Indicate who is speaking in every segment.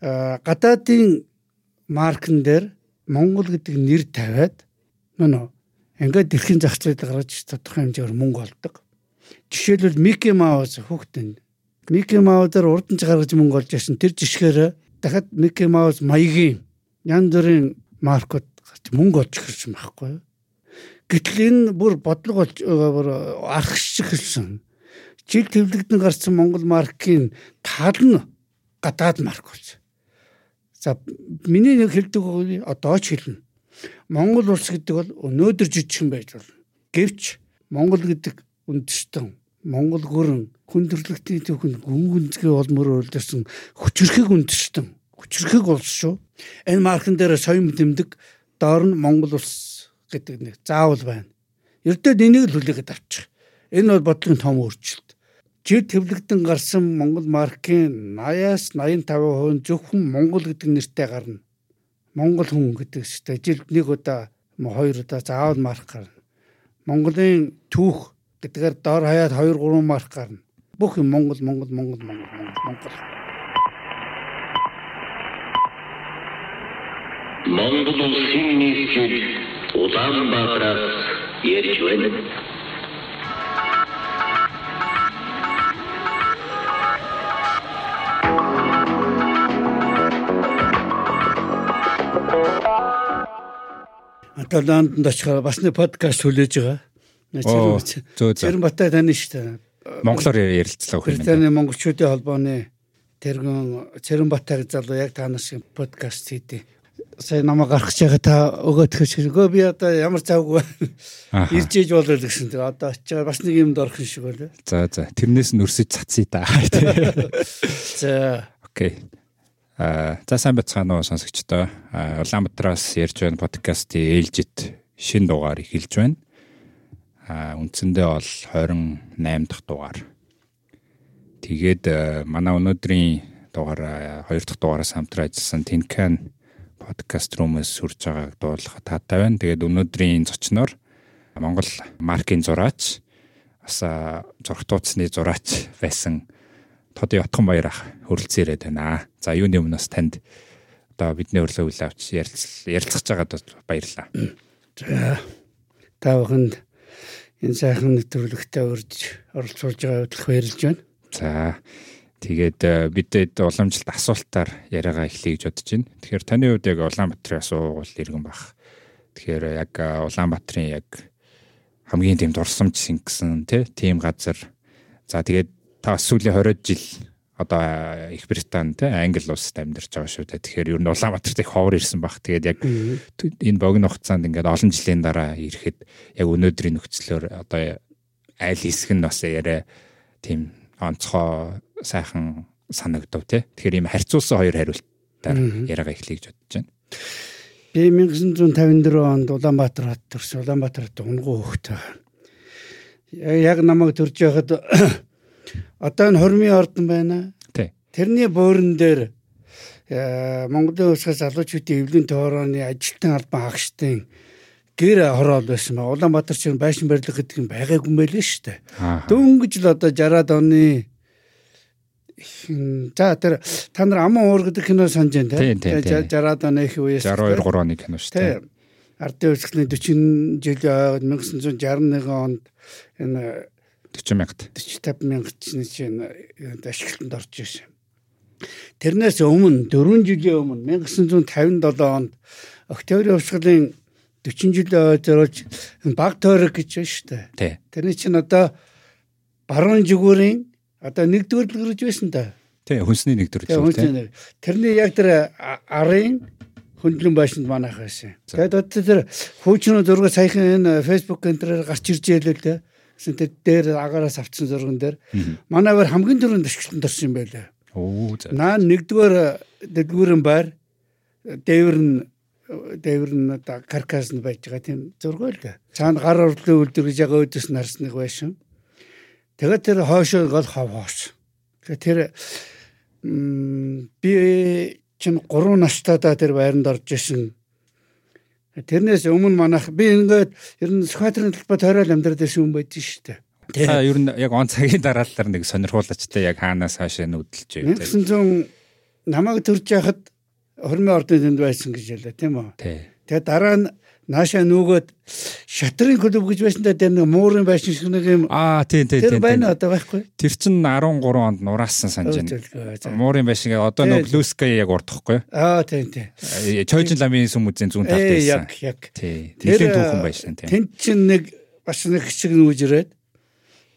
Speaker 1: гадаадын маркн дээр Монгол гэдэг нэр тавиад нөө ингээд эрхийн зах зээлд гаргаж тодорхой хэмжээгээр мөнгө олдог. Жишээлбэл Мики Маус хүүхдэн Мики Маусаар урд нь гаргаж мөнгө олж ясан тэр жишгээр дахиад Мики Маус маягийн янз бүрийн маркууд гарч мөнгө олж ирсэн байхгүй юу? Гэтэл энэ бүр бодлого болж бүр архшиг хэлсэн. Жил төвлөгдөн гарсан Монгол маркийн тал нь гадаад марк болж. За миний нэг хэлдэг одоо ч хэлнэ. Монгол улс гэдэг бол өнөөдөр жижигхэн байж болно. Гэвч Монгол гэдэг үндэстэн Монгол гүрэн хүн төрөлхтний түүхэнд гүн гүнзгий олмор үйлдэрсэн хүчрхэг үндэстэн хүчрхэг улс шүү. Энэ маркан дээр соён тэмдэг доор нь Монгол улс гэдэг нэг заавал байна. Ердөө энийг л хүлээгээд авчих. Энэ бол бодлогын том өөрчлөлт жид төвлөгдөн гарсан Монгол маркийн 80-аас 85% зөвхөн Монгол гэдэг нэртэй гарна. Монгол хүн гэдэг чтэй жилд нэг удаа хоёр удаа заавал марк гарна. Монголын түүх гэдгээр дор хаяад 2 3 марк гарна. Бүх юм Монгол Монгол Монгол Монгол Монгол.
Speaker 2: Монгол улсын нийслэл Улаанбаатараас ярьж байна.
Speaker 1: Одоо Лондонд очихоор бас нэг подкаст хүлээж байгаа. Цэрэн Батай тань шүү дээ.
Speaker 3: Монголоор ярилцлаа
Speaker 1: хөө. Британий монголчуудын холбооны тэргэн Цэрэн Батай залуу яг танаас подкаст хийдэ. Сая намайг гаргах чагаа та өгөөдөх ширгөө би одоо ямар завгүй ирж ээж болоо гэсэн. Тэр одоо очигаа бас нэг юмд орох шиг байлаа.
Speaker 3: За за тэрнээс нь өрсөж цацъя да.
Speaker 1: За.
Speaker 3: Окей. За сайн бацгаана уу сонсогчдоо. Улаанбаатараас ярьж байна подкастын ээлжид шин дугаар эхэлж байна. Аа үндсэндээ бол 28 дахь дугаар. Тэгээд манай өнөөдрийн дугаар хоёр дахь дугаараас хамтран ажилласан Tinkan подкаст румээс сүрж байгааг дуулах таатай байна. Тэгээд өнөөдрийн зочноор Монгол маркийн зураач бас зурх тууцны зураач байсан Тод Ятхан баяр ах хөрөлцөн ирээд байна. За юуны өмнөөс танд одоо бидний өрлөө үйл авч ярилцах байгаад баярлаа.
Speaker 1: За та бүхэнд энэ сайхан нэвтрүүлэгтээ урьж оролцуулж байгаа хөдлөх баярлж байна.
Speaker 3: За тэгээд э, бидэд уламжлалт асуултаар яриагаа эхлэе гэж бодож байна. Тэгэхээр таны хувьд яг Улаанбаатарын асуулт иргэн баг. Тэгэхээр яг э, Улаанбаатарын яг хамгийн тийм дурсамж сингсэн тийм газар. За тэгээд та сүүлийн 20 жил одоо Их Британь те Англи улсад амьдарч байгаа шүү дээ. Тэгэхээр ер нь Улаанбаатарт их ховор ирсэн баг. Тэгээд яг энэ богино хугацаанд ингээд олон жилийн дараа ирэхэд яг өнөөдрийн нөхцлөөр одоо айл хэсэг нь бас яриа тийм онцгой сайхан санагдав те. Тэгэхээр ийм харьцуулсан хоёр хариултаар яриагаа эхлэе гэж бодож байна.
Speaker 1: Би 1954 онд Улаанбаатар хот төрсөн. Улаанбаатарт унгуу хөхтэй. Яг намайг төрж байхад Одоо энэ хормын ордон байна. Тэрний бууран дээр э, Монголын улсаас залуучуудын эвлэлийн тоорооны ажилтан албан хагчдын гэр хороол байсан ба Улаанбаатар чинь байшин барилга гэдэг юм байгаагүй юм байлээ шүү дээ. Дөнгөж л одоо 60-аад оны За тэр та нар аман уур гэдэг кино санаж байна
Speaker 3: те
Speaker 1: 60-аад оны их үеэс
Speaker 3: 62 3 оны кино шүү дээ.
Speaker 1: Ардын үйлчлэлийн 40 жил 1961 онд энэ
Speaker 3: 40 мянгад
Speaker 1: 45 мянгад чинь ашиглалтанд орж ирсэн. Тэрнээс өмнө 4 жилийн өмнө 1957 онд Октябрь хувьсгалын 40 жилийн зориулж баг тойрог гэж байна шүү дээ. Тэрний чинь одоо баруун жигүүрийн одоо нэгдүгээр дэлгэрж байсан да.
Speaker 3: Тий, хүнсний нэгдүгээр дэлгэр.
Speaker 1: Тэрний яг тэр арын хөндлөн байшинд манайх байсан. Тэгээд одоо тэр хуучин зураг саяхан энэ фэйсбુક энтрээр гарч ирж ялээ л дээ гэсэн тэр дээр агаараас авцсан зурган дээр манайвар хамгийн түрүүнд ашиглалтанд орсон юм байлаа.
Speaker 3: Оо за.
Speaker 1: Наа нэгдүгээр дэлгүүрэн байр дээвэр нь дээвэр нь одоо каркас нь байж байгаа тийм зураг л. Цаана гар урлын үлдэр гэж яг өөдөөс нь харсныг байшин. Тэгээд тэр хоошоо гол хов хоос. Тэгээд тэр би чинь 3 настайдаа тэр байранд орж исэн Тэрнээс өмнө манайх би ингээд ер нь Сүхбаатарын талбайд тойрол амьдраад байсан хүн байж штэ.
Speaker 3: Та ер нь яг он цагийн дараалал нэг сонирхуулаач те яг хаанаас хаашаа нүүдэлж
Speaker 1: байв. намайг төрж яхад хормын ордын дэнд байсан гэж ялаа тийм үү.
Speaker 3: Тий.
Speaker 1: Тэгээ дараа нь наашаа нүгөөд шатрын клуб гэж байсан да тэр нэг муурын байшин шиг нэг юм
Speaker 3: Аа тий тий
Speaker 1: тэр байна одоо байхгүй.
Speaker 3: Тэр чин 13 онд нураасан санаж байна. Муурын байшин одоо нөө Блускай яг урдахгүй.
Speaker 1: Аа тийм тийм.
Speaker 3: Чойжин ламын сүм үзэн зүүн талд байсан.
Speaker 1: яг яг.
Speaker 3: Тий.
Speaker 1: Тэр,
Speaker 3: түүхэн байшин тий.
Speaker 1: Тэнд чинь нэг бас нэг хэсэг нүүж ирээд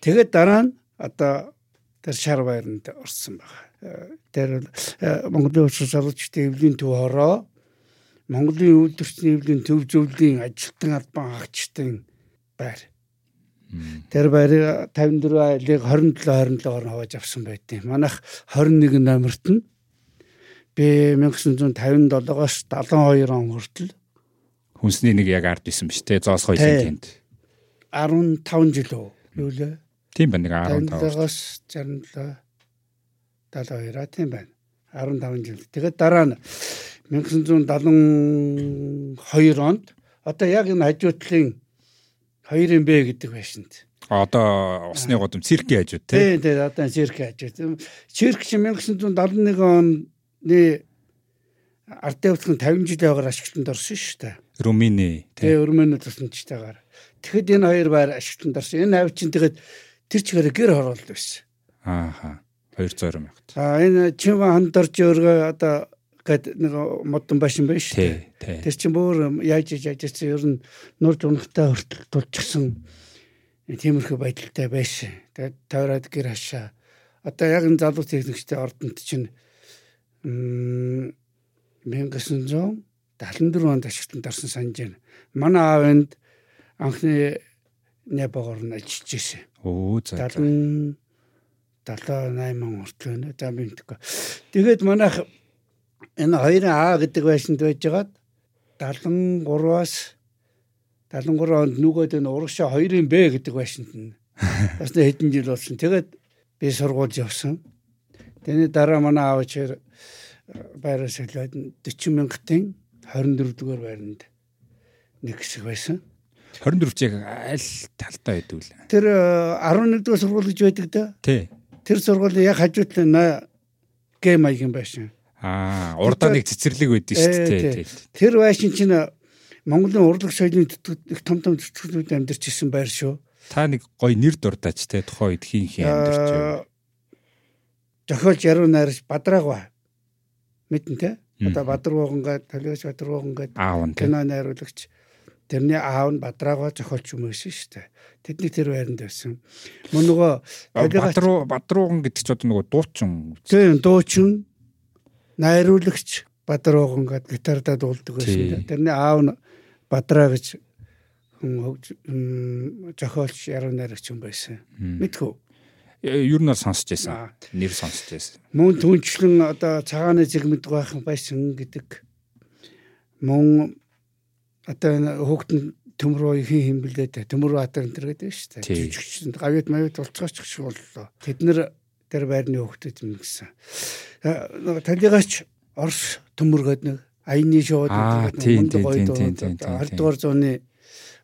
Speaker 1: тэгээд дараа нь одоо тэр шар байранд орсон байгаа. Э, Тэр э, Монголын улс сурвалжчдын эвлийн төв хороо Монголын үйлдвэрчний эвлийн төв зөвлөлийн ажилтан албан хаагчдын байр. Тэр байрыг 54 айлыг 27 27-оор хавааж авсан байдیں۔ Манайх 21 номерт нь би 1957-оос 72 он хүртэл
Speaker 3: Хүнсний нэг яг ард исэн биш тий. Зоос
Speaker 1: Тий.
Speaker 3: тэнд.
Speaker 1: 15 жил үү? Юу лээ?
Speaker 3: Тийм байна нэг 15.
Speaker 1: 57-оос 67 72 тийм байна. 15 жил. Тэгээд дараа нь 1972 онд одоо яг энэ хажуутлын 2-ын Б гэдэг байшинд.
Speaker 3: Одоо усны гудам циркийн хажууд тий.
Speaker 1: Тийм тийм одоо цирк хажууд. Цирк чи 1971 оны ард явцхан 50 жил байгаар ашиглалтанд орсон шүү дээ.
Speaker 3: Румыни тий.
Speaker 1: Тэгээ өрмөнө тусламжтайгаар. Тэгэхэд энэ хоёр байр ашиглалтанд орсон. Энэ авь чинь тэгээд тэр чигээр гэр хороолт байсан.
Speaker 3: Ааха. 200 мянга.
Speaker 1: А энэ чим хандарч өргөө одоо гэд нэг модон башин байна шүү дээ. Тэр чинь бүр яаж яаж яажсэн ер нь нуур жунхтай хүртэл тулчихсан тиймэрхүү байдалтай байсан. Тэгээд тойроод гэр хашаа. Одоо яг энэ залуу техникчтэй ордонд чинь м 1974 онд ашиглалтанд орсон санаж байна. Манай аав энд анхны Непогоор нь ажиллаж ирсэн.
Speaker 3: Оо за.
Speaker 1: 70 78 он хүртэл байна. За би мэдгүй. Тэгээд манайх энэ хоёрын А гэдэг байшинд байжгаад 73-аас 73 онд нүгөөд энэ урагшаа 2-ын Б гэдэг байшинд нь бас хэдэн жил болсон. Тэгээд би сургууль явсан. Тэний дараа манай аав чир байраас хэлээд 40 мянгатын 24 дугаар байранд нэг хэсэг байсан.
Speaker 3: 24 яг аль талтай байдгүй л.
Speaker 1: Тэр э, 11 дугаар сургууль гэж байдаг да.
Speaker 3: Тий.
Speaker 1: Тэр сургуулийн яг хажуудлын на гэ маягийн байшин.
Speaker 3: Аа, урдаа нэг цэцэрлэг байдсан шүү
Speaker 1: Ээ,
Speaker 3: дээ.
Speaker 1: тий. Тэр байшин чинь Монголын урлаг соёлын төтгөд их том том төтгөлүүд амьдарч ирсэн байр шүү.
Speaker 3: Та нэг гоё нэр дурдаач те тухайн үед хин хин амьдарч байв.
Speaker 1: Аа, Зохиолч яруу найрч Бадраг ба. Мэдэн те. Одоо. Бадруугангаа, Толгойч Бадруугангаа кино найруулагч тэрний аав нь Бадрага зохиолч юм байсан шүү дээ. Тэдний тэр байранд байсан. Мөн нөгөө Толгойч
Speaker 3: Бадруу Бадрууган гэдэг ч одоо нөгөө дуучин.
Speaker 1: тийм дуучин найруулагч Бадрууган гээд гитардаа дуулдаг байсан. Тэрний аав нь Бадраа гэж зохиолч яруу найрагч юм байсан. Мэдхүү.
Speaker 3: Ер нь бол сонсч байсан. Нэр сонсч байсан.
Speaker 1: Мөн түнчлэн одоо цагааны зэгмэд байх байсан гэдэг. Мөн одоо энэ хөөгтөн төмрөө хин химбэлдээ төмрөө хатар энэ төр гэдэг шүү дээ. Жижигчэн гавьяд мавьяд болцооч шиг боллоо. Тэд нэр тэр байрны хөөгтөд юм гэсэн. Талигаач Орос төмөргöd нэг аяны шоуд
Speaker 3: Аа, тийм, тийм, тийм, тийм, тийм, тийм.
Speaker 1: 20 дугаар зууны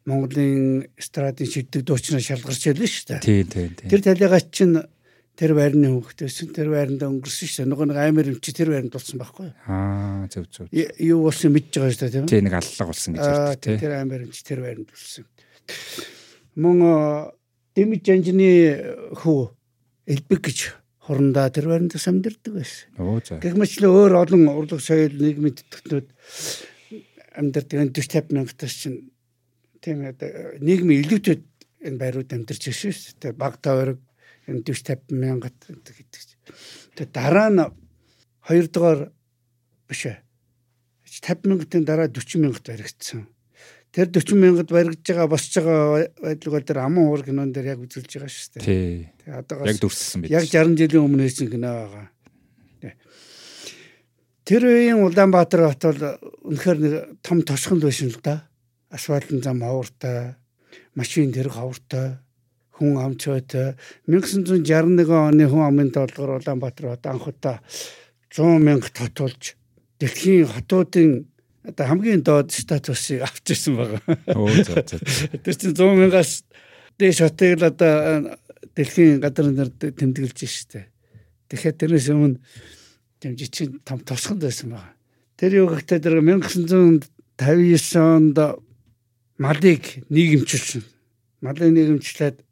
Speaker 1: Монголын эстрадын шиддэг дуучнаа шалгарч ялсан шүү дээ.
Speaker 3: Тий, тий, тий.
Speaker 1: Тэр талигаач чинь тэр байрны хөнгөтэйсэн тэр байранд өнгөрсөн шүү дээ. Нөгөө нэг аймар өмчи тэр байранд болсон байхгүй юу?
Speaker 3: Аа, зөв зөв.
Speaker 1: Юу болсон мэдж байгаа шүү дээ тийм үү?
Speaker 3: Тий, нэг аллаг болсон гэж ярьдаг тий.
Speaker 1: тэр аймар өмчи тэр байранд болсон. Мөн э, Дэмж жанжны хүү Элбэг гэж хурандаа тэр байранд самдэрдэг байсан. Гэх мэтлээ өөр олон урлаг соёл нийгмийн тэтгэгчнүүд амьдардаг энэ 40 50 мянгатаас чинь тийм нийгмийн илүүтэд энэ байрууд амьдарч ирсэн шүү дээ. Баг тойрог энэ 40 50 мянгат гэдэг. Тэгээ дараа нь хоёр дахь биш ээ. 50 мянгатын дараа 40 мянгат баригдсан. Тэр 40 мянгат баригдж байгаа босч байгаа байдлыг тэр аман уур кинон дээр яг үзүүлж байгаа шүү дээ.
Speaker 3: Тий.
Speaker 1: Одоогоос
Speaker 3: Яг дүрссэн байт.
Speaker 1: Яг 60 жилийн өмнө хийсэн кино байгаа. Тэ. Тэр үеийн Улаанбаатар хот бол үнэхээр нэг том тосгонд байсан л да. Асфальтын зам хавартай, машин тэрэг хавартай, хүн амцойтой. 1961 оны хүн амын толгоор Улаанбаатар хот анх удаа 100 мянга тотуулж дэлхийн хотуудын одоо хамгийн доод статусыг авч ирсэн байгаа.
Speaker 3: Оо за за.
Speaker 1: Тэр чинь 100 мянгаас дээш хотыг л одоо дэлхийн гадар нар тэмдэглэж штэ. Тэгэхээр тэрнээс өмнө тийм жижиг том тосгонд байсан байгаа. Тэр юу гэхдээ тэр 1959 онд малыг нийгэмчилсэн. Малыг нийгэмчлээд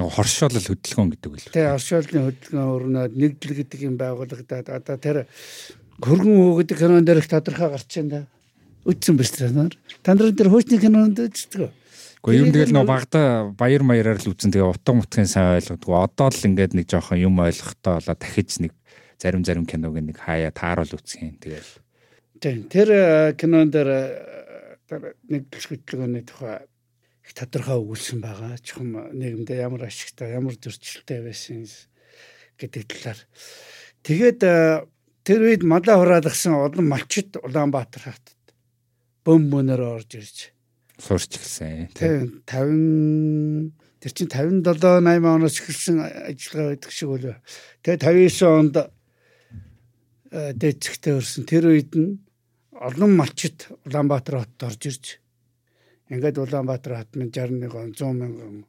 Speaker 3: нөгөө хоршоолол хөдөлгөөн гэдэг үл.
Speaker 1: Тэгээ оршуулны хөдөлгөөн өрнөд нэгдэл гэдэг юм байгуулагдаад одоо тэр хөргөн хөө гэдэг кинон дээр их тодорхой гарч байна да. Үтсэн биш тэр нар. Та нар тэр хуучны кинонд үздэг?
Speaker 3: Гэхдээ юм тэгэл нөгөө багада баяр маяраар л үзэн тэгээ утга мутгын сайн ойлгодгоо. Одоо л ингээд нэг жоохон юм ойлгохтой болоо дахиж нэг зарим зарим киног нэг хаяа тааруул юм тэгэл.
Speaker 1: Тэр э, кинон дээр э, тэр нэгдэл хөдөлгөөний тухай их тодорхой өгүүлсэн байгаа. Чухам нийгэмдээ ямар ашигтай, ямар зөрчилтэй байсан гэдэг талаар. Тэгээд э, тэр үед малаа хураалгасан олон малчид Улаанбаатар хатад бөм бөөнөр орж ирж
Speaker 3: сурч гэлсэн.
Speaker 1: Тийм 50 тэр чинь 57 80 оноос эхэлсэн ажиллагаа байдаг шиг үлээ. Тэгээ 59 онд дээцэгтэй өрсөн тэр үед нь олон малчит Улаанбаатар хотод орж ирж ингээд Улаанбаатар хот нь 61 он 100 мянган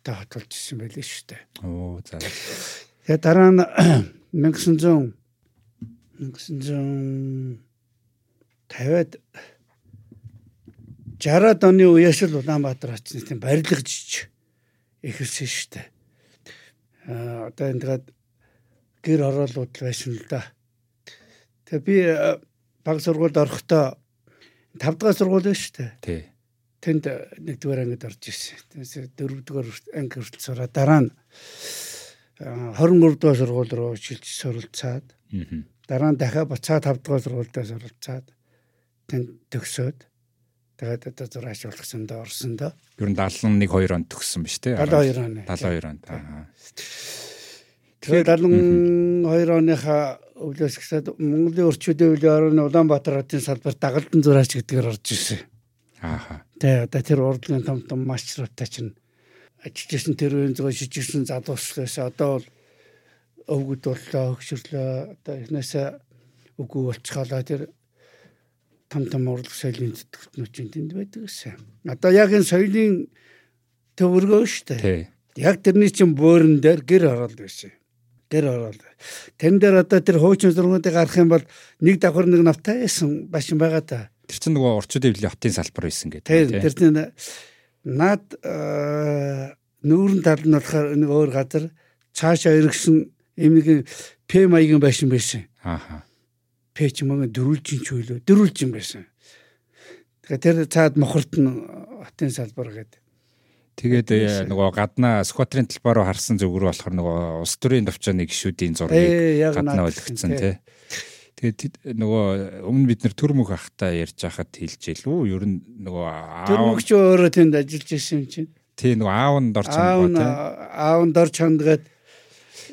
Speaker 1: та хот болж ирсэн байлээ шүү дээ.
Speaker 3: Оо за.
Speaker 1: Тэгээ дараа нь 1900 1950-ад 60-ад оны үеэс л Улаанбаатар очны тийм барилгаж эхэлсэн шүү дээ. Аа одоо энэ тэгээд гэр хороолууд байсан л да. Тэгээ би баг сургуульд орохдоо 5 дахь сургууль байна шүү дээ.
Speaker 3: Тий.
Speaker 1: Тэнд нэгдүгээр ангид орж ирсэн. Тэгээс дөрөвдүгээр анги хүртэл сураа дараа нь 23 дугаар сургууль руу шилж суралцаад
Speaker 3: Аа.
Speaker 1: Дараа нь дахиад буцаад 5 дугаар сургуультай суралцаад тэнд төгсөөд тэгээд одоо зураач болгосондоо орсондоо
Speaker 3: Ер нь 71 2 онд төгссөн биз дээ.
Speaker 1: 72 оны.
Speaker 3: 72 онд. Аа.
Speaker 1: Тэгээд 72 оныхаа өвлөөс гэсээд Монголын өрчүүдийн өвлийн орны Улаанбаатар хотын салбар дагалдан зураач гэдгээр орж ирсэн.
Speaker 3: Ааха.
Speaker 1: Тэгээ одоо тэр урлагийн том том маршрутаа чинь ажиллаж ирсэн тэр үеийн зөв шижигсэн залууслаас одоо бол өвгөд боллоо хөгшөрлөө одоо эхнээсээ үгүй болчихлоо тэр том том урлаг соёлын зүтгтнүүчийн тэнд байдаг гэсэн. Одоо яг энэ соёлын төвөргөө шүү дээ. Яг тэрний чинь буурин дээр гэр ороод байсан. Гэр ороод. Тэн дээр одоо тэр хуучин зургуудыг гарах юм бол нэг давхар нэг навтай байсан башин байгаа та.
Speaker 3: Тэр чинь нөгөө орчууд ивлийн хотын салбар байсан гэдэг.
Speaker 1: Тэр тэр чинь над э, нүүрэн тал нь болохоор нэг өөр газар цаашаа эргэсэн юм нэг П маягийн байшин байсан.
Speaker 3: Ааха.
Speaker 1: П ч юм уу дөрүлжин ч үйлөө дөрүлжин байсан. Тэгэхээр тэр цаад мохорт нь хотын салбар гэдэг.
Speaker 3: Тэгээд э, нөгөө гаднаа скватрын талбаар руу харсан зүг рүү болохоор нөгөө улс төрийн төвчөөний гişүүдийн зургийг
Speaker 1: яг
Speaker 3: гаднаа болгоцсон
Speaker 1: тий.
Speaker 3: Тэгээд нөгөө өмнө бид нэр төр мөх ахтай ярьж хахад хэлж илүү ер нь нөгөө
Speaker 1: Тэр
Speaker 3: аав
Speaker 1: мөгч өөрөө тэнд ажиллаж ирсэн юм чинь.
Speaker 3: тий нөгөө аавнд орч
Speaker 1: нь
Speaker 3: тий.
Speaker 1: аав нь дор чандгаад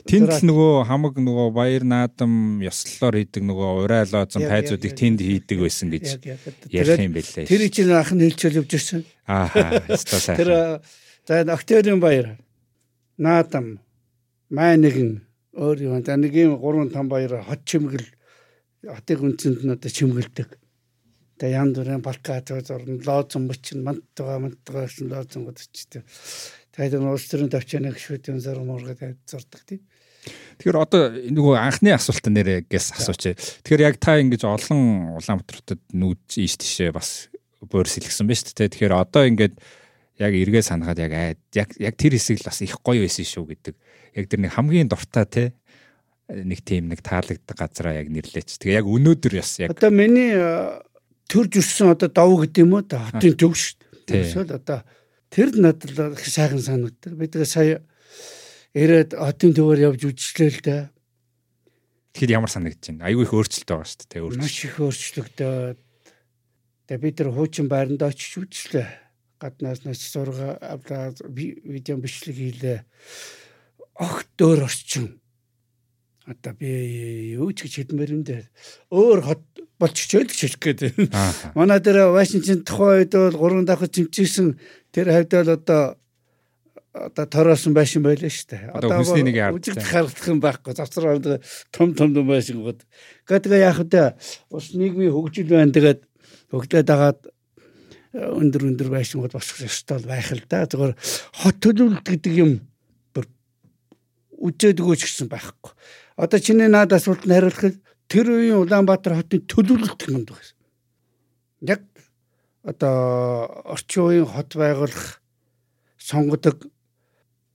Speaker 3: Тэнд л нөгөө хамаг нөгөө баяр наадам ёслолоор хийдэг нөгөө пайзуудыг
Speaker 1: яг, яг.
Speaker 3: тэнд хийдэг байсан гэж ярих юм бэлээ.
Speaker 1: Тэр чинь ах нь хэлчихэл явж ирсэн.
Speaker 3: Аа, өстой сайхан.
Speaker 1: Тэр за октябрийн баяр наадам май нэгэн өөр юм. За нэг юм 3 5 баяр хот чимгэл хотыг үнцэнд нь одоо чимгэлдэг. Тэгээ ян дүрэн балкат зорн лоозон бочин мантгаа мантгаа гэсэн лоозон годчтэй. Тэгээд энэ улс төрийн төвчний гişүүдийн зур мургаад зурдаг тийм.
Speaker 3: Тэгэхээр одоо нөгөө анхны асуулт нэрээс асууч. Тэгэхээр яг та ингэж олон Улаанбаатартад нүүж ийш тийшээ бас бөөрс илгсэн ба шүү дээ. Тэгэхээр одоо ингээд яг эргээ санахад яг аа, яг яг тэр хэсэг л бас их гоё байсан шүү гэдэг. Яг тэр нэг хамгийн дуртай те нэг тийм нэг таалагддаг газараа яг нэрлээч. Тэгээ яг өнөөдөр бас яг
Speaker 1: Одоо миний э, төрж өссөн одоо дов гэдэг юм уу да хотын төв шүү дээ. Эсвэл одоо тэр надад их сайхан санагддаг. Бид сая ирээд хотын төвөөр явж үжиглээ л да.
Speaker 3: тэгэхэд ямар санагдаж байна? Айгүй их өөрчлөлт байгаа шүү дээ. Өөрчлөлт.
Speaker 1: Маш их өөрчлөгдөөд тэгээ бид тэр хуучин байранд очиж үжиглээ. Гаднаас нас зурга авлаа ви- видео бичлэг хийлээ. Огт өөр орчин. Одоо би юу ч гэж хэлмээр юм дээр өөр хот болчихжээ л гэж хэлэх гээд. Манай дээр Вашингтон тухайн үед бол гурван давхад зэмчсэн тэр хавьд бол одоо одоо тороосон байшин байлаа шүү дээ.
Speaker 3: Одоо хүнсний нэг яард
Speaker 1: үжигд харагдах юм байхгүй. Завсар ордог том том том байшингууд. Гэхдээ яг хөтэ ус нийгмийн хөгжил байна. Тэгээд хөгжлөд агаад өндөр өндөр байшингууд босох ёстой байх л да. Зүгээр хот төлөвлөлт гэдэг юм бүр үжээдгөө ч гэсэн байхгүй. Одоо чиний наад асуултанд хариулахад тэр үеийн Улаанбаатар хотын төлөвлөлт юмд байсан. Яг одоо орчин үеийн хот байгуулах сонгодог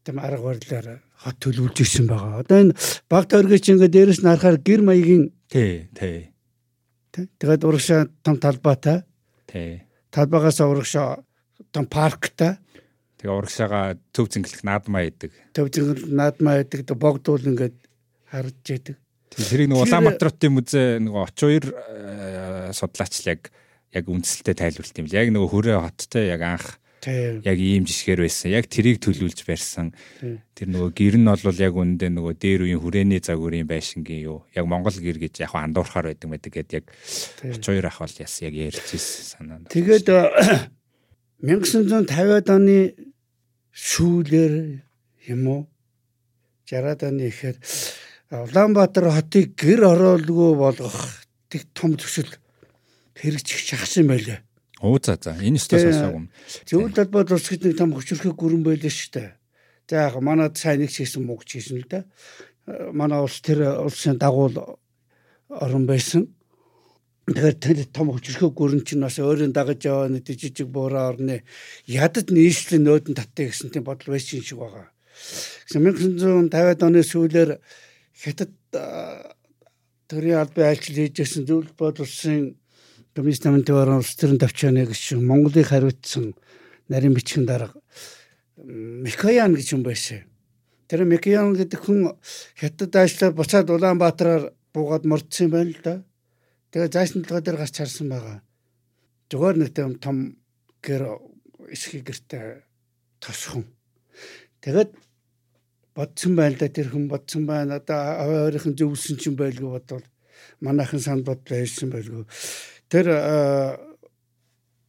Speaker 1: тэм арга барилаар хот төлөвлөж ирсэн байгаа. Одоо энэ баг тойргоч ингээд дээрэс нь харахаар гэр маягийн
Speaker 3: Тий, тий.
Speaker 1: тэгээд урагшаа том талбайтай
Speaker 3: Тий.
Speaker 1: талбайгаас урагшаа том парктай
Speaker 3: Тэгээ урагшаага төв зингэлэх наадмаа идэг.
Speaker 1: төв зингэл наадмаа байдаг богдуул ингээд харж яадаг.
Speaker 3: Тэрийг нэг
Speaker 1: Тэр-
Speaker 3: Улаанбаатар хотын музей нэг очуур судлаач л яг яг үндсэлтэй тайлбарлалт юм л. Яг нөгөө хөрөө хоттой яг анх. Яг ийм жишгээр байсан. Яг тэрийг төлөвлөж барьсан. Тэр нөгөө гэр нь бол яг үндэ нөгөө дээр үеийн хүрээний загварын байшингийн юу. Яг Монгол гэр гэж яг андуурхаар байдаг байдаг гэд яг
Speaker 1: Тийм.
Speaker 3: очуур ах бол яс яг ярьж ирсэн санаа.
Speaker 1: Тэгээд э, 1950-аад оны сүүлээр юм уу 60-аад оны ихээр Улаанбаатар хотыг гэр ороолгүй болгох тэг том төсөл хэрэгжих шахсан байлээ.
Speaker 3: Оо за за энэ өстө
Speaker 1: Тэгээ-
Speaker 3: сонсоогүй.
Speaker 1: Зөвхөн талбайд улс гэд нэг том хөчрөх гүрэн байлээ шүү дээ. За яг манад сайн нэг хийсэн мөнгө хийсэн л да. Э, Манай улс тэр улсын дагуул орон байсан. Тэгэхээр тэр том хөчрөх гүрэн чинь бас өөрийн дагаж яваа нэг жижиг буураа орны ядад нийслэлийн нөөдөн татъя гэсэн тийм бодол байсан шиг байгаа. Гэсэн 1950-ад оны сүүлээр хятад а, төрийн албан айлчлал хийжсэн зөвлөлт бод улсын коммунист намын төөрөн улс төрийн давчааны гişүн Монголыг хариуцсан нарийн бичгийн дарга м, Микаян гэж юм байсан. Тэр Микаян гэдэг хүн хятад ажиллаад буцаад Улаанбаатараар буугаад мордсон юм байна л да. Тэгээ заашны толгой дээр гарч харсан байгаа. Зүгээр нэг том гэр эсхий гэртэй тосхон. Тэгээд бодсон байна да тэр хүн бодсон байна. Одоо аваа өөрийнх нь зөвлөсөн ч юм байлгүй бодвол манайхан санд бодлоо хэлсэн байлгүй. Тэр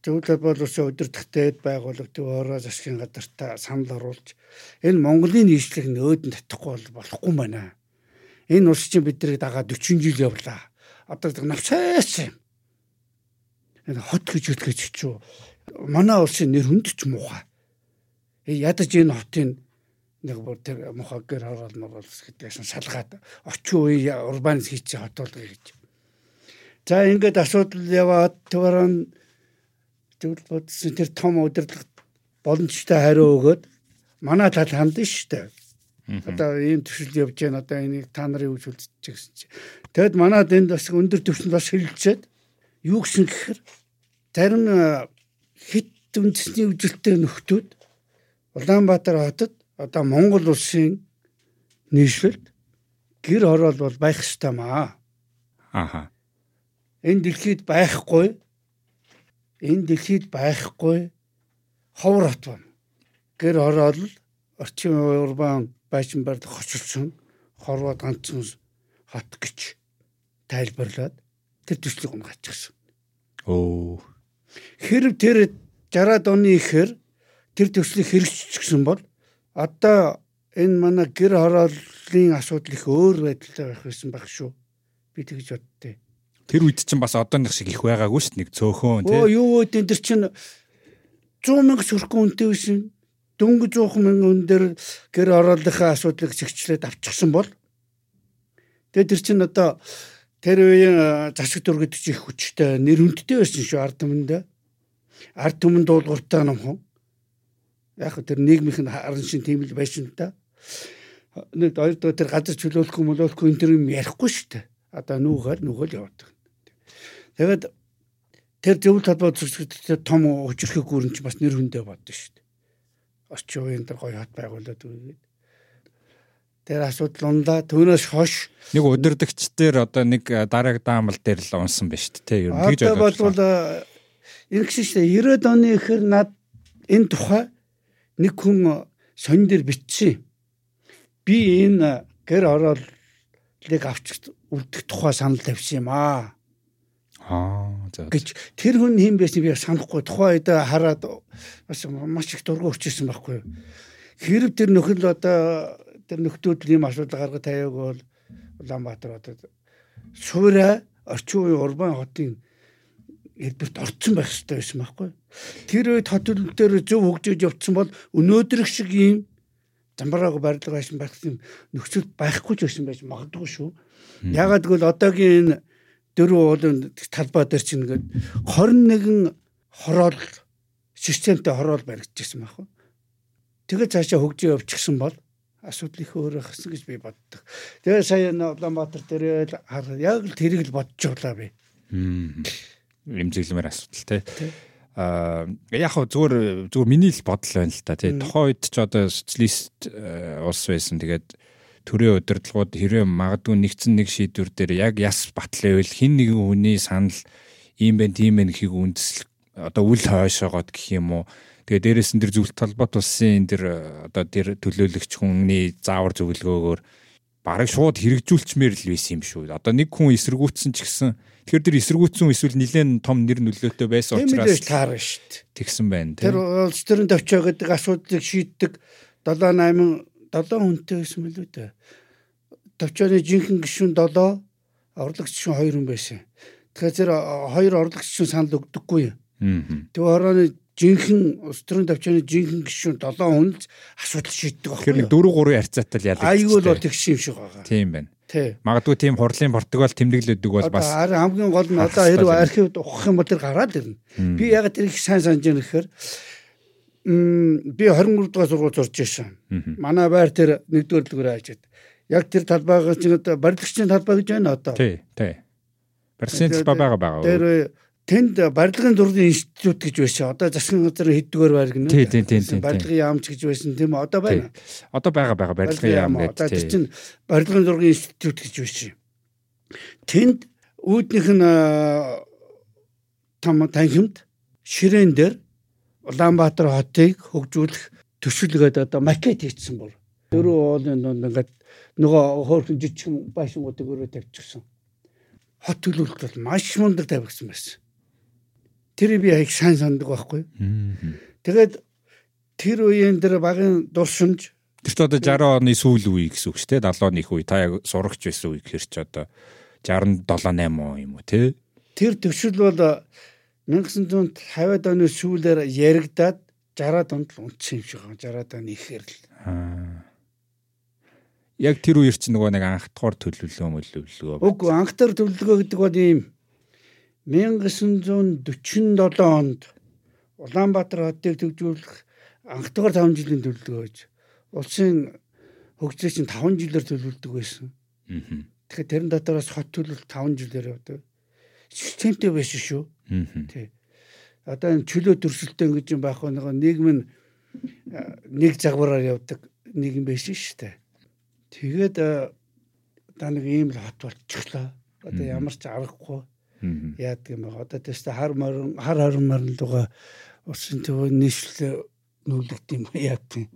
Speaker 1: зөвлөл боловсон өдөртөгтэй байгууллагын ороо засгийн газартаа санал оруулж энэ Монголын нийслэг нөөдөн татахгүй бол болохгүй юм байна. Энэ улс чинь биднийг дагаа 40 жил явлаа. Одоо тэг навсаас юм. Энэ хот гэж үтгэж чичүү. Манай улсын нэр хүндч муухай. Э, Ядаж энэ хотын нэг бүр тэр мухагэр орол моролс гэдгээс нь салгаад очин үе урбаниз хийчих хотолгоё гэж. За ингээд асуудал яваад тэрэн зөвл бодсон тэр том удирдлага боломжтой хариу өгөөд манай тал хандсан шүү дээ. Одоо ийм төвшил явж байна. Одоо энийг та нарын үж үлдчих гэсэн чи. Тэгэд манад энд бас өндөр төвшөнд бас хилжээд юу гэсэн гэхээр зарим э, хит үндэсний үжилтэй нөхдүүд Улаанбаатар хотод одоо Монгол улсын нийслэлд гэр хороол бол байх ёстой маа.
Speaker 3: Ааха.
Speaker 1: Энэ дэлхийд байхгүй энэ дэлхийд байхгүй ховор хот байна. Гэр хороол орчин үеийн урбан байшин барьд хоцолсон хорвоо ганцхан хот гэж тайлбарлаад тэр төслийг унгаачихсан.
Speaker 3: Оо.
Speaker 1: Хэрв тэр 60-аад оны ихэр тэр төслийг хэрэгжчихсэн бол одоо энэ манай гэр хорооллын асуудал их өөр байдлаар байх байсан байх шүү. Би тэгж боддتي.
Speaker 3: Тэр үед чинь бас одооных шиг их байгаагүй шүү дээ. Нэг цөөхөн
Speaker 1: Оо
Speaker 3: тий.
Speaker 1: юу вэ энэ чинь 100 мянга шүрхгэн үнэтэй байсан. Дөнгөж 100 мянган үн дээр гэр хорооллынхаа асуудлыг зэгчлээд авчихсан бол тэгээд тэр чинь одоо тэр үеийн э, засаг дургад чи их хүчтэй нэр хүндтэй байсан шүү ард түмэндээ. Ард түмэн дуулууртай номхон. Яг тэр нийгмийнх нь харан шин тийм л байсан да. Нэг хоёр дахь тэр газар чөлөөлөхгүй мөлөөлөхгүй энэ тэр юм ярихгүй шүү дээ. Одоо нүүгээр нүгэл яваад. Тэгээд тэр зөвлөлт талбай зөвсгөлтэй том хүчрхэг гүрэн чи бас нэр хүндээ бодсон шүү дээ. Орчин үеийн тэр гоё хот байгуулад үгээд. Тэр асуудал ундаа түүнээс хойш
Speaker 3: Нэг удирдахч дээр одоо нэг э, дарааг даамал дээр л унсан ба шүү дээ. Ер нь тэгж ойлгож байна.
Speaker 1: энэ гэсэн чинь 90-ад оны ихэр над энэ тухай нэг хүн сонин дээр бичсэн. Би энэ гэр ороолыг авч үлдэх тухай санал тавьсан юм аа.
Speaker 3: Аа за.
Speaker 1: гэж тэр хүн хэм байсан би санахгүй тухайн үед хараад бас маш их дургу өчсөн байхгүй юу. Хэрв тэр нөхөл одоо тэр нөхдүүд ийм асуудал гаргаж тавиаг бол Улаанбаатар одоо суурай орчин үеийн урбан хотын хэлбэрт орцсон байх хэрэгтэй байсан байхгүй юу. Тэр үед хот төлөвлөлтөөр зөв хөгжиж явцсан бол өнөөдөр шиг ийм замбрааг барилга байшин байх юм нөхцөл байхгүй ч байсан байж магадгүй шүү. Ягаад гэвэл одоогийн энэ дөрөв уулын талбай дээр чинь ингээд 21 хороол системтэй хороол баригдчихсан байх. Тэгээд цаашаа хөгжиж явчихсан бол асуудал их өөр хасан гэж би боддог. Тэгээ сая Улаанбаатар дээр л яг л тэрийг л бодож байлаа би.
Speaker 3: Имзэглэмээр асуудал те. Аа яг хөө зүгээр зүгээр миний л бодол байна л та тий. Үед ч одоо социалист улс байсан. Тэгээд төрийн удирдлагууд хэрэв магадгүй нэгдсэн нэг шийдвэр дээр яг яс батлайвал хин нэгэн хүний санал ийм байх тийм байх гэхийг үндэслэх одоо үл хойшоогоод гэх юм уу тэгээ дээрээс нь тэр зөвлөлт толгойт улсын тэр одоо тэр төлөөлөгч хүний заавар зөвлөгөөгөөр бараг шууд хэрэгжүүлчмээр л байсан юм шүү. Одоо нэг хүн эсэргүүцсэн ч гэсэн тэгэхээр тэр эсэргүүцсэн эсвэл нэлээд том нэр нөлөөтэй байсан
Speaker 1: учраас таарна шүү дээ.
Speaker 3: Тэгсэн байна
Speaker 1: тийм. Тэр улс төрийн төвчөө гэдэг асуудлыг шийддэг 7 8 7 хүнтэй байсан мөлөө дээ. Төвчөөний жинхэнэ гишүүн 7, орлогч гишүүн 2 хүн байсан. Тэгэхээр тэр хоёр орлогч гишүүн санал өгдөггүй. Тэгээ орооны жинхэнэ улс төрийн төвчөөний жинхэнэ гишүүн 7 хүн л асуудал шийддэг
Speaker 3: байхгүй. Тэгэхээр 4 3 харьцаатай л ялагдчих.
Speaker 1: Айгүй л тэгш юм шиг байгаа.
Speaker 3: Тийм байна.
Speaker 1: Тий.
Speaker 3: Магадгүй тийм хурлын Португал тэмдэглэдэг бол бас
Speaker 1: хамгийн гол нь одоо хэрэг архивд ухах юм бол тэр гараад ирнэ. Би яг тэр их сайн санаж байгаа гэхээр би 23 дугаар сургууль зурж байсан. Манай байр тэр нэгдүгээр дэлгүүрээ хайжээд. Яг тэр талбайгаас чинь одоо барилгачийн талбай гэж байна одоо.
Speaker 3: Тий, тий. Барилгын талбай байгаа байгаа.
Speaker 1: Тэр тэнд барилгын зургийн институт гэж байсан. Одоо засгийн газар хэддүгээр байрг нэ.
Speaker 3: Тий, тий, тий.
Speaker 1: Барилгын яамч гэж байсан тийм одоо байна.
Speaker 3: Одоо байгаа байгаа барилгын яам гэдэг.
Speaker 1: Одоо тэр чинь барилгын зургийн институт гэж байсан. Тэнд үүднийх нь том танхимд ширээн дээр Улаанбаатар хотыг хөгжүүлэх төсвөлгээд одоо макет хийсэн бол дөрөв уулын донд ингээд нөгөө хөөрхөн жижигхэн байшингуудыг өрөө тавьчихсан. Хот төлөвлөлт бол маш мундаг тавигдсан байсан. Тэр би яг сайн санддаг байхгүй. Тэгээд тэр үеийн тэр багын дурсамж
Speaker 3: Тэр ч одоо 60 оны сүүл үе гэсэн үг шүү дээ. 70 оны их үе. Та яг сурагч байсан үе гэхэр ч одоо 67 8 юм уу тий?
Speaker 1: Тэр төвшил бол 1950-ад оны сүүлээр яригадаад 60-аад онд л унтсан юм шиг байгаа. 60-аад оны ихээр л.
Speaker 3: Яг тэр үеэр чи нөгөө нэг анх дахь төлөвлөгөө мөлөвлөгөө.
Speaker 1: Үгүй анх дахь төлөвлөгөө гэдэг бол ийм 1947 онд Улаанбаатар хотыг төвжүүлэх анх дахь 5 жилийн төлөвлөгөө гэж улсын хөгжлөө чинь 5 жилээр төлөвлөдөг байсан. Тэгэхээр тэрэн дотроос хот төлөвлөлт 5 жилээр явдаг. Системтэй байсан шүү. Тий. Одоо энэ чөлөө төрсөлтөө ингэж юм байх нэг нийгэм нь нэг загвараар явдаг нийгэм байсан шүү дээ. Тэгээд одоо нэг ийм л хот болчихлоо. Одоо ямар ч аргагүй яадаг юм байна. Одоо тест хар морин хар хорон морин луга усын төв нийслэл нүүлэгт юм яадаг.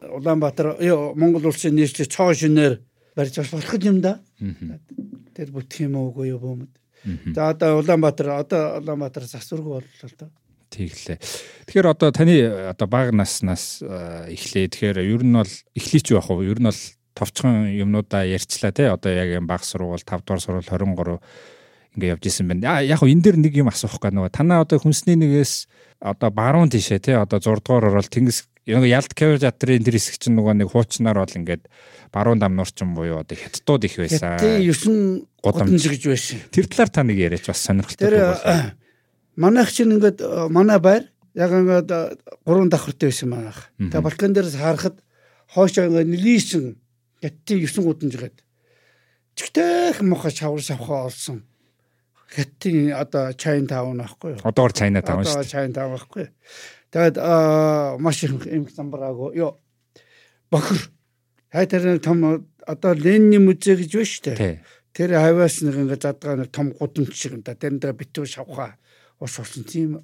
Speaker 1: Улаанбаатар Монгол улсын нийслэл цоо шинээр барьж болох юм да. Тэр бүтэх юм уугүй юу бөөмөд. За одоо Улаанбаатар одоо Улаанбаатар засваргүй боллоо л доо.
Speaker 3: Тэглээ. Тэгэхээр одоо таны одоо бага наснаас эхлэе. Тэгэхээр ер нь бол эхлийч байх уу? Ер нь бол товчхон юмнуудаа ярьчлаа тий. Одоо яг юм бага сургууль 5 дугаар сургууль 23 ингээ явж исэн байна. Яг энэ дээр нэг юм асуух гэх нөгөө танаа одоо хүнсний нэгээс одоо баруун тишээ тий одоо 6 дугаар орол тэнгис ялт кавер затрын тэр хэсэг чинь нөгөө нэг хуучнаар бол ингээд баруун дам нурчин буюу одоо хятадууд их байсан.
Speaker 1: Хятадын 9 гудамж гэж байсан.
Speaker 3: Тэр талаар та нэг яриач бас сонирхолтой
Speaker 1: байна. Манайх чинь ингээд э, манай байр яг ингээд э, гурван давхартай байсан манайх. Тэгээ Балкан дээрээс харахад хоошоо ингээд нилийсэн хятадын 9 гудамж гээд чигтэйх мохо шавар шавхаа олсон. Хятадын одоо Чайн таун аахгүй юу?
Speaker 3: Одоор Чайна таун
Speaker 1: шүү. Одоо Чайн таун аахгүй юу? Тэгээд маш их эмх замбраагүй. Йоо. Бохор. Хай тэр том одоо Ленин музей гэж байна шүү дээ. Тэр хаваас нэг ингээ задгаа нэг том гудамж шиг энэ тэрэн дээр битүү шавхаа ус болсон тийм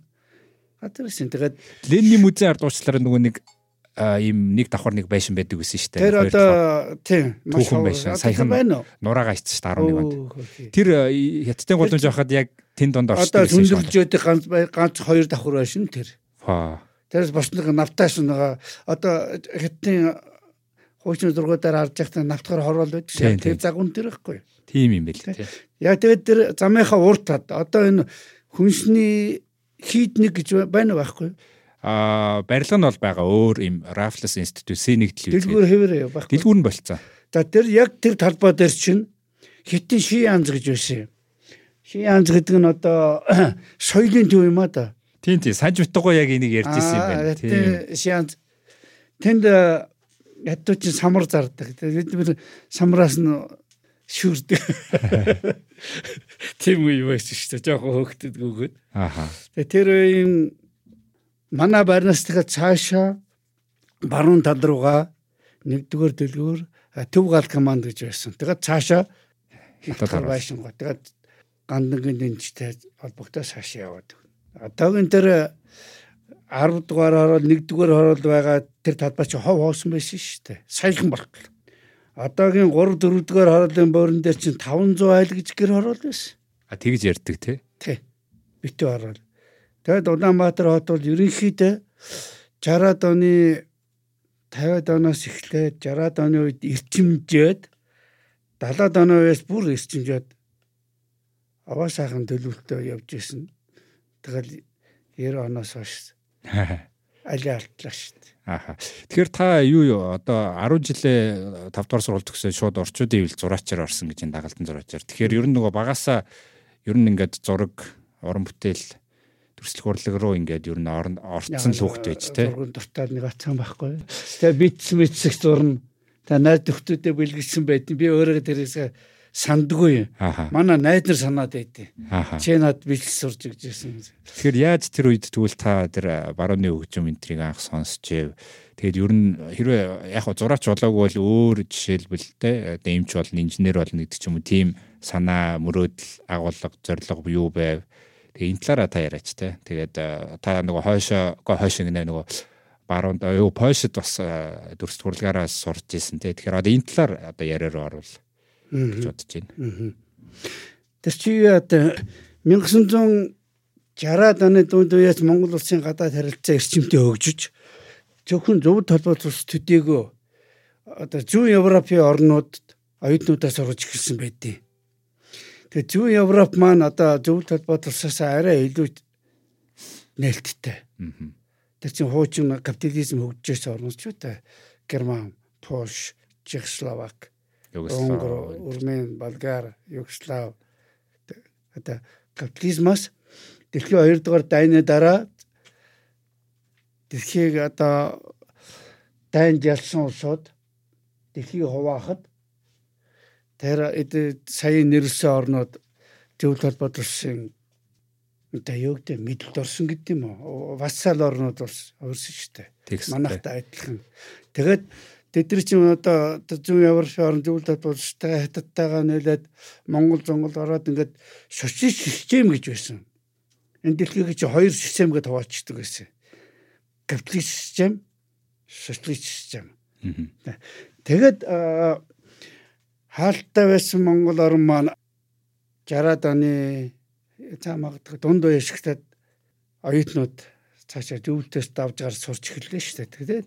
Speaker 1: гадарсан. Тэгээд
Speaker 3: Ленин музей ард уучлаараа нөгөө нэг ийм нэг давхар нэг байшин байдаг гэсэн шүү дээ.
Speaker 1: Тэр одоо тийм
Speaker 3: маш их байшин. Саяхан нураагаа ичсэн шүү дээ 11 онд. Тэр хятадын гудамж байхад яг тэн донд
Speaker 1: орсон. Одоо сүндэрлж байдаг ганц ганц хоёр давхар байшин тэр. Тэрс бас нэг навтааш нэг одоо хятадын хуучин зургуудаар харж байхдаа навтахаар хороол байдаг шээ. Тэр загун тэр ихгүй.
Speaker 3: Тийм юм байл тий.
Speaker 1: Яа тэгээд тэр замынхаа урт тад одоо энэ хүнсний хийд нэг гэж байна байхгүй.
Speaker 3: а барилга нь бол байгаа өөр юм Raffles Institute C1 төлөв.
Speaker 1: Дэлгүүр хэвээр байх.
Speaker 3: Дэлгүүр нь болцсон.
Speaker 1: За тэр яг тэр талбай дээр чинь хитэн ши янз гэж байсан юм. Ши янз гэдэг нь одоо соёлын төв юм а да.
Speaker 3: Тийм тийм саж битгоо яг энийг ярьж ирсэн юм байна.
Speaker 1: Тийм. Ши янз тэнд ядуу чинь самар зардаг. Бид самраас нь шүрдэг. Тийм үе байсан шүү дээ. Жохон хөөгдөд гүгээд.
Speaker 3: Ааха.
Speaker 1: Тэгээд тэр үеийн манай барнастайгаа цаашаа баруун тал руугаа нэгдүгээр дэлгүүр төв гал команд гэж байсан. Тэгээд цаашаа хятад байшин гоо. Тэгээд гандангийн дэнчтэй холбогдоо цаашаа яваад. Одоогийн тэр 10 дугаар хороол 1 дугаар хороол байгаа тэр талбай чи хов хоосон байсан шүү дээ. Саяхан болтол. Одоогийн 3 4 дугаар хороолын борон дээр чинь 500 айл гэж гэр хороол байсан.
Speaker 3: А тэгж ярьдаг тий.
Speaker 1: Тий. Битүү хороол. Тэгэд Улаанбаатар хот бол ерөнхийдөө 60-аад оны 50-аад оноос эхлээд 60-аад оны үед эрчимжээд 70-аад оны үеэс бүр эрчимжээд аваа сайхан төлөвлөлтөд явж исэн. Тэгэл 90 оноос хойш алиа алтлаа шүү дээ.
Speaker 3: Ааха. Тэгэхээр та юу юу одоо 10 жилээ 5 дугаар сургууль төгсөөд шууд орчуудын хөвөл зураачаар орсон гэж энэ дагалдан зураачаар. Тэгэхээр ер нь нөгөө багасаа ер нь ингээд зураг, уран бүтээл төрслөх урлаг руу ингээд ер нь орцсон л хөвгт байж тээ.
Speaker 1: Зургын дуртай нэг ацсан байхгүй. Тэгээ битс митсэх зурна. Та найз нөхдөдөө бэлгэлсэн байдیں۔ Би өөрөө тэрээс сандгүй. Манай найд нар санаад байдیں۔ Чи над бэлс сурж гэжсэн.
Speaker 3: Тэгэхээр яаж тэр үед тэгвэл та тэр барууны хөгжим энтрийг анх сонсчээ. Тэгээд ер нь хэрвээ яг зураач болоогүй бол өөр жишээлбэл те одоо эмч болно, инженер болно гэдэг ч юм уу тийм санаа, мөрөөдөл, агуулга, зорилго юу байв. Тэгээ энэ талаараа та яриач те. Тэгээд та нөгөө хойшоо хойшоо гинэ нөгөө баруунд юу польшид бас дөрс хурлаагаараас сурж исэн те. Тэгэхээр одоо энэ талаар одоо яриараа орвол гэж бодож байна.
Speaker 1: Тэр чи одоо 1960-аад оны дунд үеэс Монгол улсын гадаад харилцаа эрчимтэй хөгжиж зөвхөн зөвд толгойд ус төдийгөө одоо зүүн Европын орнуудад оюутнуудаас орж ирсэн байдیں۔ Тэгээ зүүн Европ маань одоо зөвд толгойд усаас арай илүү нээлттэй. Тэр чинь хуучин капитализм хөгжиж орнууд ч үү Герман, Польш, Чехословак Унгар, Урмен, Болгар, Югослав одоо капитализмаас дэлхийн 2 дугаар дайны дараа дэлхийг одоо дайнд ялсан улсууд дэлхийг хуваахад тэр саяын нэрсэн орнууд зөвлөлт холбоот улсын одоо юу гэдэг мэдлэлд орсон гэдэг юм уу? Вассал орнууд бас өөрсөн шүү дээ. Манайхтай адилхан. Тэгээд Тэд нар чинь одоо зүүн Европын орн зөвлөлт болстой хятадтайгаа нийлээд Монгол зонгол ороод ингээд социалист систем гэж байсан. Энэ дэлхийг чи хоёр систем гэж хуваачдаг байсан. Капиталист систем, социалист систем. Тэгээд хаалттай байсан Монгол орн маань 60-аад оны цаа магадгүй дунд үе шигтад оюутнууд цаашаа зөвлөлтөөс давж гар сурч эхэллээ шүү дээ. Тэгээд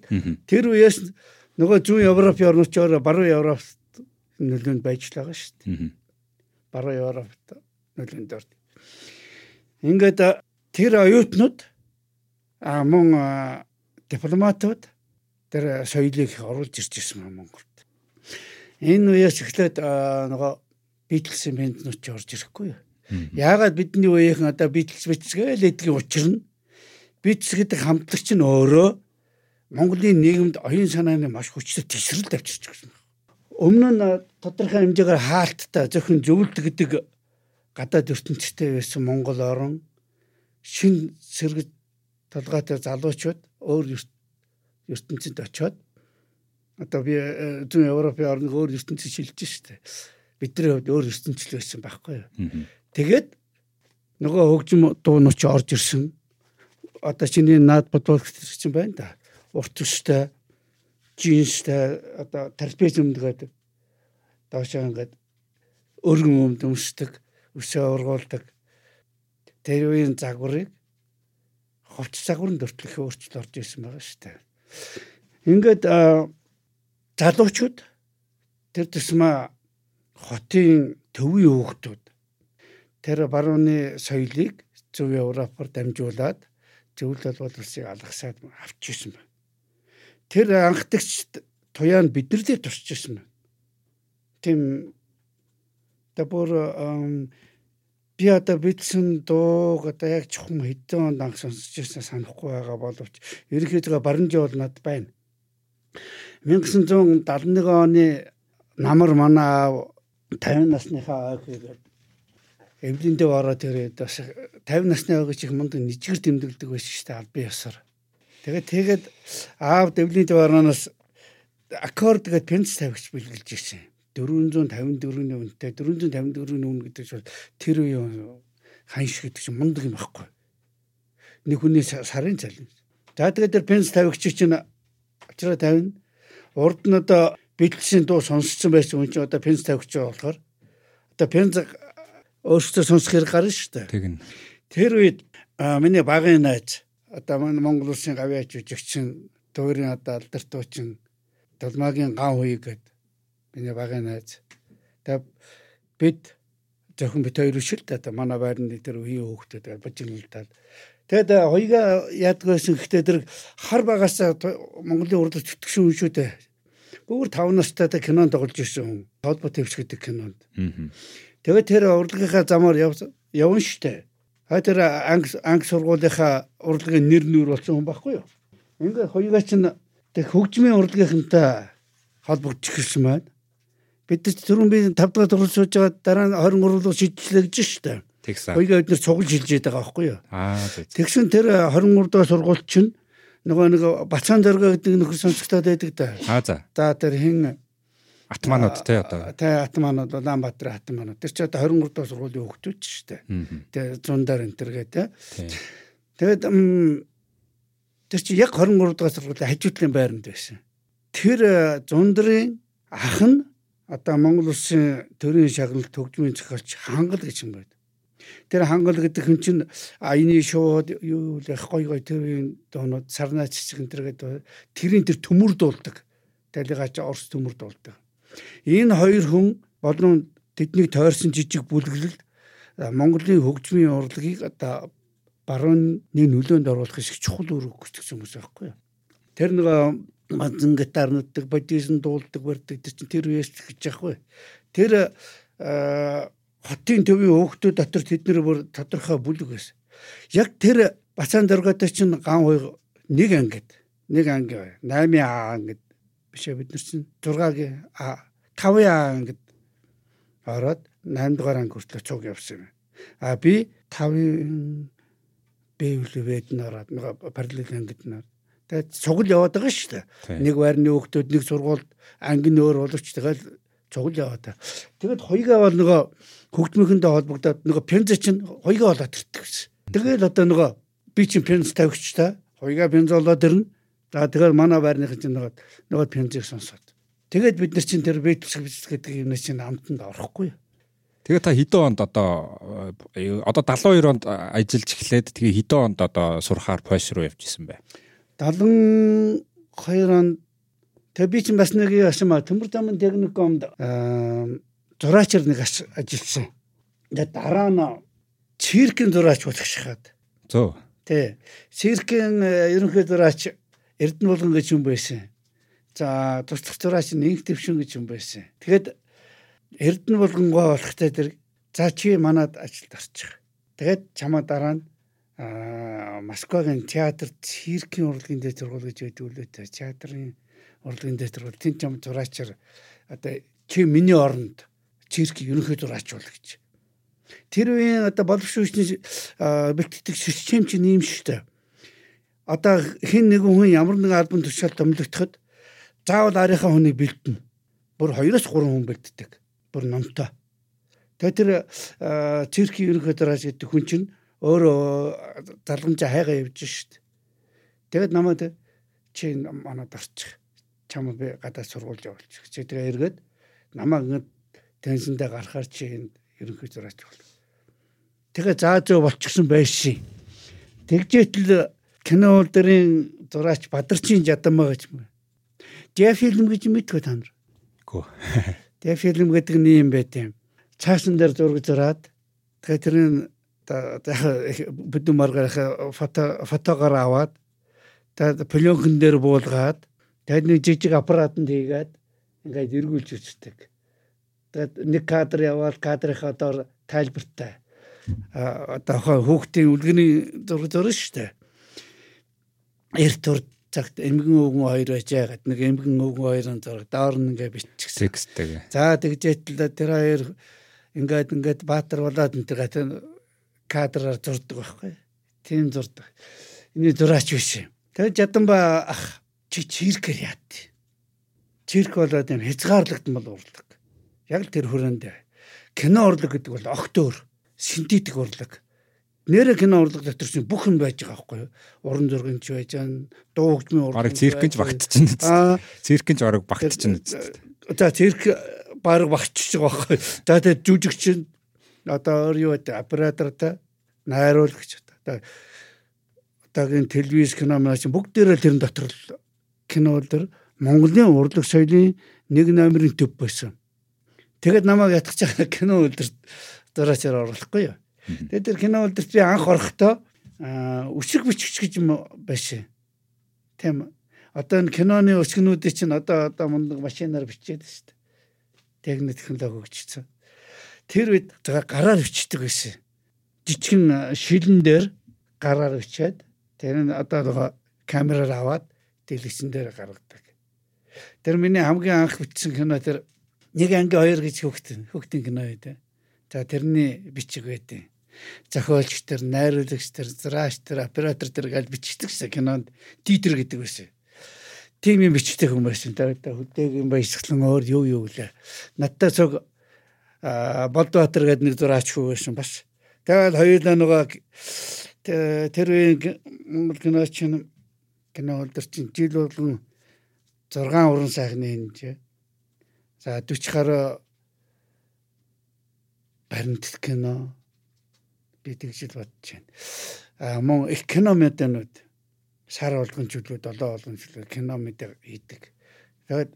Speaker 1: тэр үеэс нөгөө зүүн Европын орнууд баруун Европт нөлөөнд байж л байгаа шүү дээ. Баруун Европт нөлөөнд орд. Ингээд тэр оюутнууд а мөн дипломатууд тэр соёлыг оруулж ирж ирсэн Монголд. Энэ үеэс эхлээд нөгөө Битлс ментнууд ч орж ирэхгүй юу. Яагаад бидний үеийнхэн одоо Битлс битсгээл эдгийн учир нь Битлс гэдэг хамтлагч нь өөрөө Монголын нийгэмд оюун санааны маш хүчтэй тесрэлт авчирч гсэн. Өмнө нь тодорхой хэмжээгээр хаалттай зөвхөн зөвлөлт гэдэг гадаад ертөнцтэй байсан Монгол орн шин сэрэг толгойтой залуучууд өөр ертөнцид очиод одоо би э, зүүн Европын орныг өөр ертөнцид шилжиж штэ. Бидний хувьд өөр ертөнцөл байсан байхгүй юу. Тэгээд нөгөө хөгжим дуунууч орж ирсэн. Одоо чиний наад бодвол гэж чинь байна да урт өстэй джинстэй одоо трапез өмдөг доошоо ингээд өргөн өмд өмсдөг өсөө ургуулдаг тэр үеийн загварыг ховч загварын дөртлөх өөрчлөлт орж ирсэн байгаа шүү дээ. Ингээд залуучууд тэр тусмаа хотын төвийн хүүхдүүд тэр барууны соёлыг зөв Европоор дамжуулаад зөвлөл боловсрыг алгасаад авчихсан байна. Тэр анхдагч туяа нь бид нар дээр турчижсэн байна. Тийм Тэбор би одоо бичсэн дууг одоо яг чухам хэдэн онд анх сонсч ирсэн санахгүй байгаа боловч ерөнхийдөө баримж бол над байна. 1971 оны намар манай 50 насныхаа ойг эвлэндээ ороод ирээд бас 50 насны ойг чих мундаг нэжгэр тэмдэглэдэг байсан шүү дээ албан ёсоор. Тэгээд тэгээд аав дэвлэндээ орноос аккорд гэдэг пенс тавьж бэлгэлж ирсэн. 454-ийн үнэтэй 454-ийн үн гэдэг чинь тэр үеийн ханш гэдэг чинь мундаг юм байхгүй. Нэг хүний сарын цалин. За тэгээд тэр пенс тавигч чинь очроо тавина. Урд нь одоо бидлсэн дуу сонсцсон байсан хүн чинь одоо пенс тавигч болохоор одоо пенс өөрсдөө сонсох хэрэг гарна шүү дээ.
Speaker 3: Тэгнь.
Speaker 1: Тэр үед миний багын найз одоо манай Монгол улсын гавьяач жүжигчин дуурийн одоо алдарт дуучин Долмагийн ган хуй гэдэг миний багын найз. Тэгээ бид зөвхөн бит хоёр биш л да манай байрны тэр үеийн хүүхдүүд бажиглалтаад Тэгэд хоёга яадгүйсэн гэхдээ тэр хар багаас Монголын урд зүтгэшин хүн шүү дээ бүр 5 настай та кинонд тоглож ирсэн хүн. Холбоо твч гэдэг кинонд. Тэгээд тэр урлагийнхаа замаар явна штэ. А тэр анги анги сургуулийнхаа урлагийн нэр нүр болсон хүн байхгүй юу? Ингээ хоёугаа чинь тэг хөгжмийн урлагийнхантай холбогдчих гэсэн байна. Бид түрүүн би 5 дахь дугаар сууж байгаа дараа нь 23 руу шийдлэгдэж штэ.
Speaker 3: Тэгсэн.
Speaker 1: Хоёугаа бид нэр цуглаж хэлж байгаа байхгүй юу?
Speaker 3: Аа.
Speaker 1: Тэгсэн тэр 23 дахь сургууль чинь нөгөө нэг бацаан дөргөө гэдэг нөхөр сонсогдоод байдаг да.
Speaker 3: Аа за.
Speaker 1: За тэр хин
Speaker 3: Атманууд те одоо.
Speaker 1: Тэ Атманууд Улаанбаатар Атманууд. Тэр чи одоо 23 дахь сургуулийн хүүхдүүд ч шүү дээ. Тэгээ зундар энэ төр гэ тэ. Тэгээд тэр чи яг 23 дахь сургуулийн хажуутлын байранд байсан. Тэр зундрын ах нь одоо Монгол улсын төрийн шагналт төгжмийн зохиолч хангал гэж юм байна. Тэр хангал гэдэг хүн чинь аяны шууд юу их гой гой тэр доонууд сарнаа цэцэг энэ төргээд тэрийн тэр төмөр дуулдаг. Талигаач орс төмөр дуулдаг. Энэ хоёр хүн болон тэднийг тойрсон жижиг бүлэглэл Монголын хөгжмийн урлагийг одоо барууны нөлөөнд оруулах шиг чухал үр өгсөн хүмүүс байхгүй юу. Тэр нэг мазан гитар нутдаг, бодисэн дуулдаг, барьдаг тэр чинь тэр үеэс гэж яахгүй. Тэр хотын төвийн хөөхтүүд дотор тэднэр бүр тодорхой бүлэг байсан. Яг тэр бацаан дөргөтэй чинь ган хуй нэг ангид нэг анги 8 а ангид биш бид нар чинь 6-гийн 5 а ангид ороод 8 дугаар анги хүртэл цуг явсан юм. А би 5-ын бэвлэвэд нараад нэг параллел ангид нар Тэгээд цугл яваад байгаа шүү дээ. Нэг байрны хүүхдүүд нэг сургуульд анги нөр боловч тэгэл цугл яваад. Тэгэд хоёгаа бол нөгөө хөгжмийнхөндөө холбогдоод нөгөө пенз чинь хоёгаа болоод ирдэг гэсэн. Тэгэл одоо нөгөө би чинь пенз тавьчих та. Хоёгаа пенз болоод ирнэ. За тэгэл манай байрныхан чинь нөгөө нөгөө пензийг сонсоод. Тэгээд бид нар чинь тэр бэйтс гэдэг юм чинь амтанд орохгүй.
Speaker 3: Тэгээ та хэдэн онд одоо одоо 72 онд ажиллаж эхлээд тэгээ хэдэн онд одоо сурахаар Польш руу явж исэн бэ?
Speaker 1: 72 онд Тэгээ би чинь бас нэг юу ашмаа төмөр таман техникумд зураачаар нэг ажилласан. Тэгээ дараа нь циркийн зураач болох шахаад.
Speaker 3: Зөө.
Speaker 1: Тэ. Циркийн ерөнхий зураач Эрдэнэ болгон гэж юм байсан. За туслах зураач нэг төвшин гэж юм байсан. Тэгэхэд Эрдэнэ болгонгоо болохтой тэр за чи манад ажилд орчих. Тэгээд чамаа дараа нь Москвагийн театр циркийн урлагийн дээр зургуул гэж үлээ театрын урлагийн дээр бол тэн чам зураачаар одоо чи миний оронд цирк ерөнхий зураач бол гэж. Тэр үеийн одоо боловсруучны бэлтгэдэг систем чинь ийм шүү дээ. Одоо хин нэгэн хүн ямар нэгэн албан тушаал томилогдоход заавал арийнхаа хүнийг бэлдэнэ. Бүр 2-3 хүн бэлддэг. Бүр номтой. Тэгээ тэр циркийн ерөнхий зураач гэдэг хүн чинь өөрөө залгамжаа хайгаа явж шít. Тэгээд намайг чи манад орчих чам би гадаад сургууль явуулчих. Чи тэгээ эргээд намаа ингээд тенсэндээ гарахаар чи энд ерөнхий зураач бол. Тэгээ заа зөө болчихсон байшин. Тэгжээтэл кино улдарын зураач Бадарчин жадамаа гэж юм. Дэ фильм гэж мэдгүй та нар.
Speaker 3: Гүү.
Speaker 1: Дэ фильм гэдэг нь юм байт юм. Цаасан дээр зураг зураад тэгээ тэрийн бүдүүн маргаар фото фотогоор аваад тэгээд пленкэн дээр буулгаад тэгээд нэг жижиг аппаратанд хийгээд ингээд эргүүлж үздэг. Тэгээд нэг кадр яваад кадрынхаа доор тайлбартай одоо хүүхдийн үлгэний зураг зурна шүү дээ. Эрт тур цагт эмгэн өвгөн хоёр байж байгаад нэг эмгэн өвгөн хоёрын зураг доор нь ингээ биччихсэн.
Speaker 3: Тексттэй.
Speaker 1: За тэгжээтэл тэр хоёр ингээд ингээд баатар болоод энэ тэр кадраар зурдаг байхгүй. Тийм зурдаг. Эний зураач биш юм. Тэгээд жаданба ах чи чиркэр яат. Чирк болоод юм хязгаарлагдсан бол урлаг. Яг тэр хүрээнд кино урлаг гэдэг бол огтөөр синтетик урлаг. Нэрэ кино урлаг дотор чинь бүх юм байж байгаа байхгүй юу? Уран зургийн ч байж байгаа, дуу хөгжмийн урлаг.
Speaker 3: Бараг циркэнж багтчихна. Аа, циркэнж бараг багтчихна.
Speaker 1: За цирк бараг багтчихж байгаа байхгүй юу? За тэгээд жүжигч одоо өөр юу вэ? Оператортай найруулагч одоо одоогийн телевиз кино маань чинь бүгдээрээ тэрэн дотор л кино дээр Монголын урлаг соёлын нэг номерын төв байсан. Тэгэд намайг ятгах кино үлдэр дураачаар оруулахгүй юу. Тэгээд тэр кино үлдэрт би анх орохдоо өчиг бичгч гэж юм байшээ. Тийм. Одоо энэ киноны өчгнүүдийг чинь одоо одоо мундаг машинаар бичээд шүү дээ. Техник технологи хөгжсөн. Тэр үед гараар бичдэг байсан. Жижигэн шилэн дээр гараар бичээд тэр нь одоо камераар аваад телевизэн дээр гаргадаг. Тэр миний хамгийн анх бичсэн кино тэр нэг анги хоёр гэж хөхтөн хөхтөн кино үү. За тэрний бичиг байдیں۔ Зохиолч тэр, найруулагч тэр, зураач тэр, оператор тэр гэж бичдэг шээ кинонд титр гэдэг байсан. Тим юм бичдэг байсан. Тэгээд хөдөөгийн баясгалан өөр юу юу гэлээ. Надтай цог Болдбаатар гэдэг нэг зураач хүү байсан бас. Тэгээд хоёулаа нөгөө тэр үеийн Монгол кино чинь кино холдор чинь жил болгон 6 уран сайхны энэ. За 40 гаруй баримт кино би тэгж л бодож байна. А мөн их кино мэдэнүүд сар болгон жилүүд долоо болгон жилүүд кино мэдээ хийдэг. Тэгээд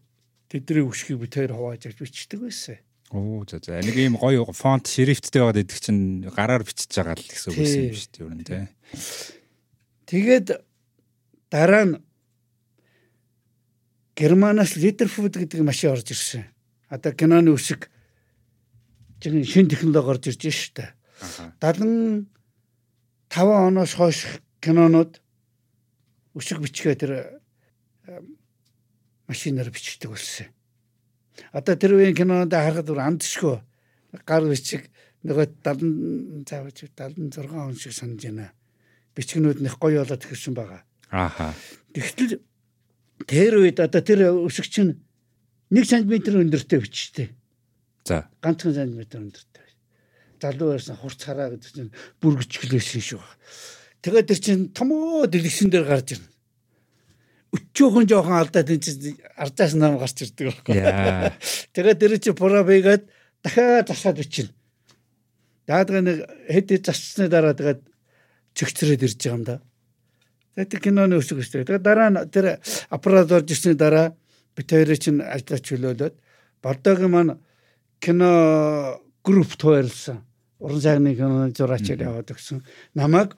Speaker 1: тэдний үшгийг би тэр хувааж авч бичдэг байсан.
Speaker 3: Оо за за нэг ийм гоё фонт шрифттэй байгаад идэх чинь гараар бичиж байгаа л гэсэн үг юм шүү дээ ер нь тий.
Speaker 1: Тэгээд дараа нь Германаас Литерфуд гэдэг машин орж ирсэн. Одоо киноны үсэг чинь шин технологи орж ирж штэ. 75 оноос хойш кинонууд өшиг бичгээ тэр машинаар бичдэг болсон. Одоо тэр үеийн кинонод харахад бүр амтшгүй гар бичиг нөгөө 70 заавч 76 он шиг санаж байна. Бичгнүүд нэх гоё болоод ирсэн байгаа.
Speaker 3: Ааха.
Speaker 1: Тэгтэл тэр үед одоо тэр өшиг чинь 1 см өндөртэй бичтэй.
Speaker 3: За.
Speaker 1: Ганцхан сантиметр өндөртэй. Залуу байсан хурц хараа гэдэг чинь бүргэжгэлээсэн шүү. Тэгээд тэр чинь томоо дэлгэсэн дээр гарч ирнэ. Өчөөхөн жоохон алдаад энэ чинь ардаас нам гарч ирдэг байхгүй. Тэгээд тэр чинь пробигээд дахиад засаад бичнэ. Даадаг нэг хэд хэд засчсны дараа тэгээд чигцрээд ирж байгаа юм да. Тэгээд киноны өсөг өстэй. Тэгээд дараа нь тэр аппарат орж ирсний дараа бит хоёрыг чинь ажлаач хөлөөлөд болдоогийн маань кино групп тойрлсон. Уран сайхны киноны зураачаар яваад өгсөн. Намайг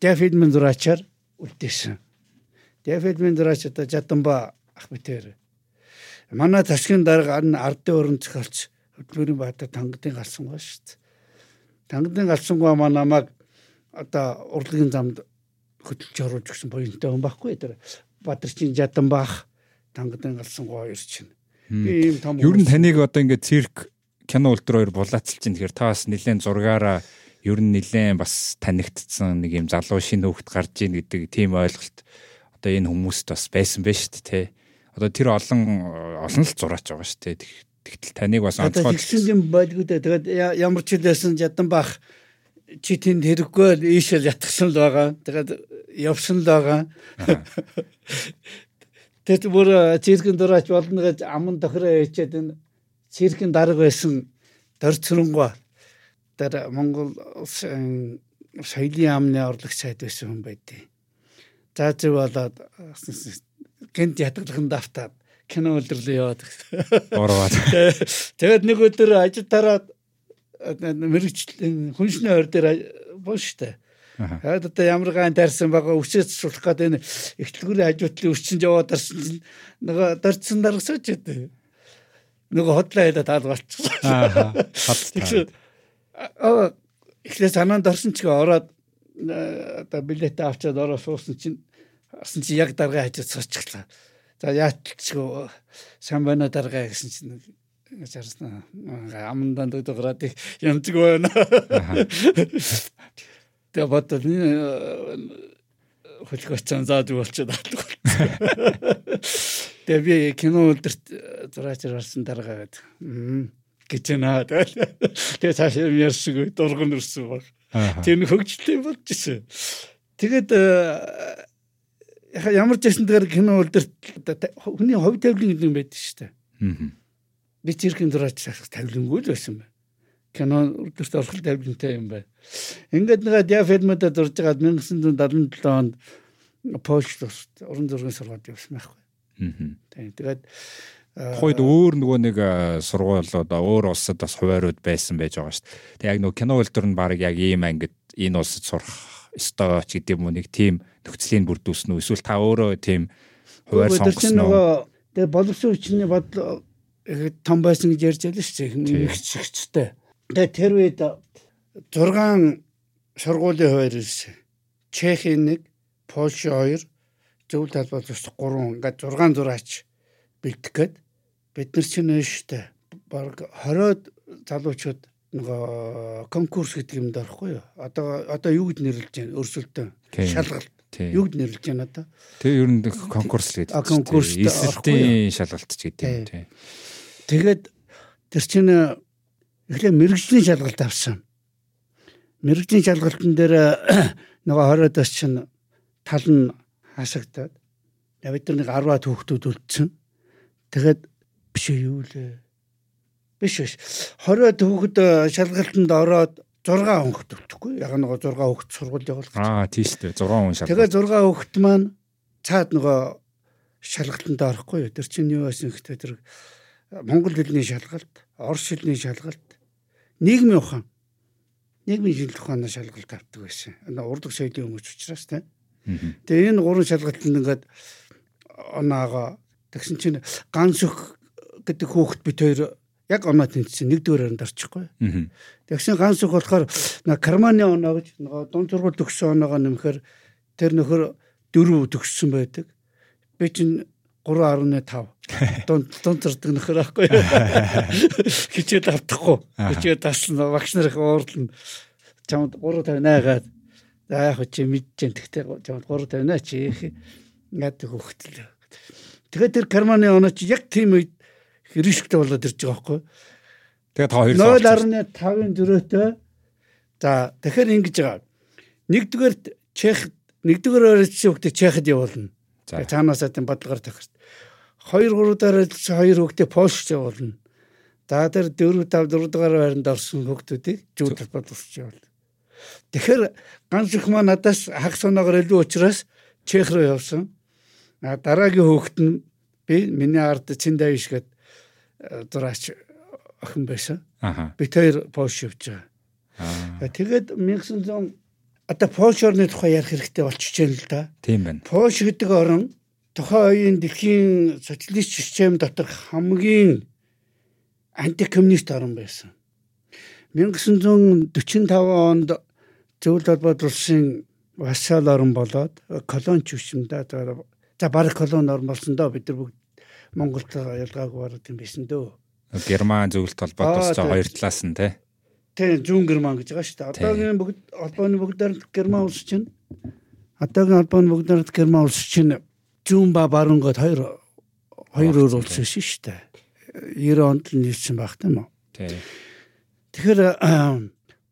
Speaker 1: Дэвидмэн зураачаар үлдээсэн. Дэвидмэн зураач одоо Жаданба ах битээр. Манай ташгийн дарга ардын өрн зохиолч хөдөлмөрийн баатар тангадын галсан гоо шүү дээ. Тангадын галсан гоо маа намайг одоо урлагийн замд хөдөлж оруулж өгсөн буянтай хүн байхгүй тэр Бадарчин Жаданбаах тангадын галсан гоо хоёр чинь
Speaker 3: Би ийм том Ер нь таныг одоо ингээд цирк кино өлтрөөр булаацалж чинь тэгэхээр та бас нэлээд зургаараа ер нь нэлээд бас танигдсан нэг юм залуу шинэ хөвгт гарч ийн гэдэг тийм ойлголт одоо энэ хүмүүст бас байсан байж шүү дээ. Одоо тэр олон олон л зураач байгаа шүү дээ. Тэгтэл таныг бас
Speaker 1: онцгой тэгсэн юм байлгүй дээ. Тэгээд ямар ч хэлсэн жадан бах чи тэнд хэрэггүй л ийшэл ятгсан л байгаа. Тэгээд явсан л байгаа. Тэгэд бүр циркэн дураач болно гэж аман тохироо хийчихэд энэ циркэн дарга байсан дор цөрөнгөө тэр Монгол соёлын яамны орлогч сайд байсан хүн байдیں۔ За зөв болоод гэнт ятгалхан давтаад кино үлдэрлээ яваад.
Speaker 3: Ороод.
Speaker 1: Тэгээд нэг өдөр ажил тараад мэрэгчлэн хүншний ойр дээр Польштэй. Хаад одоо ямар гайн дарсан байгаа өчөөс суулах гээд энэ ихтлгүүрийн хажуутлын өчөнд яваад дарсан чинь нөгөө дорцсон даргасаач гэдэг. Нөгөө хотлоо хэлээд таал болчихсон.
Speaker 3: Аа. Хот.
Speaker 1: Аа эхлээ санаанд орсон ч ороод одоо билетээ авчаад ороо суусан чинь асан чи яг дарга хажууд суучихлаа. За яачлаа сайн байна дарга гэсэн чинь чарсан амндан дөрөд янзгүй байна. Тэгээ бодвол хөлгөөцөн заад болчиход алдах. Тэгээ би кино өдөрт зураач гарсан дараагаа гээд гэж наа. Тэгээ цааш ярьсгүй дурган өрсөн баг. Тэр нь хөгжлөө болж ирсэн. Тэгээд ямар ч байсан дээр кино өдөрт хүний хувь тавилан гэдэг юм байдаг шүү дээ. Би циркийн зураач тавилангүй л байсан байна кино үрдэрт орхол тавилантай юм байна. Ингээд нэг диафедмэдэ дурж байгаад 1977 онд Польшд уран зургийн сургууль явсан байхгүй. Аа. Тэгээд
Speaker 3: Хойд өөр нөгөө нэг сургуулиуд өөр улсад бас хуваарууд байсан байж байгаа шүү дээ. Тэг яг нөгөө кино үйлдвэр нь баг яг ийм ангид энэ улсад сурах ёстой ч гэдэг юм уу нэг тийм нөхцөлийн бүрдүүлсэн үү эсвэл та өөрөө тийм хуваар сонгосон уу?
Speaker 1: Тэгээ боловсон хүчний бодол том байсан гэж ярьж байлаа шүү дээ. Нэгчтэй. Тэгээ тэр үед 6 сургуулийн хуваар ирсэн. Чехийн нэг, Польш 2, зөвлөлт талбайлт 3 ингээд 6 зураач бэлдэх гээд бид нар чинь нөөштэй баг 20-од залуучууд нөгөө конкурс гэдэг юмд орохгүй юу? Одоо одоо юу гэж нэрлэж байна? Өрсөлдөөн, шалгалт. Юу гэж нэрлэж байна одоо?
Speaker 3: Тэгээ ер нь конкурс гэдэг.
Speaker 1: А конкурс
Speaker 3: эсэлтийн шалгалт ч гэдэг юм тий.
Speaker 1: Тэгээд тэр чинь эхлээ мэрэгжлийн шалгалт авсан. Мэрэгжлийн шалгалтын дээр нөгөө 20-оос чинь тал нь хасагдаад бид нар нэг 10-аад хүүхдүүд үлдсэн. Тэгээд биш юу лээ. Биш биш. 20-аад хүүхэд шалгалтанд ороод 6 хүүхэд үлдэхгүй. Яг нөгөө 6 хүүхэд сургууль явуулах.
Speaker 3: Аа тийм шүү дээ. 6 хүн шалгалт.
Speaker 1: Тэгээ 6 хүүхэд маань цаад нөгөө шалгалтанд орохгүй. Тэр чинь юу байсан гэхдээ тэр Монгол хэлний шалгалт, Орос хэлний шалгалт, нийгмийн ухаан нийгмийн шинжилгээ ухааны шалгалт авдаг байсан. Урдаг соёлын өмч учраас тийм. Тэгээ энэ гурван шалгалтанд ингээд оноогоо тэгсэн чинь ганц өх гэдэг хүүхэд бит хоёр яг оноо тэнцсэн нэгдүгээр харинд орчихгүй. Тэгсэн ганц өх болохоор карманы оноо гэж нөгөө дунд сургууль төгссөн оноогоо нэмэхээр тэр нөхөр дөрөв төгссөн байдаг. Би чинь 3.5 дунд дунд зурдаг нөхөр аахгүй. Хичээд автахгүй. Хичээд таслан багш нарын уурлан чамд 358 гаад за яг чи мэдчихээн тэгтээ чамд 358 чи яд хөхтөл. Тэгээд тэр карманы оноо чи яг тийм үед рисктэй болоод ирж байгаа байхгүй
Speaker 3: тэгээд та хоёр
Speaker 1: 0.5-ын дөрөөтэй за тэгэхээр ингэж байгаа. Нэгдүгээр чех нэгдүгээр орчин хүүхдээ чехад явуулна Цаанаасаа тийм бодлогоор тохирт. 2 3 дараа хоёр хүүхдээ Польшд явуулна. За тэр 4 5 4 дугаар байранд орсон хүүхдүүдийг зүү талбад усч явуул. Тэгэхээр ганц их маа надаас хаг соноогоор илүү учраас Чех руу явсан. А дараагийн хүүхэд нь би миний ард Циндавиш гээд зураач охин байсан. Бид хоёр Польш явж байгаа. Аа. Тэгээд 1900 одоо Польш орны тухай ярих хэрэгтэй болчихжээ л да.
Speaker 3: Тийм байна.
Speaker 1: Польш гэдэг орн тухайн үеийн дэлхийн социалист систем дотор хамгийн антикоммунист орн байсан. 1945 онд зөвлөлт холбоот улсын вассал орн болоод колони хүчмдээ за баг колони орн болсон доо бид нар бүгд Монголд ялгаагүй барууд юм байсан дөө.
Speaker 3: Герман зөвлөлт холбоот улс хоёр талаас нь тий
Speaker 1: зүүн герман гэж байгаа шүү дээ. Одоогийн бүгд Албаны бүгдээр герман улс чинь одоогийн Албаны бүгдээр герман улс чинь зүүн ба баруун гээд хоёр хоёр өөр улс биш шүү дээ. 90 онд л нийцсэн байх тийм үү?
Speaker 3: Тийм.
Speaker 1: Тэгэхээр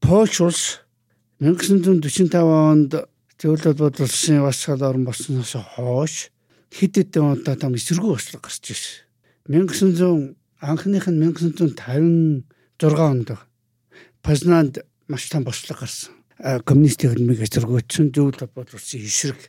Speaker 1: Польш улс 1945 онд зөвлөлт бодлолсын васгал орн болсноос хойш хэд хэдэн удаа там эсэргүү ослог гарч ирсэн. 1900 анхных нь 1956 онд Познанд маш том бослог гарсан. Коммунист хэлмийг эсэргүүцсэн зөвлөлт бодлуулсан эсрэг.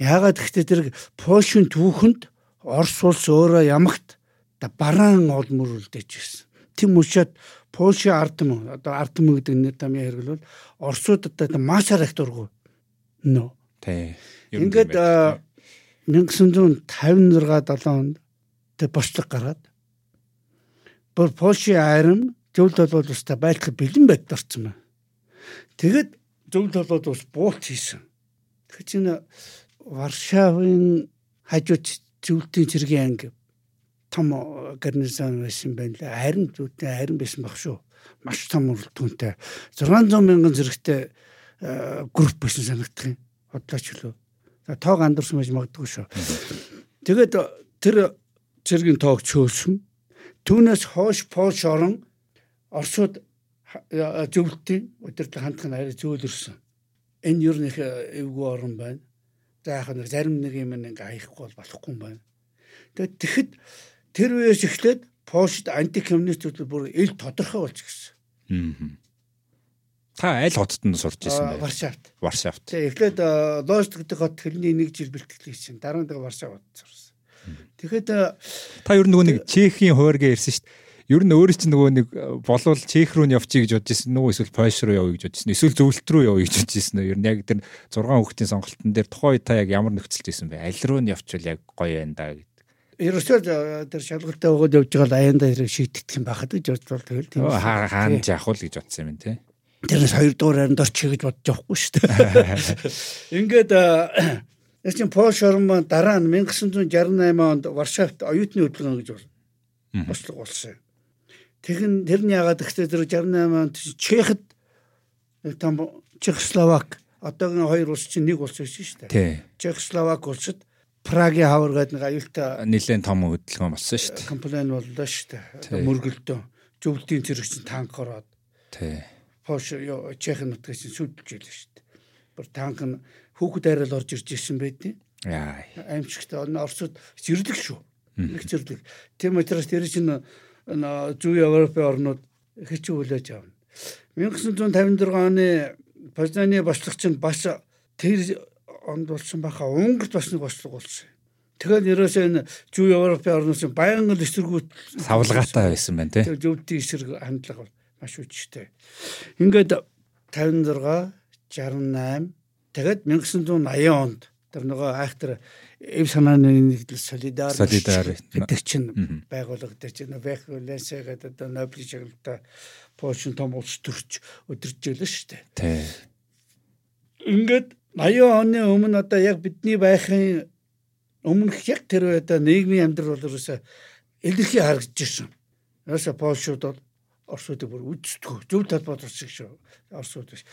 Speaker 1: Яагаад гэвэл тэр Польшийн түүхэнд Орос улс өөрөө ямагт бараан ол мөрөлдөж ирсэн. тийм учраас Польши ардам одоо ардам гэдэг нэр томьёо хэрэглэл Оросууд одоо масаар их дургу. Нөө.
Speaker 3: Тий.
Speaker 1: Ингээд 1956 7 онд тэг бослог гараад бүр Польши айрам зөвлөлт толгойд устаа байлах бэлэн байд орцсон байна. Тэгэд зөвлөлт толгойд ус буулт хийсэн. Тэгэхээр чинь Варшавын хажууд зөвлөлтийн цэргийн анги том гарнизон байсан байна лээ. Харин зүйтэй харин байсан баг шүү. Маш том үрэлтгүүнтэй 600 мянган зэрэгтэй групп байсан санагдах юм. Хотлооч лөө. За тоог андуурсан байж магадгүй шүү. Тэгээд тэр цэргийн тоог чөөлсөн. Түүнээс хоош Польш орон Оросууд зөвлөлтийн удирдлага хандах нь арай зөөлөрсөн. Энэ юу нэг эвгүй орн байна. За яг нэг зарим нэг юм ингээ хаяхгүй бол болохгүй юм байна. Тэгээд тэгэхэд тэр үеэс эхлээд Польшд антикоммунистууд бүр ил тодорхой болж гисэн.
Speaker 3: Та аль хотод нь сурч ирсэн бэ?
Speaker 1: Варшавт.
Speaker 3: Варшавт.
Speaker 1: Тэгээд эхлээд Лост гэдэг хот хэлний нэг жил бэлтгэл хийсэн. Дараа нь Варшавт сурсан. Тэгэхэд
Speaker 3: та ер нь нөгөө нэг Чехийн хуургээ ирсэн шүү дээ. Ер нь өөрөө чинь нөгөө нэг болвол Чех руу нь явчих гэж бодож ирсэн нөгөө эсвэл Польш руу явъя гэж бодож ирсэн. Эсвэл зөвлөлт рүү явъя гэж бодож ирсэн. Ер нь яг тэр 6 хүүхдийн сонголтын дээр тухайн үед та яг ямар нөхцөлд ирсэн бэ? Аль руу нь явчихвал яг гоё байна да гэдэг.
Speaker 1: Ерөөсөө тэр шалгалтай өгөөд явж байгаа л аяанда хэрэг шийдэгдэх юм байхад гэж бодвол тэгэл
Speaker 3: тийм. Хаан жахвал гэж бодсон юм те.
Speaker 1: Тэрнээс хоёр дугаар харин дорч гэж бодож явахгүй шүү дээ. Ингээд яг чинь Польш орн дараа нь 1968 онд Варшавт оюутны хөдөлгөөн гэж бослого болсон. Тэгэн тэрний ягаад гэхдээ тэр 68 онд Чехэд нэг том Чехословак одоогийн хоёр улс чинь нэг улс байсан шүү
Speaker 3: дээ.
Speaker 1: Чехословак улсад Прагийн хавар гэдэг нэг аюултай
Speaker 3: нэлээд том хөдөлгөөн болсон шүү дээ.
Speaker 1: Комплайн боллоо шүү дээ. Мөргөлдөө зөвлөдийн зэрэг чинь танк ороод.
Speaker 3: Тий.
Speaker 1: Польш Чех нутгаас чинь сүлдэж ийлээ шүү дээ. Бүр танк нь хүүхэд арил орж ирж ирсэн байдیں۔ Аимшигтай Оросууд зэрлэг шүү. Нэг зэрлэг. Тийм учраас тэр чинь зүүн Европын орнууд хэчүү хүлээж авна. 1956 оны Познаны бослого чинь бас тэр онд болсон баха Унгарт бас нэг бослого болсон. Тэгэхээр ерөөсөө энэ зүүн Европын чинь баян л эсэргүүт
Speaker 3: савлгаатай байсан байна тий.
Speaker 1: Зөвдийн эсрэг хандлага маш үжигтэй. Ингээд 56 68 тэгээд 1980 онд тэр нөгөө айхтар эв санааны нэгдэл солидар гэдэг чинь байгууллагатай чинь Вэх Ленсэ гэдэг одоо Нобелийн шагналтай Польшин том улс төрч өдөржүүлээ шүү дээ.
Speaker 3: Тий.
Speaker 1: Ингээд 80 оны өмнө одоо яг бидний байхын өмнөх яг тэр одоо нийгмийн амьдрал бол ерөөсө илэрхий харагдаж ирсэн. Ерөөсө Польшууд бол Оросуудыг бүр үздэггүй. Зөв талбайд орчих шүү. Оросууд биш.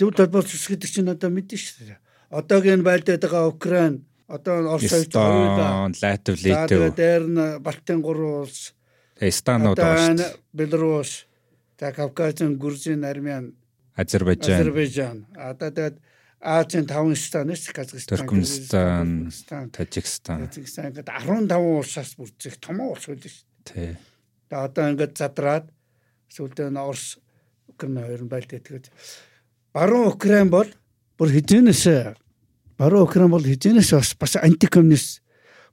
Speaker 1: Зөв талбайд орчих гэдэг чинь одоо мэдэн шүү дээ. Одоогийн байлдаад байгаа Украин одоо Орос хоёр
Speaker 3: хоёулаа Латв Литв
Speaker 1: дээр нь Балтийн гурван улс
Speaker 3: Эстанууд
Speaker 1: байна. Беларусь, за Кавказын Грузин, Армян,
Speaker 3: Азербайджан.
Speaker 1: Азербайджан. Одоо тэгээд Азийн таван станаас Казахстан,
Speaker 3: Туркменстан, Тажикстан.
Speaker 1: Тажикстан гэдэг 15 улсаас бүрдэх том улс байл шүү дээ.
Speaker 3: Тий.
Speaker 1: Тэгээд одоо ингээд задраад сүүлдээ нь Орос, Украин хоёр нь байлдаа тэгээд баруун Украин бол бүр хизэнээс баруун Украин бол хизэнээс бас бас антикоммунист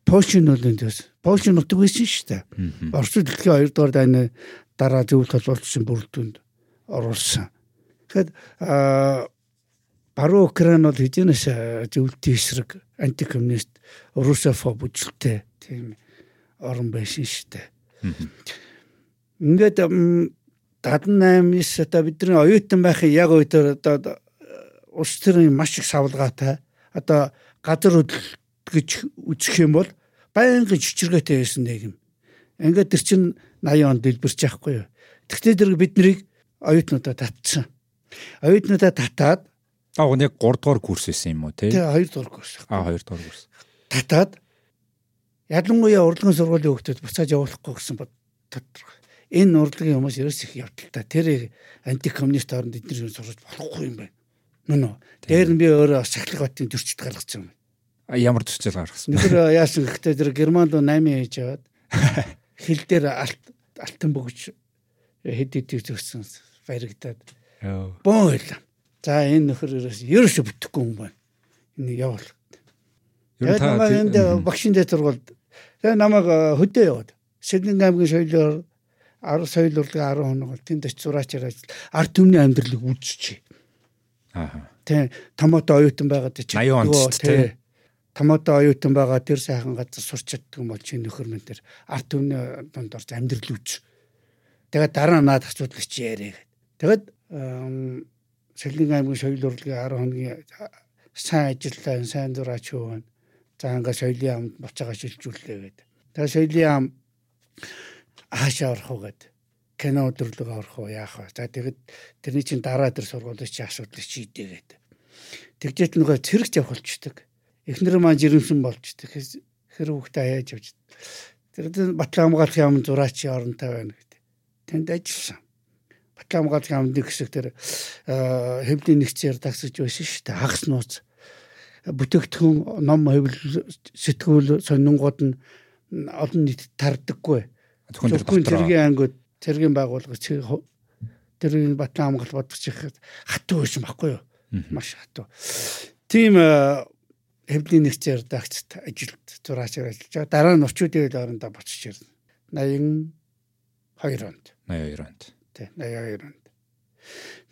Speaker 1: Польшин бол эндээс Польшин нутаг байсан шүү дээ. Орос дэлхийн 2 дугаар дайны дараа зөвлөлт толгойлсон бүрэлдэхүүнд оруулсан. Тэгэхээр баруун Украин бол хизэнээс зөвлөлтийн эсрэг антикоммунист русофоб үжилтэй тийм орн байсан шүү дээ. Ингээд 78-ис одоо бидний оюутан байхын яг үедээ одоо улс төрийн маш их савлгаатай одоо газар хөдлөлт гэж үзэх юм бол байнгын чичиргээтэй байсан нэг юм. Ингээд тэр чин 80 онд дэлбэрч яахгүй юу. Тэгтээ тэр биднийг оюутнуудаа татсан. Оюутнуудаа татаад
Speaker 3: Аа яг 3 дугаар курс байсан юм уу тий?
Speaker 1: Тий 2 дугаар курс.
Speaker 3: Аа 2 дугаар курс.
Speaker 1: Татаад ялангуяа урлагийн сургуулийн хүүхдүүд буцааж явуулахгүй гэсэн бод тодорхой. Энэ урлагийн хүмүүс ерөөс их явдалтай. Тэр антикоммунист оронд эдгээр сурч болохгүй юм байна. Нүн үү. Дээр нь би өөрөө сахлах батын төрчд гаргацсан юм.
Speaker 3: Ямар төрчл гаргасан?
Speaker 1: Тэр яасан гэхдээ тэр германд 8 хийж аваад хил дээр алт алтан бөгж хэд хэд зөксөн баярагдаад. Боо байлаа. За энэ нөхөр ерөөс ерөөсө бүтэхгүй юм байна. Энэ явал. Тэгээд намайг энд багшин дээр турвал тэгээд намайг хөдөө яваад Сэлэнг аймгийн соёлоор 10 соёл урлагийн 10 хоног бол тэнд очиж зураачаар ажил ард түмний амьдралыг үзчихье.
Speaker 3: Аа.
Speaker 1: Тэ томото оюутан байгаад чи
Speaker 3: 80 онд тий.
Speaker 1: томото оюутан байгаа тэр сайхан газар сурч чаддаг юм бол чи нөхөр мэн тэр ард түмний донд орж амьдрал үз. Тэгээд дараа наад асуудал чи яриа. Тэгээд Сэлгийн аймгийн соёл урлагийн 10 хоногийн сайн ажиллаа, сайн дураач юу вэ? За ингээ соёлын амд буцаага шилжүүллээ гэдэг. Тэгээд соёлын ам хаашаа орох уу гэдэг. Кино өдрлөг орох уу яах вэ? За тэгэд тэрний чинь дараа тэр сургуулийн чи асуудал шийдээ гэдэг. Тэгжээд нөгөө цэрэгч явуулчихдаг. Эхнэр маань жирэмсэн болчдөг. Хэр хүүхдээ хаяаж явж. Тэр Батлан хамгаалахын яамн зураачийн оронтой байна гэдэг. Тэнд ажилласан. Батлан хамгаалахын яамны хэсэг тэр э, хэвлийн нэгцээр тагсаж байсан шүү дээ. Хагас нууц бүтээгдэхүүн ном хэвлэл сэтгүүл сонингууд нь олон нийт тардаггүй.
Speaker 3: Зөвхөн тэр
Speaker 1: Зөвхөн
Speaker 3: дотроо.
Speaker 1: цэргийн ангууд цэргийн байгууллага чи- тэрийн Батлан хамгаалалт бодох чих хатуу байсан байхгүй юу? Маш хатуу. Тийм э, хэвлийн нэгцээр дагцт ажилд зураачаар ажиллаж байгаа. Дараа нь орчуудын орондоо буцаж ирнэ. 82 онд.
Speaker 3: 82 онд.
Speaker 1: Тий, 82 онд.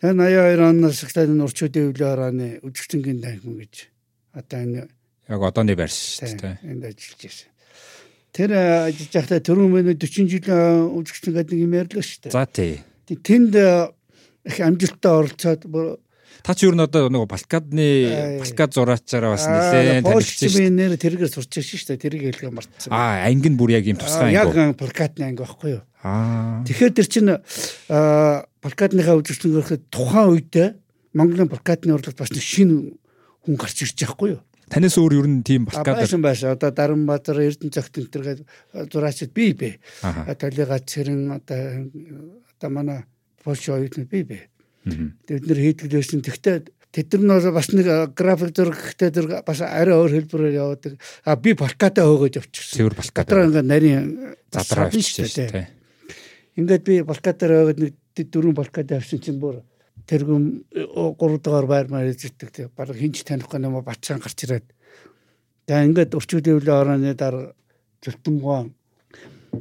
Speaker 1: Тэгээ 82 оноос эхлээд энэ орчуудын хөвлийн орооны үжигчингийн танхим гэж одоо энэ
Speaker 3: Яг одооны байрш шүү дээ.
Speaker 1: энд ажиллаж байсан. Тэр э, байхдаа түрүүн мэнэ 40 жилийн үжигчин гэдэг нэг юм ярьлаа шүү дээ.
Speaker 3: За тий.
Speaker 1: Тэнд э, их амжилттай оролцоод
Speaker 3: Та ч юу н одоо нөгөө Балкадны. Балкад зураачаараа бас нэлээд танилцсан шүү.
Speaker 1: би нэр тэргээр сурч байгаа шүү дээ. Тэрийг хэлгээ мартсан.
Speaker 3: Аа, анги нь бүр яг юм тусгай
Speaker 1: яг
Speaker 3: анги.
Speaker 1: плакатны анги байхгүй юу?
Speaker 3: Аа.
Speaker 1: Тэгэхээр тэр чинь аа плакатныхаа үжилтэн гэхэд тухайн үедээ Монголын плакатны урлагт бас нэг шинэ хүн гарч ирж байгаа байхгүй юу?
Speaker 3: Танаас өөр ер нь тийм Балкад
Speaker 1: байсан байсан. Одоо Даранбаатар Эрдэнэ цагт энэ төргээд зураачд би бэ.
Speaker 3: Аа.
Speaker 1: Талига цэрэн одоо одоо манай Польш оюутны би бэ.
Speaker 3: Мгм.
Speaker 1: Бид нэр хийдгэлсэн. Тэгтээ тэд нар нь бас нэг график гэхдээ тэр бас арай өөр хэлбэрээр яваадаг. А би плакатаа хөөгөөж явчихсан.
Speaker 3: цэвэр Балкад.
Speaker 1: Дотроо ингээ нарийн
Speaker 3: задраа авчихсан шүү дээ.
Speaker 1: Ингээд би балкатаар яваад нэг дөрвөн балкад авсан чинь бүр тэргүм 3 дугаар байр маар эзэлдэг тий. Бараг хинч танихгүй юм бацаан гарч ирээд. Тэгээ ингээд өрчүүдийн орооны дараа зөвтөнгөө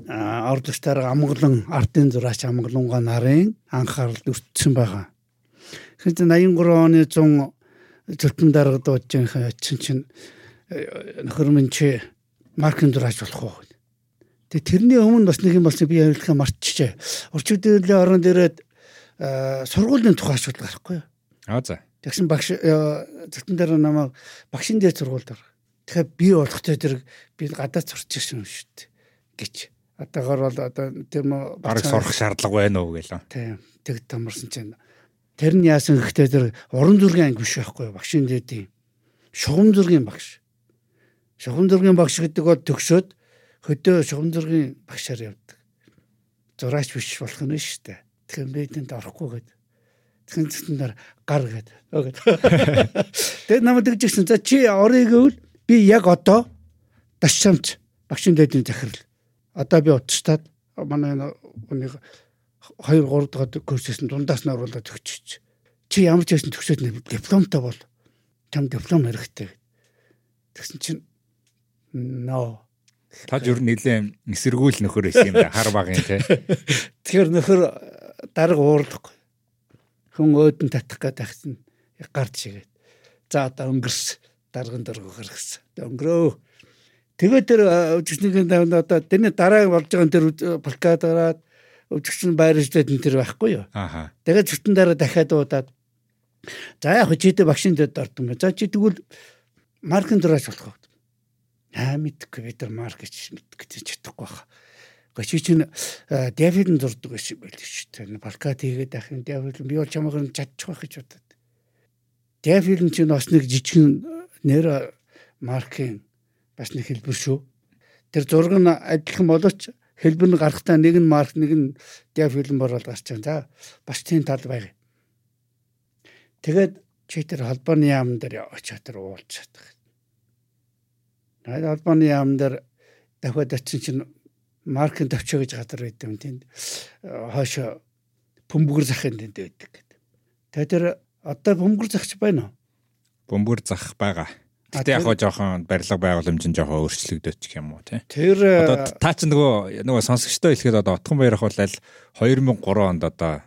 Speaker 1: а ордогчдаар амгалан ардын зураач амгалангаа нарын анхаарал өртсөн байгаа. Тэгэхээр 83 оны 100 зөвтөн дарга дууж байгаа чинь э, нөхөр минь чи маркын зураач болох уу? Тэгээ тэрний өмнө бас нэг юм болсон би ярилцлага мартчихжээ. Орчуудын орон дээрээ сургуулийн тухай асуудал гарахгүй юу?
Speaker 3: Аа за.
Speaker 1: Тэгсэн багш зөвтөн дээр намайг багшин дээр сургуульд ор. Тэгэхээр би болохтой тэр би гадаад сурч ирсэн юм шүү дээ гэж. Одоогор бол одоо тийм
Speaker 3: Бараг сурах шаардлага байна уу гэлээ.
Speaker 1: Тийм. Тэг тамарсан чинь тэр нь яасан гэхдээ тэр уран зургийн анги биш байхгүй юу? Багшин дээдийн шугам зургийн багш. Шугам зургийн багш гэдэг бол төгсөөд хөдөө шугам зургийн багшаар явдаг. Зураач биш болох нь шүү дээ. Тэгэхээр би тэнд орохгүй гээд. Тэгэн цэцэндэр гар гээд. Өгөөд. Тэгээд намайг тэгжсэн. За чи орё гэвэл би яг одоо дашчамч багшин дээдийн захирал. Одоо би утастаад манай нэг 2 3 дахь курсээс дундаас нь оруулаад өгчөж. Чи ямар ч байсан төгсөөд дипломтой бол чам диплом хэрэгтэй. Тэгсэн чинь ноо.
Speaker 3: Таж ер нь нэлээд эсэргүүл нөхөр байсан юм да. Хар багын тий.
Speaker 1: Тэгэхээр нөхөр дарга уурлахгүй. Хүн өөдөн татах гээд тахсан гарч игээд. За одоо өнгөрс дарган дөрөв гаргасан. Өнгөрөө. Тэгээд тэр өчигчнийхэн давнд одоо тэрний дараа болж байгаа тэр плакат гараад өчигчн байрлалд энэ тэр байхгүй юу? Тэгээд зүтэн дараа дахиад дуудаад за яг чийдэ багшин дэд ордон. За чи тэгвэл маркын дураач болох? Аа мэдгүй бид нар марк гэж мэдгүй чадахгүй баха. Гэхдээ чи чинь Дэвидэн зурдаг байсан байл шүү дээ. Балкат хийгээд ахын Дэвид би бол чамайг нь чадчих байх гэж бодод. Дэвид чинь бас нэг жижигэн нэр маркийн бас нэг хэлбэр шүү. Тэр зураг нь адилхан боловч хэлбэр нь гарахтаа нэг нь марк нэг нь Дэвид бор бол гарч байгаа. За бас тийм тал байг. Тэгээд чи тэр холбооны яам дээр очиад тэр уулзаад. Найд холбооны яам дээр дахиад очин чинь маркын төвчөө гэж газар байт юм тэнд хоошо бөмбөр захын тэнд байдаг гэдэг. Тэгээд тэр одоо бөмбөр захч байна уу?
Speaker 3: Бөмбөр зах байгаа. Гэтэ яг хоо жоохон барилга байгууламж нь жоохон өөрчлөгдөж гэх юм уу тий.
Speaker 1: Тэр
Speaker 3: Одоо та ч нөгөө нөгөө сонсогчтой хэлэхэд одоо Отхон баярах бол аль 2003 онд одоо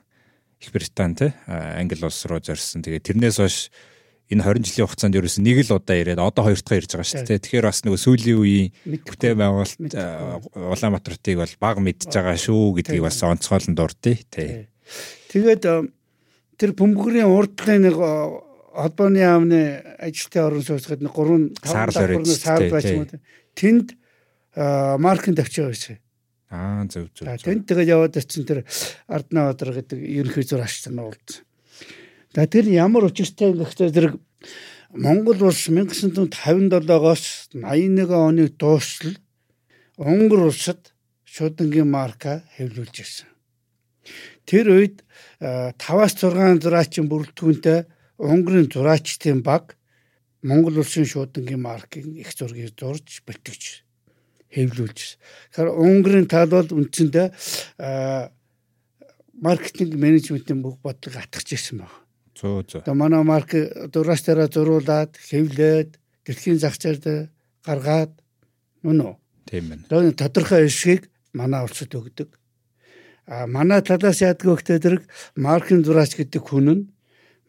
Speaker 3: Их Британь тий Англи улс руу зорьсон. Тэгээд тэрнээс хойш энэ 20 жилийн хугацаанд ерөөс нэг л удаа ирээд одоо хоёр дахь ирж байгаа шүү дээ. Тэгэхээр бас нөгөө сүүлийн үеийн бүтээн байгуулалт Улаанбаатартыг бол баг мэдж байгаа шүү гэдгийг бас онцгойлон дурдъя тий.
Speaker 1: тэгээд тэр бөмбөгрийн урдлын нэг холбооны яамны ажилтны орон сууцгаад нэг 3
Speaker 3: Саар л өрөөд
Speaker 1: саар
Speaker 3: тий,
Speaker 1: байж юм. Тэнд маркын тавьчихсан байсан.
Speaker 3: Аа зөв зөв.
Speaker 1: Тэнд тэгээд яваад очсон тэр Ардна Баатар гэдэг ерөнхий зур ашигтай нь уулзсан. За тэр ямар учиртай гэхдээ тэр Монгол улс 1957-оос 81 оны дуустал Унгар улсад шуудангийн марка хэвлүүлж ирсэн. Тэр үед 5-аас 6 зураачин бүрэлдэхүүнтэй Унгарын зураачдын баг Монгол улсын шуудангийн маркийн их зургийг зурж бэлтгэж хэвлүүлж. Тэгэхээр Унгарын тал бол үндсэндээ маркетинг менежментийн бүх бодлого атгах ирсэн байна.
Speaker 3: Зөө зөө.
Speaker 1: Одоо манай марк дураас дараа зуруулаад хэвлээд дэлхийн зах зээлд гаргаад мөн үү.
Speaker 3: Тийм байна.
Speaker 1: Энэ тодорхой эшгийг манай улсад өгдөг. А манай талаас яадаг вөхтэй зэрэг маркийн зураач гэдэг хүн нь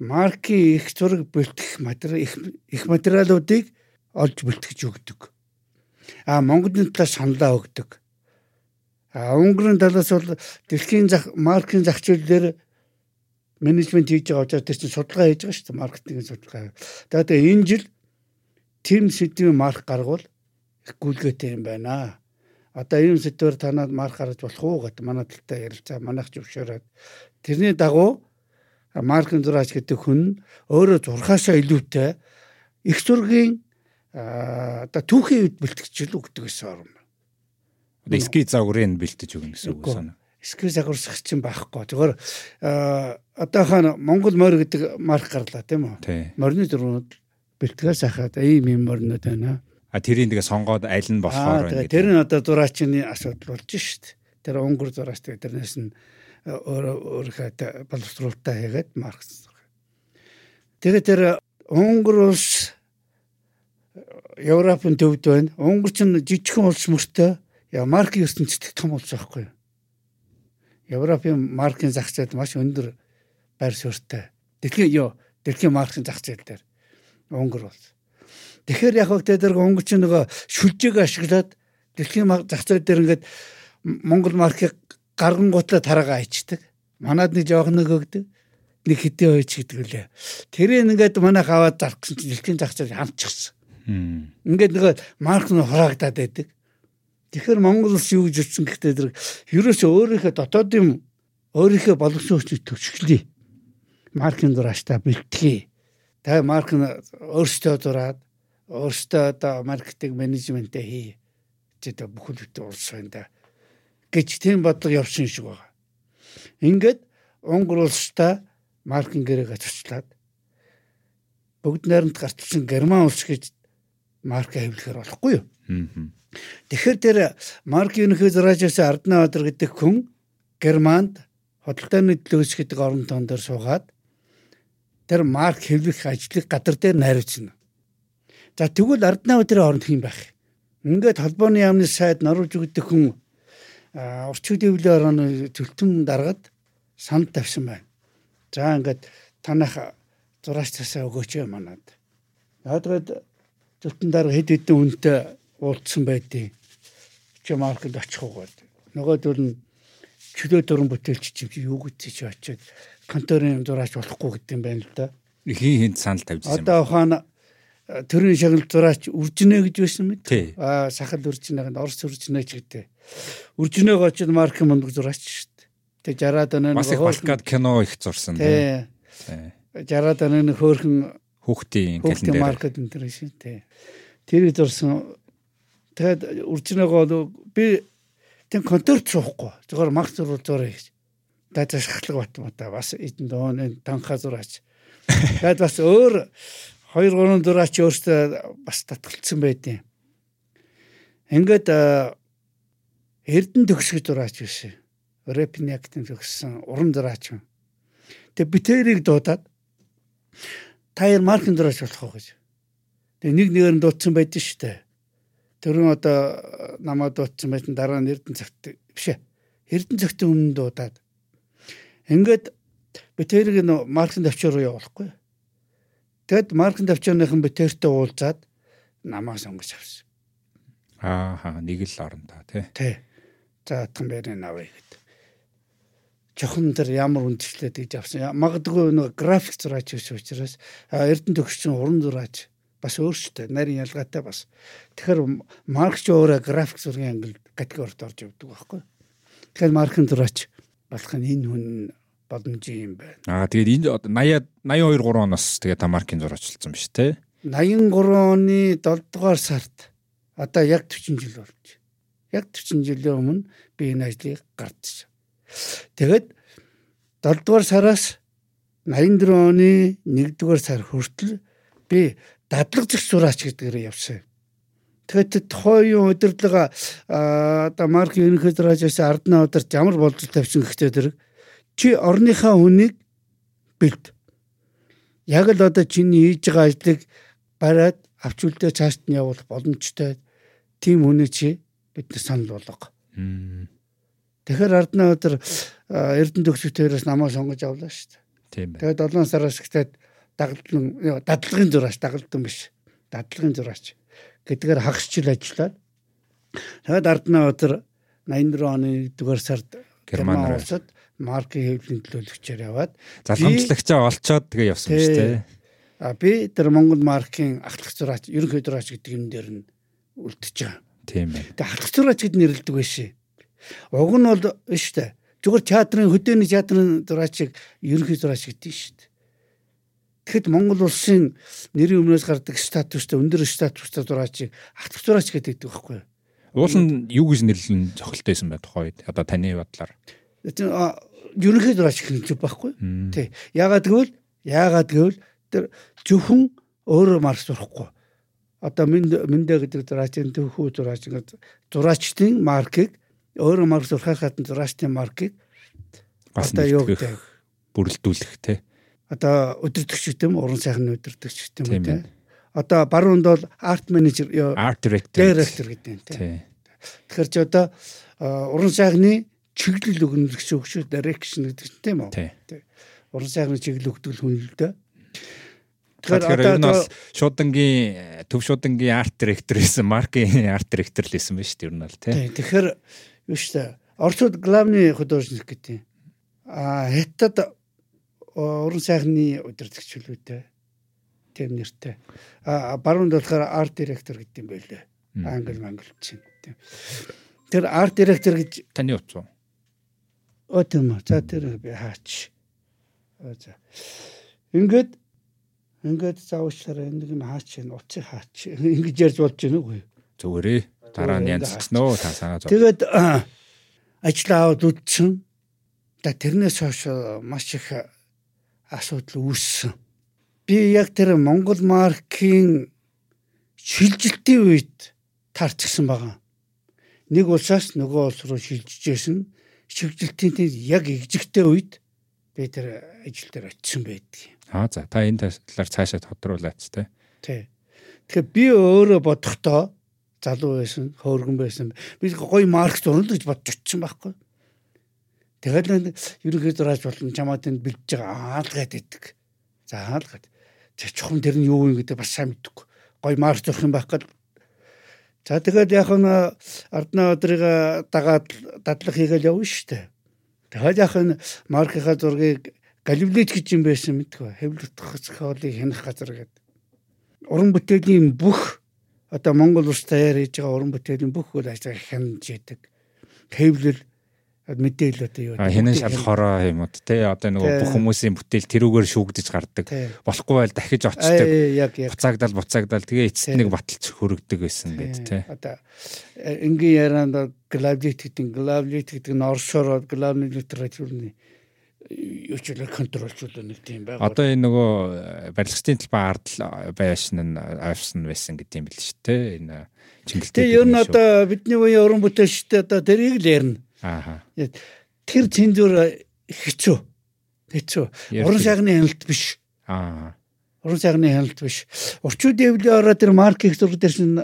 Speaker 1: маркийн их зураг бэлтгэх материал их их материалуудыг олж бэлтгэж өгдөг. А Монголын талаас саналаа өгдөг. А Унгарын талаас бол дэлхийн зах маркийн зах зээл дээр менежмент хийж байгаа учраас тэр чинь судалгаа хийж байгаа шүү дээ маркетингийн судалгаа. Тэгээд энэ жил тим сэдвийн марк гаргуул их гүйлгээтэй юм байна. Одоо ийм сэдвээр танад марк гаргаж болох уу гэдэг манай талтай ярилцаа манайх зөвшөөрөөд тэрний дагуу маркийн зураач гэдэг хүн өөрөө зурхаасаа илүүтэй их зургийн одоо түүхийн үед бэлтгэж л өгдөг гэсэн орн.
Speaker 3: Одоо эски загварыг бэлтэж өгнө гэсэн үг санаа.
Speaker 1: Сквиз агуурсах чинь байхгүй. Зүгээр а, одоохон Монгол морь гэдэг марк гарлаа тийм үү? Морины дөрвөнд бэлтгэс ахаад ийм юм моринод байна.
Speaker 3: А тэрийг тэгээ сонгоод аль нь болохоор байна
Speaker 1: тэгээ тэр нь одоо зураачны асуудал болж шít. Тэр өнгөр зураач тэрнээс нь өөрөө өөрийнхөө боловсруулалтаа хийгээд марк зураг. Тэгээ тэр өнгөр улс Европын төвд байна. Унгар ч жижигхэн улс мөртөө яа маркийн ертөнцийн том улс байхгүй юу? Европын маркийн зах зээл маш өндөр байр суурьтай. Дэлхийн ёо дэлхийн маркийн зах зээл дээр Унгар бол. Тэгэхээр яг хөө тэр Унгар ч нөгөө шүлжээг ашиглаад дэлхийн зах зээл дээр ингээд Монгол маркийг гаргангуутлаа тараагаа ичдэг. Манад нэг жоох нэг өгдөг. Нэг хэдийн хойч гэдэг үлээ. Тэрийг ингээд манайх аваад зарах чинь дэлхийн зах зээл хамчихсан. Ингээд нөгөө марк нь хураагдаад байдаг. Тэгэхээр Монгол улс юу гэж утсан гэхдээ тэр ерөөсөө өөрийнхөө дотоодын өөрийнхөө боловсон хүчийг төвчглээ. Маркийн дурааштай бэлтгэе. Та марк нь өөрсдөө дураад өөрсдөө одоо маркетинг менежментээ хий. Одоо бүхэл бүтэн улс байна да. гэж тийм бодлого явсан шиг байна. Ингээд Унгар улстай маркийн гэрээг ачаачлаад бүгд найрамд гарчсан герман улс гэж марк хэвлэхээр болохгүй юу?
Speaker 3: Хм.
Speaker 1: Тэгэхээр тэр марк ерөнхий зураачаас Ардна Баатар гэдэг хүн Германд хөдөлтөөний төлөөс гэдэг орон тоон дээр суугаад тэр марк хэвлэх ажлыг гадар дээр найруулсан. За тэгвэл Ардна Баатарын оронд хэм байх. Ингээд холбооны яамны сайд наруулж өгдөг хүн орчин дэвлээ орооны төлтөн даргаад санд тавьсан байна. За ингээд танах зураач тасаа өгөөч манад. Яагаад төлтөн дараа хэд хэдэн үнэтэй уулдсан байдیں۔ Чи маркет очих уу гэдэг. Нөгөөдөл нь чөлөө дөрөн бүтээлч чи юу гэж чи очиод конторын зураач болохгүй гэдэг юм байна л да.
Speaker 3: Хин хинт санал тавьжсэн.
Speaker 1: Одоо ухаана э, төрийн шагнал зураач үржинэ гэж байсан мэт. Аа сахал үржинэ гэнд орс үржинэ ч гэдэг. Үржинэг очиж марк мундаг зураач шүү дээ. Тэг 60-аад оны
Speaker 3: Бас их балкад кино их зурсан тий.
Speaker 1: Тий.
Speaker 3: Тий.
Speaker 1: 60-аад оны хөөхөн
Speaker 3: Хүүхдийн календар.
Speaker 1: маркет энэ шин тий. Тэр зурсан тэгэд үржинээгоо би тийм конторт суухгүй. Зөвхөн марк зурвал зураа гэж. Дайцаа шахлаг бат мата бас эдэн доон энэ танха зураач. Тэгэд бас өөр 2 3 зураач өөртөө бас татгалцсан байдیں۔ Ингээд а, Эрдэн төгсгөл зураач биш. Репинектэн төгссөн уран зураач. Тэг битэрийг дуудаад та яар маркийн зураач болох уу гэж. Тэгээ нэг нэгээр нь дуудсан байдаг шүү дээ. Тэрэн одоо намаа дуудсан байсан дараа нь Эрдэнэ цагт биш ээ. Эрдэнэ цагтын өмнө дуудаад. Ингээд би тэрийг нь маркетинг давчаар руу явуулахгүй. Тэгэд маркетинг давчаарныхан би тэртэй уулзаад намаа сонгож авсан.
Speaker 3: Аа нэг л орон та тий.
Speaker 1: Тий. За атхан бэрийн авъя гэд. Жохон тэр ямар үндчлээд гэж авсан. Магадгүй нэг график зураач биш учраас Эрдэнэ төгсчин уран зураач бас өөрчлөлттэй нарийн ялгаатай бас. Тэгэхээр маркч өөрөө график зургийн ангилд категорид орж явдаг байхгүй. Тэгэхээр маркетинг зураач болох нь энэ хүн боломжийн юм байна.
Speaker 3: Аа тэгээд энэ 80 82 3 оноос тэгээд та маркийн зураачилсан биш те.
Speaker 1: 83 оны 7 дугаар сард одоо яг 40 жил болж. Яг 40 жилийн өмнө би энэ ажлыг гардсан. Тэгээд 7 дугаар сараас 84 оны 1 дугаар сар хүртэл би дадлаг зэх зураач гэдгээр явсан. Тэгээд тухайн удирдлага одоо марк ерөнхий зураачаас арднаа удирч ямар боловсрол тавьсан гэхдээ тэр чи орныхаа хүнийг бэлд. Яг л одоо чиний хийж байгаа ажлыг бариад авч үлдээ цаашд нь явуулах боломжтой. Тим хүнийг чи биднес санал болгоо. Тэгэхээр арднаа өдөр Эрдэнэ төгсөлтөөс намаа сонгож авлаа шүү дээ.
Speaker 3: Тийм байна.
Speaker 1: Тэгээд 7 сараас ихтэй дагалдан дадлагын зураач дагалдан биш дадлагын зураач гэдгээр хагас жил ажиллаад тэгээд арднаа өдөр 84 оны 1-р сард
Speaker 3: Герман
Speaker 1: улсад маркийн хэвлэлийн төлөөлөгчөөр яваад
Speaker 3: Залхамжлагчаа олцоод тэгээ явсан биз дээ.
Speaker 1: а би тэр Монгол маркийн ахлах зураач ерөнхий зураач гэдэг юм дээр нь үлдчихэж байгаа.
Speaker 3: Тийм байна.
Speaker 1: Тэгээ ахлах зураач гэд нэрлдэг байшээ. Уг нь бол биш үү? Зүгээр театрын хөдөөний театрын зураачийг ерөнхий зураач гэдэг нь шүү дээ. Тэгэхэд Монгол улсын нэрийн өмнөөс гардаг статустай өндөр статустай зураачийг ахлах зураач гэдэг байхгүй юу?
Speaker 3: Уул нь юу гэж нэрлэн цохилтойсэн бай тухай үед одоо таны бодлоор.
Speaker 1: Ерөнхий зураач юм байхгүй. Тий. Яагаад гэвэл яагаад гэвэл тэр зөвхөн өөрөө марс сурахгүй. Одоо минь миндэ гэдэг зураачийн төвхүү зураач ингээд зураачдын маркийг өөрөө марс сурахаас гадна зураачдын маркийг одоо юу гэдэг
Speaker 3: бүрэлдүүлэх те.
Speaker 1: Одоо өдөртөгч гэдэг юм уран сайхны өдөртөгч гэдэг юм
Speaker 3: Тийм.
Speaker 1: Одоо баруунд бол арт менежер
Speaker 3: director.
Speaker 1: директор гэдэг юм тий.
Speaker 3: Тий.
Speaker 1: Тэгэхээр ч одоо уран сайхны чиглэл өгнө үг шүү direction гэдэг чинь тийм үү?
Speaker 3: Тий.
Speaker 1: Уран сайхны чиглэл өгдөг хүн л дээ.
Speaker 3: Тэгэхээр ер нь бол шуудангийн төв шуудангийн арт директор гэсэн маркийн арт директор л байсан дээ ер нь бол тий.
Speaker 1: тий тэгэхээр юу шүү дээ. Орчууд главны художник гэдэг. А хятад уран сайхны удирдагч хүлээтэй. Тийм нэртэй. А баруунд болохоор арт директор гэдэг юм байлээ. Англи мангл чинь. Тэр арт директор гэж
Speaker 3: Таны утас уу?
Speaker 1: Оо тийм үү. За тэр би хаач. За. Ингээд ингээд заавчлаараа нэг юм хаач энэ утсыг хаач. Ингэж ярьж болж байна уу?
Speaker 3: Зүгээрээ дараа нь янзлцсан уу та санаа зов.
Speaker 1: Тэгээд ажлаа аваад үдсэн. Да тэрнээс хойш а, маш их а, асуудал үүссэн. Би яг тэр Монгол маркийн шилжилтийн үед таарчсан байгаа. Нэг улсаас нөгөө улс руу шилжижсэн шилжилтийн үед яг игжигтэй үед би тэр ажил дээр очисон байдаг.
Speaker 3: Аа за та энэ талаар цаашаа тодруулаач те.
Speaker 1: Тий. Тэгэхээр би өөрөө бодохдоо залуу байсан, хөөргөн байсан. Би гоё маркс зурна гэж бодож очисон байхгүй. Тэгэл ерөнхий дураач болон чамаад энэ бэлдэж байгаа аалгаад идэг. За аалгаад. Тэг чухам тэр нь юу юм гэдэг бас сайн мэдгүй. Гоё маркс зурх юм байх гээд. За тэгээд яг нь арднаа өдрийг дагаад дадлах хийгээл явна шүү дээ. Тэгээд яг нь маркийнхаа зургийг галевлит гэж юм байсан мэдгүй. Хэвлэх зохиолыг хянах газар гэдэг уран бүтээлийн бүх одоо Монгол улс даяар хийж байгаа уран бүтээлийн бүх үйл ажиллагааг хянаж яадаг. Хэвлэл мэдээлэл одоо юу
Speaker 3: хинэн шал хороо юмуд те одоо нөгөө бүх хүмүүсийн бүтээл тэрүүгээр шүүгдэж гардаг. Болохгүй байл дахиж
Speaker 1: яг
Speaker 3: Буцаагдал буцаагдал тэгээ эцэст нэг баталж хөрөгдөг байсан гэд те.
Speaker 1: одоо э, энгийн ярианд главлит гэдэг главлит гэдэг нь оршоор главны литературны юу ч л контролчлол нэг тийм байгаа.
Speaker 3: Одоо энэ нөгөө э, барилгын талбай ардл байшин нь авсан байсан гэдэг юм бэл шүү те. Энэ чингэлтэй.
Speaker 1: Тэгээ ер нь одоо бидний үеийн уран бүтээлчтэй одоо тэрийг л ярина.
Speaker 3: Ааха.
Speaker 1: Тэр цензур хэцүү. Хэцүү.
Speaker 3: Яг
Speaker 1: Уран сайхны хяналт биш.
Speaker 3: Аа.
Speaker 1: Уран сайхны хяналт биш. Орчууд дэвлээ ороо тэр маркийг зураг дээр шин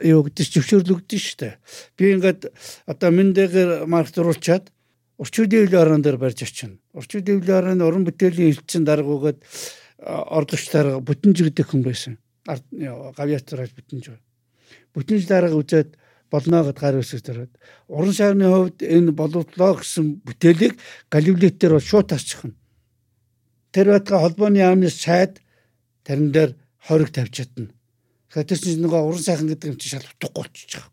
Speaker 1: юу гэдэг зөвшөөрлөгдөн шүү дээ. Би ингээд одоо мэндээр марк зурулчаад Орчууд дэвлээ орон дээр барьж очино. Орчууд дэвлээ орон уран бүтээлийн элчин даргуугаад орлогчдаар бүтэнж гэдэг хүн байсан. Гавьяатраж бүтэнж. Бүтэнж дарга үзээд болно гэд гар үсэг төрөөд уран сайхны хувьд энэ боловдлоо гэсэн бүтээлийг галилейтээр бол шууд тасчихна тэр байтга холбооны яамны сайд тарин дээр хориг тавьж чадна. Тэгэхээр тэр чинь нөгөө уран сайхан гэдэг юм чи шал утгагүй болчихж байгаа.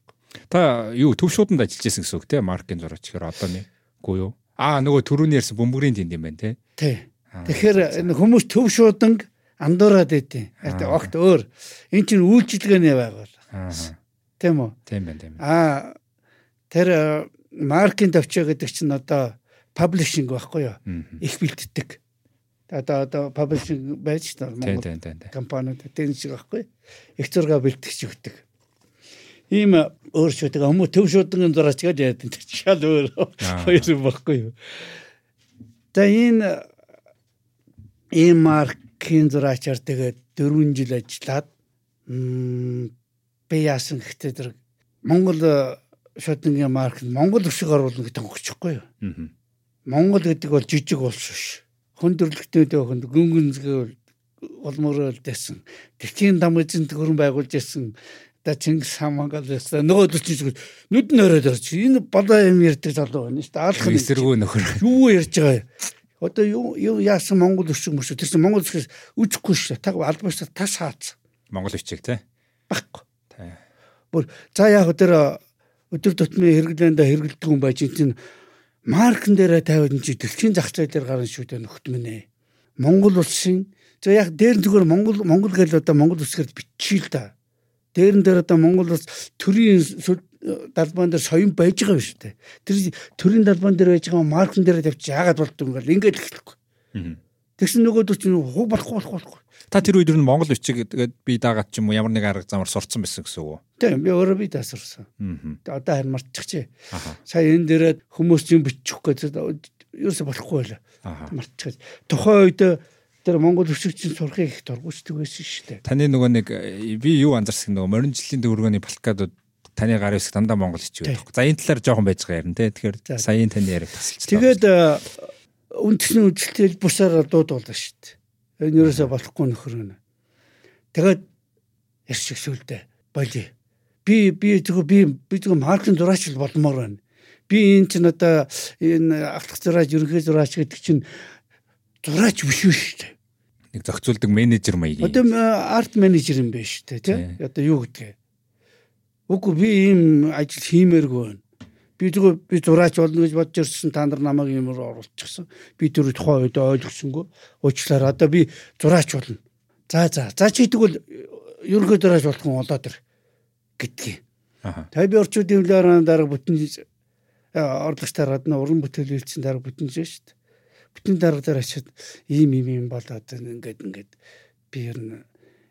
Speaker 3: Та юу төв шууданд ажиллаж байсан гэсэн үг те маркийн зураач гэхээр одоо нэггүй юу? Аа нөгөө түрүүний ярьсан бөмбөрийн тэнд юм байна те.
Speaker 1: Тий. Тэгэхээр энэ хүмүүс төв шууданг андуураад байдیں۔ Огт өөр. Эн чинь үйлчилгээний байгуул. Аа. Тийм үү?
Speaker 3: Тийм байна, тийм.
Speaker 1: Аа тэр маркийн төвчөө гэдэг чинь одоо паблишинг байхгүй юу? Их бэлддэг одоо одоо паблишинг байж та Монгол компаниуд тэр шиг байхгүй их зурга бэлтгэж өгдөг. Ийм өөрчлөлт хүмүүс төв шуудангийн зураач гэж яадаг шал өөр хоёр юм баггүй юу. За энэ ийм маркийн зураачаар тэгээд 4 жил ажиллаад би яасан гэхдээ тэр Монгол шуудангийн марк Монгол өшиг оруулна гэдэг тохиохгүй юу. Монгол гэдэг бол жижиг улс биш хүндрэлттэй дэвхэнд гүнгэнзгээ улмөрөөл дэсэн. Тэрхийн дам эзэн төгөрөн байгуулж ирсэн да Чингис хаан Монгол ястаа нөгөө төчиж нүд нь ороод орч энэ болоо юм ярьдаг залуу байна шүү дээ. Алах
Speaker 3: нь эсэргүү нөхөр.
Speaker 1: Юу ярьж байгаа юм? Одоо юу яасан Монгол өшиг мөшөө тэрсэн Монгол өшгөөс үжихгүй шүү. Таг албааш тас хаац.
Speaker 3: Монгол өчиг те.
Speaker 1: Баггүй. Бүр за яг өдөр өдөр тутмын хэрэглээнд хэрэгэлдэг хүн байж чинь маркн дээрээ тавиад энэ дэлхийн зах зээл дээр гарна шүү дээ ээ. Монгол улсын за яг дээр нь зүгээр Монгол Монгол гэж одоо Монгол улсгээр биччихээ л да. Дээрэн дээр одоо Монгол улс төрийн далбаан дээр соён байж байгаа шүү дээ. Тэр төрийн далбаан дээр байж байгаа маркн дээр тавьчих яагаад болдгоо бол ингээд хэлэхгүй. Тэгсэн нөгөөд чинь хуг болохгүй болохгүй.
Speaker 3: Та тэр үед ер нь Монгол бичиг тэгээд би дагаад ч юм уу ямар нэг арга замаар сурцсан байсан гэсэн үг үү?
Speaker 1: Тийм би өөрөө би тасарсан. Аа. Одоо харин мартчихжээ. Сая энэ дээрээ хүмүүс юм бичих гэж ерөөсө болохгүй байлаа. Мартчихж. Тухайн үед тэр Монгол өсөгчийн сурахыг их дургуйчдаг байсан шүү дээ.
Speaker 3: Таны нөгөө нэг би юу анзаарсан нөгөө морин жилийн дөрвөөний балкадууд таны гар хэсэг дандаа монгол хич байдаг. За энэ талаар жоохон байж байгаа юм те. Тэгэхээр саяын таны яриаг тасалж.
Speaker 1: Тэгээд үндэсний үжилтэл бусаар дуудуулдаг шүү дээ. Энэ юусоо болохгүй нөхөр гэнэ. Тэгээд ярьчих сүлдээ болий. Би би зөвхөн би би зөвхөн маркетинг зураач болмоор байна. Би энэ чинь одоо энэ автлах зураач, ерөнхий зураач гэдэг чинь зураач биш үү шүү дээ.
Speaker 3: Нэг зохицуулдаг менежер маягийн.
Speaker 1: Одоо арт менежер юм байна шүү дээ, тий? Одоо юу гэдгээ. Үгүй би ийм ажил хиймээргүй байна би зүгээр би зураач болно гэж бодож ирсэн та нар намайг юмор оруулчихсан. Би тэр тухайн үед ойлгосонгүй. Уучлаарай. Одоо би зураач болно. За за. За чи тэгвэл ерөнхий зураач болох хүн олоод ир гэдгийг. Аа. Тэгээ би орчуудын хөлөөрөө дараа бүтэн орлогчдаар гадна уран бүтээл үйлцэн дараа бүтэнж шүү дээ. Бүтэн дарга дээр очиад ийм ийм ийм болоод ингээд ингээд би ер нь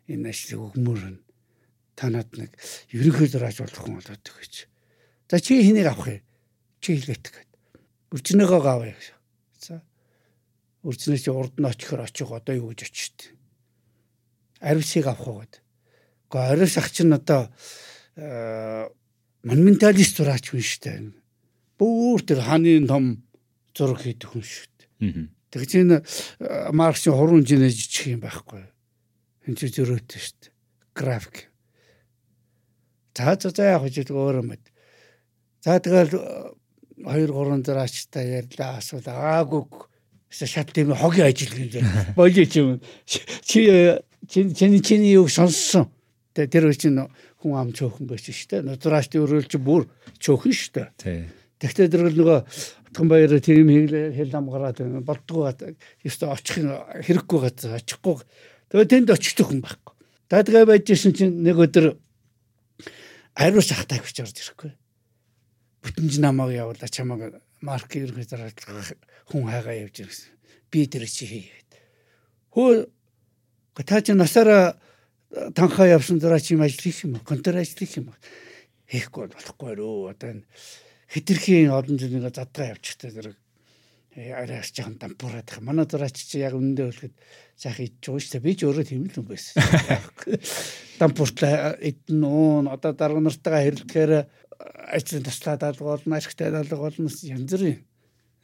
Speaker 1: энэ ажлыг өгмөр танад нэг ерөнхий зураач болох хүн болоод гэж За чи хэнийг авах юм? Чи хэлгээт гээд. Үржнээгөө гэж. За. Үржнээ чи урд нь очихоор очих одоо юу гэж очиж. Аривсыг авах уу гээд. Гэхдээ аривс ах чинь одоо монументалист зураач хүн дээ. Бүүр тэр хааны том зураг хийдэг хүн шүү дээ. Тэг чинь Марксийн хурун хэмжээний жижиг юм байхгүй. Энд чинь зөрөөтэй дээ. График. За за за яг хожид өөрөө мэд. За тэгэл 2 3 дараачтай ярьлаа асуул аагүй шат тийм хогийн ажил гэж болий ч юм. Чи чиний чиний юу сонссон. Тэр чинь хүн ам чөөхөн байж штэ нутраашт өрөөлж бүр чөөхөн штэ тэгтээ тэр нөгөө утган баяр тийм хэл ам гараад болдгоо ёстой очих хэрэггүй газар очихгүй. Тэгээ тэнд очиж хүн байхгүй. Та тэгээ байжсэн чинь нэг өдөр ариус ахтай гэж орж ирэхгүй бүтэнж намайг явуулаа чамайг марк ерөнхий дараадлага хүн хайгаа явж ирсэн. Би тэр чи хийгээд. Хөө та чи насаараа танхаа явсан дараа чи ажил хийх юм уу? Контор ажил хийх юм уу? Хийхгүй болохгүй рүү. Одоо энэ хитрхийн олон жилийн задгаа явчихтай зэрэг арайс жоохон дампуураад байгаа. Манай зураач чи яг үнэндээ хэлэхэд идж байгаа шүү дээ. Би ч өөрөө тийм л юм байсан. Дампууртлаа идэн уун одоо дарга нартайгаа хэрэлдэхээр ажлын таслаад алга болно, ашигтай алга болно янз бүрийн.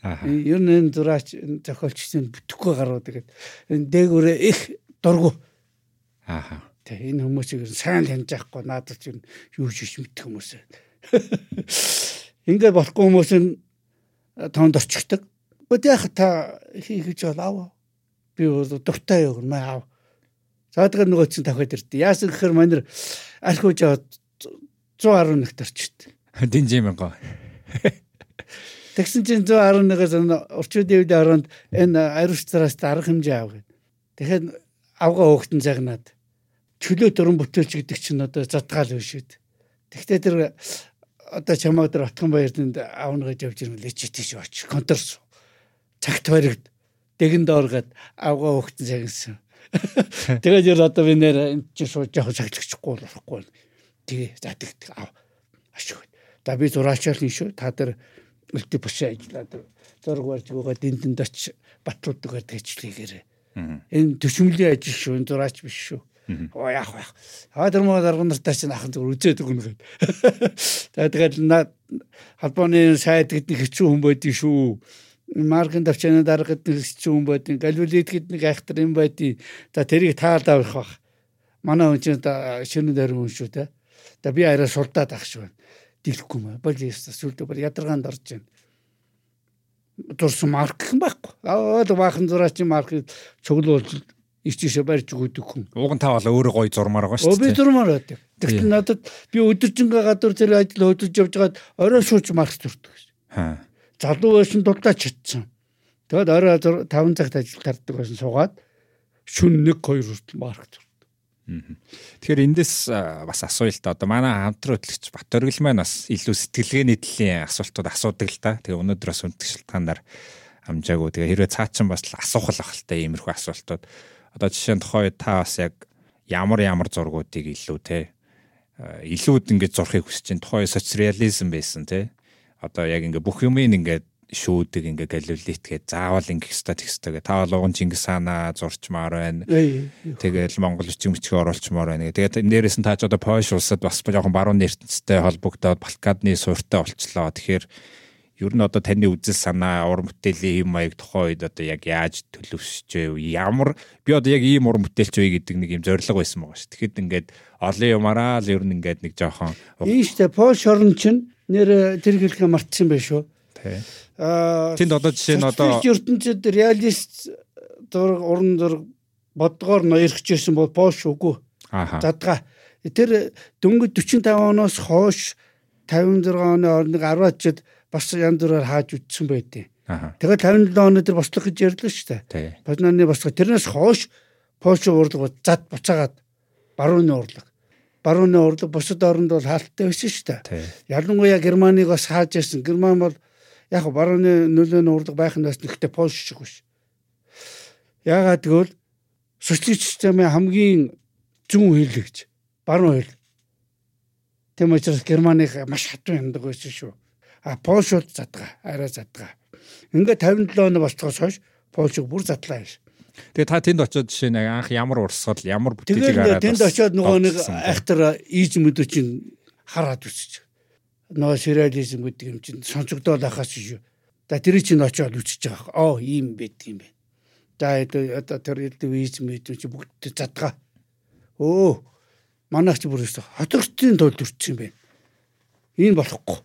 Speaker 3: Аа.
Speaker 1: Ер нь энэ зураач зохиолчдын бүтэхгүй гарууд тэгээд энэ дээгүүрээ их дургу.
Speaker 3: Аа.
Speaker 1: Тэг энэ хүмүүсийг сайн таньж авахгүй надад ч юу шиш мэдэх хүмүүс. Ингээд болохгүй хүмүүс нь тоонд орчихдаг. Бод яах та хийх гэж бол аваа. Би дуртай юу мэ аав. Заадгаар нөгөө чинь тавхад ирдэ. Яасан гэхээр манер архиуж аваад 111 тарчт.
Speaker 3: Динжим гоо.
Speaker 1: Тэгсэн чинь 111-аас орчууд дэвд оронд энэ ариусцараас арга хэмжээ аав гэв. Тэгэхээр авгаа хөөхтөн загнаад чөлөө дөрөн бүтээлч гэдэг чинь одоо задгаал биш үү. Тэгтээ тэр одоо чамаа дээр отхон баярд аавна гэж явж ирмэл ичээтэй шүү оч контрс цагт баригд дэгэн дооргаад авгаа хөөхтөн загнасан. Тэгээд ер одоо би нэр энэ чинь шууд жоох цаглагчгүй болохгүй. Тэгээ за тэг ав ашиг. За би зураачаал нь шүү. Та нар өлтөй бушаа ажиллаад зураг барьж байгаа дэндэнд оч батлуудаг гэдэг ажлыгээр. Энэ төшмөлийн ажил шүү. Зураач биш шүү. Оо яах вэ? Аа тэр муу дарга нартаа чинь ахын зүгээр үзээд өгнө гэхэд. За тэгээд холбооны сайд гэдэг хэцүү хүн байдгийг шүү. Маркын давчааны дарга гэдэг хэцүү хүн байдгийг, галвилит гэдэг нэг айхтар юм байдгийг. За тэрийг таалд авах бах. Манай хүн чинь шинэ дөрөв хүн шүү те. За би арай сурдаад ах шүү. Дийлэхгүй маа. Болиста сүлдө бүр ядаргаанд орж байна дурсан марк гэх байхгүй. Аа баахан зураачийн марк цуглуул ичээшээ барьж өгдөг хүн.
Speaker 3: Уг нь та бол өөрөө гоё зурмаар байгаа шүү
Speaker 1: би
Speaker 3: дээ.
Speaker 1: зурмаар байдаг. Тэгвэл надад би өдөржингөө гадуур тэр ажил хөдөлж явж байгаад орой шууч марк зурдаг.
Speaker 3: Аа.
Speaker 1: Залуу байсан дурдаа читсэн. Тэгэд орой 5 цагт ажил гардаг байсан суугаад шүн 1 2 хүртэл марк зур.
Speaker 3: Тэгэхээр эндээс бас да. Одоо манай хамтран хөтлөгч Бат Оргил маань бас илүү сэтгэлгээний төлөлийн асуултууд асуудаг л да. Тэгээ өнөөдөр бас үнэтгэх шалтгаанаар амжаагүй. Тэгээ хэрвээ цаачин бас л асуух л ахaltaй иймэрхүү асуултууд. Одоо жишээ нь тухай та бас яг ямар ямар зургуудыг илүү те илүүд ингэж зурхыг хүсэж чинь тухай социализм байсан те. Одоо яг ингээ бүх юмыг ингээ шүүдэг ингээ галилитгээд заавал ингээ хэвээр тех хэвээр та бол уган Чингис хаанаа зурчмаар байна. Тэгэл Монгол бичиг мичгээ оруулчмаар байна. Тэгээд нэрээс нь тааж одоо Польш улсад бас жоохон баруун нэртэнцтэй холбогдоод Балкадны суурьтай болчлоо. Тэгэхээр ер нь одоо таны үзэл санаа уран бүтээлийн юм маяг тухайн үед одоо яг яаж төлөвшөж вэ? Ямар би одоо яг ийм уран бүтээлч вэ гэдэг нэг юм зориг байсан байгаа шүү. Тэгэхэд ингээд олон юмараа л ер нь ингээд нэг жоохон
Speaker 1: Энэ штэ Польш орн чинь нэр тэр хэлхэ мартсан байх шүү.
Speaker 3: тий.
Speaker 1: Аа
Speaker 3: Тэнд одоо жишээ нь одоо-
Speaker 1: ертөнцид реалист зураг уран зураг бодгоор ноёрхож ирсэн бол Польш үгүй. Задгаа. Тэр дөнгөж 45 оноос хойш 56 оны орныг 10-аад жид бас янз бүрээр хааж үтсэн байдیں۔ Тэгээд 57 оны тэр бослох гэж ярьлаа шүү дээ. Познаны бослох тэрнээс хойш Польш урлаг зад буцаагаад барууны урлаг. Барууны урлаг бусад оронд бол хаалттай байсан шүү дээ. Ялангуяа Германыг бас хааж ирсэн. Герман бол яг барууны нөлөөний урлаг байх нь бас нэгтэй Польш шиг биш. Яагаад гэвэл социалист системийн хамгийн зүүн хэлэгч баруун хэл. Тэм учраас Германых маш хатуу яндаг байсан шүү. А Польш бол задгаа, арай задгаа. Ингээ 57 оны болцоос хойш Польшиг бүр задлаа юм.
Speaker 3: Тэгээ та тэнд очиод жишээ нь анх ямар урсгал, ямар бүтээлийг
Speaker 1: Тэгээд тэнд очиод нөгөө нэг айхтар ийж мэдүү чинь хараад үсэж. Нөгөө сюрреализм гэдэг юм чинь сонсогдоод ахаас шүү. За тэр чинь очиод үсэж байгаа. Оо ийм байдаг юм байна. За одоо тэр ийж мэдүү чи бүгд задгаа. Өө манайх чи бүр өсө хотгортын тулд үрчсэн юм байна. Энэ болохгүй.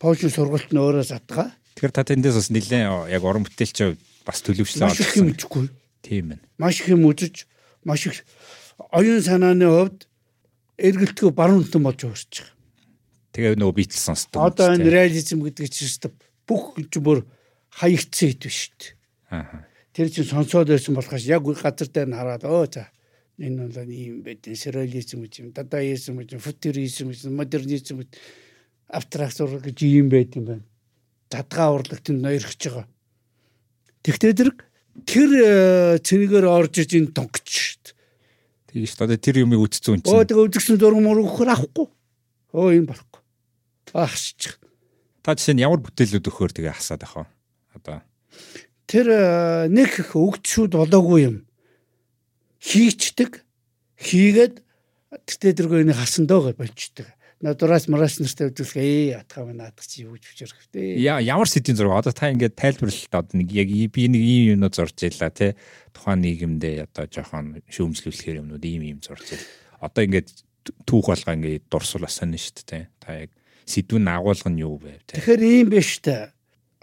Speaker 1: Польшийн сургалт нь өөрөө задгаа.
Speaker 3: Тэгэхээр та тэндээс бас нэлээд яг уран бүтээлч бас төлөвчлөө
Speaker 1: Маш их юм ихгүй.
Speaker 3: Тийм байна.
Speaker 1: маш их юм үзэж маш их оюун санааны хувьд эргэлтгүй баруунтан болж өөрч байгаа.
Speaker 3: Тэгээ нөгөө бийтл сонсдог.
Speaker 1: Одоо энэ реализм гэдэг чинь өстө бүх ч бүр хаягдсан хэд биш шүү дээ.
Speaker 3: Ааха.
Speaker 1: Тэр чинь сонсоод байсан болохоос яг үе газар дээр нь хараад өө за энэ бол ийм байт сюрреализм гэж юм дадаизм гэж футуризм гэж модернизм гэж абстракт ураг гэж ийм байт юм байна. Задгаа урлагт нь ноёрхож байгаа. Тэгтээ зэрэг тэр э, цэнигээр орж иж энэ тонгч шүү дээ.
Speaker 3: Тэгээ шүү дээ тэр юмыг үтцсэн юм
Speaker 1: Оо
Speaker 3: чинь.
Speaker 1: тэгээ үзэгсэн зураг мураг өгөхөр авахгүй. Оо юм болохгүй. Ахсчих.
Speaker 3: Та жишээ нь ямар бүтээлүүд өгөхөөр тэгээ хасаад байх вэ? Одоо
Speaker 1: Тэр э, нэг их өгчүүд болоогүй юм. Хийчдэг. Хийгээд тэгтээ тэргүй нэг хасан доо болчдөг. Надураас мараас нартай үзүүлэх ээ атгаа наадах чи юу ч хүчээр хэвтэй.
Speaker 3: Яа ямар сэдвийн зураг одоо та ингээд тайлбарлалт одоо нэг яг би нэг ийм юмнууд зурж ялла те тухайн нийгэмдээ одоо жоохон шүүмжлүүлэхээр юмнууд ийм ийм зурж ил. Одоо ингээд түүх болгоо ингээд дурсуул асаана шүү дээ те. Та яг сэдвэн агуулга нь юу вэ те.
Speaker 1: Тэгэхээр ийм биш та.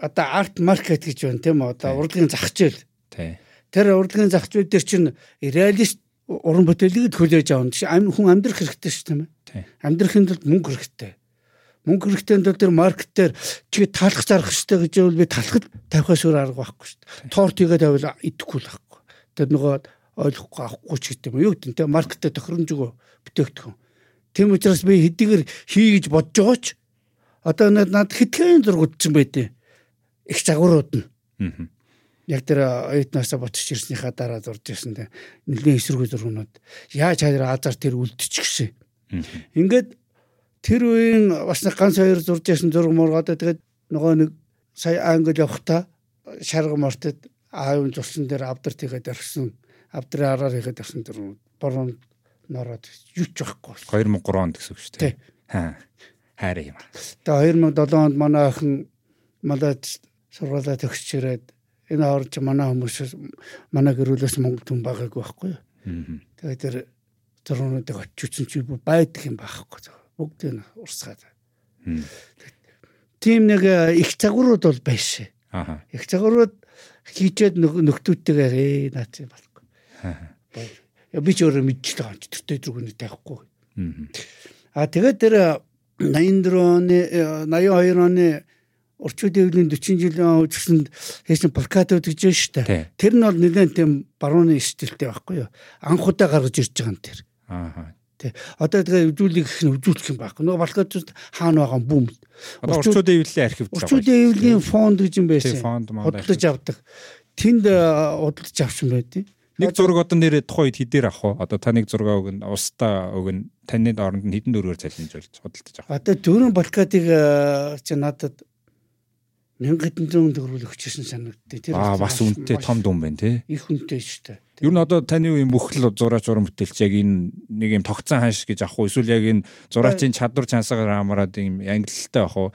Speaker 1: Одоо арт маркет гэж байна тийм үү? Одоо
Speaker 3: Тий.
Speaker 1: урлагийн зах зээл.
Speaker 3: Те.
Speaker 1: Тэр урлагийн зах зээл дээр чинь реалист уран бүтээлийг хүлээж авах чинь ам- хүн амьдрах хэрэгтэй шүү дээ.
Speaker 3: Тий.
Speaker 1: Амьдрахын тулд мөнгө хэрэгтэй. Мөнгө хэрэгтэйн тулд тэр маркетээр чи талах зарах хэрэгтэй гэж бол би талхад тавихаас өөр арга байхгүй шүү дээ. Торт игээд тавил идэхгүй л байхгүй. Тэр нөгөө ойлгохгүй авахгүй ч гэдэг юм. Юу гэдэг те маркетээ тохиромж өгөө бүтээгдэхүүн. Тийм учраас би хэдийгээр хий гэж бодож байгаа ч одоо над над хэдхэн зургуудсан байдیں۔ Их загварууд нь
Speaker 3: Мгм.
Speaker 1: яг тэр оюутнаасаа ботч ирснийхаа дараа зурж ирсэн тэ нэлээд эсрэг зургууд яаж хайр азар тэр үлдчихсэн. Ингээд тэр үеийн бас нэг ганц хоёр зурж ирсэн зураг мургаад тэгээд нөгөө нэг сая англи явахта шарга мортод аавын зурсан дээр авдар тийгээд орсон авдрын араар хийгээд орсон зургууд борон нороод юу ч байхгүй.
Speaker 3: 2003 онд гэсэн үг шүү дээ. Аа. Хайр юм.
Speaker 1: Тэгээ 2007 онд манай охин малад сургуулаа төгсч ирээд энэ орж манай хүмүүс манай гэрүүлээс Монгол хүн байгаагүй байхгүй юу. Тэгээ тэр зургуудыг очиж чи байдаг юм байхгүй. Бүгдийг нь урсгаад. Тийм нэг э, их цагуурууд бол.
Speaker 3: Аха.
Speaker 1: Их цагуурууд хийчээд нөх- нөхдүүдтэйгээр ээ наац юм болохгүй. Би ч өөрөө мэдчихлээ гоо тэртээ зүгүнээ тавихгүй.
Speaker 3: Мгм.
Speaker 1: А тэгээд тэр 84 оны э, 82 оны орчууд дэвлийн 40 жилийн үжигсэнд хийсэн плакатууд гэж байна шүү дээ. Тэр нь бол нэлээд тийм барууны стилтэй байхгүй юу? Анх удаа гаргаж ирж байгаа юм тэр.
Speaker 3: Аха.
Speaker 1: Тий. Одоо тэгээ үзүүлэх нь үзүүлэх юм байхгүй. Нөгөө плакатууд хаана байгаа юм бүүм.
Speaker 3: Одоо
Speaker 1: Орчууд-
Speaker 3: орчууд дэвлэлийн архив
Speaker 1: Орчууд дэвлийн фонд гэж юм байсан.
Speaker 3: фонд манд
Speaker 1: Худалдаж авдаг. Тэнд э, худалдаж авсан байдیں۔
Speaker 3: Нэг зураг одоо нэрээ тухайн үед хэдээр авах вэ? Одоо та нэг зураг өгн, устаа өгн, таны оронд нь хэдэн дөрөөр цалинжуулж худалдаж авах.
Speaker 1: Одоо дөрөв плакатыг э, чи надад 1000 зуун төгрөг өгчсэн санагдтыг. Тэр
Speaker 3: Аа бас үнэтэй том дүн байна тий.
Speaker 1: их үнэтэй шүү дээ.
Speaker 3: Ер нь одоо таны үеийн бүх л зураач уран бүтээлч яг энэ нэг юм тогтсон ханш гэж авах уу? Эсвэл яг энэ зураачийн чадвар чансаагаар хамаарад юм ангиллалтай авах уу?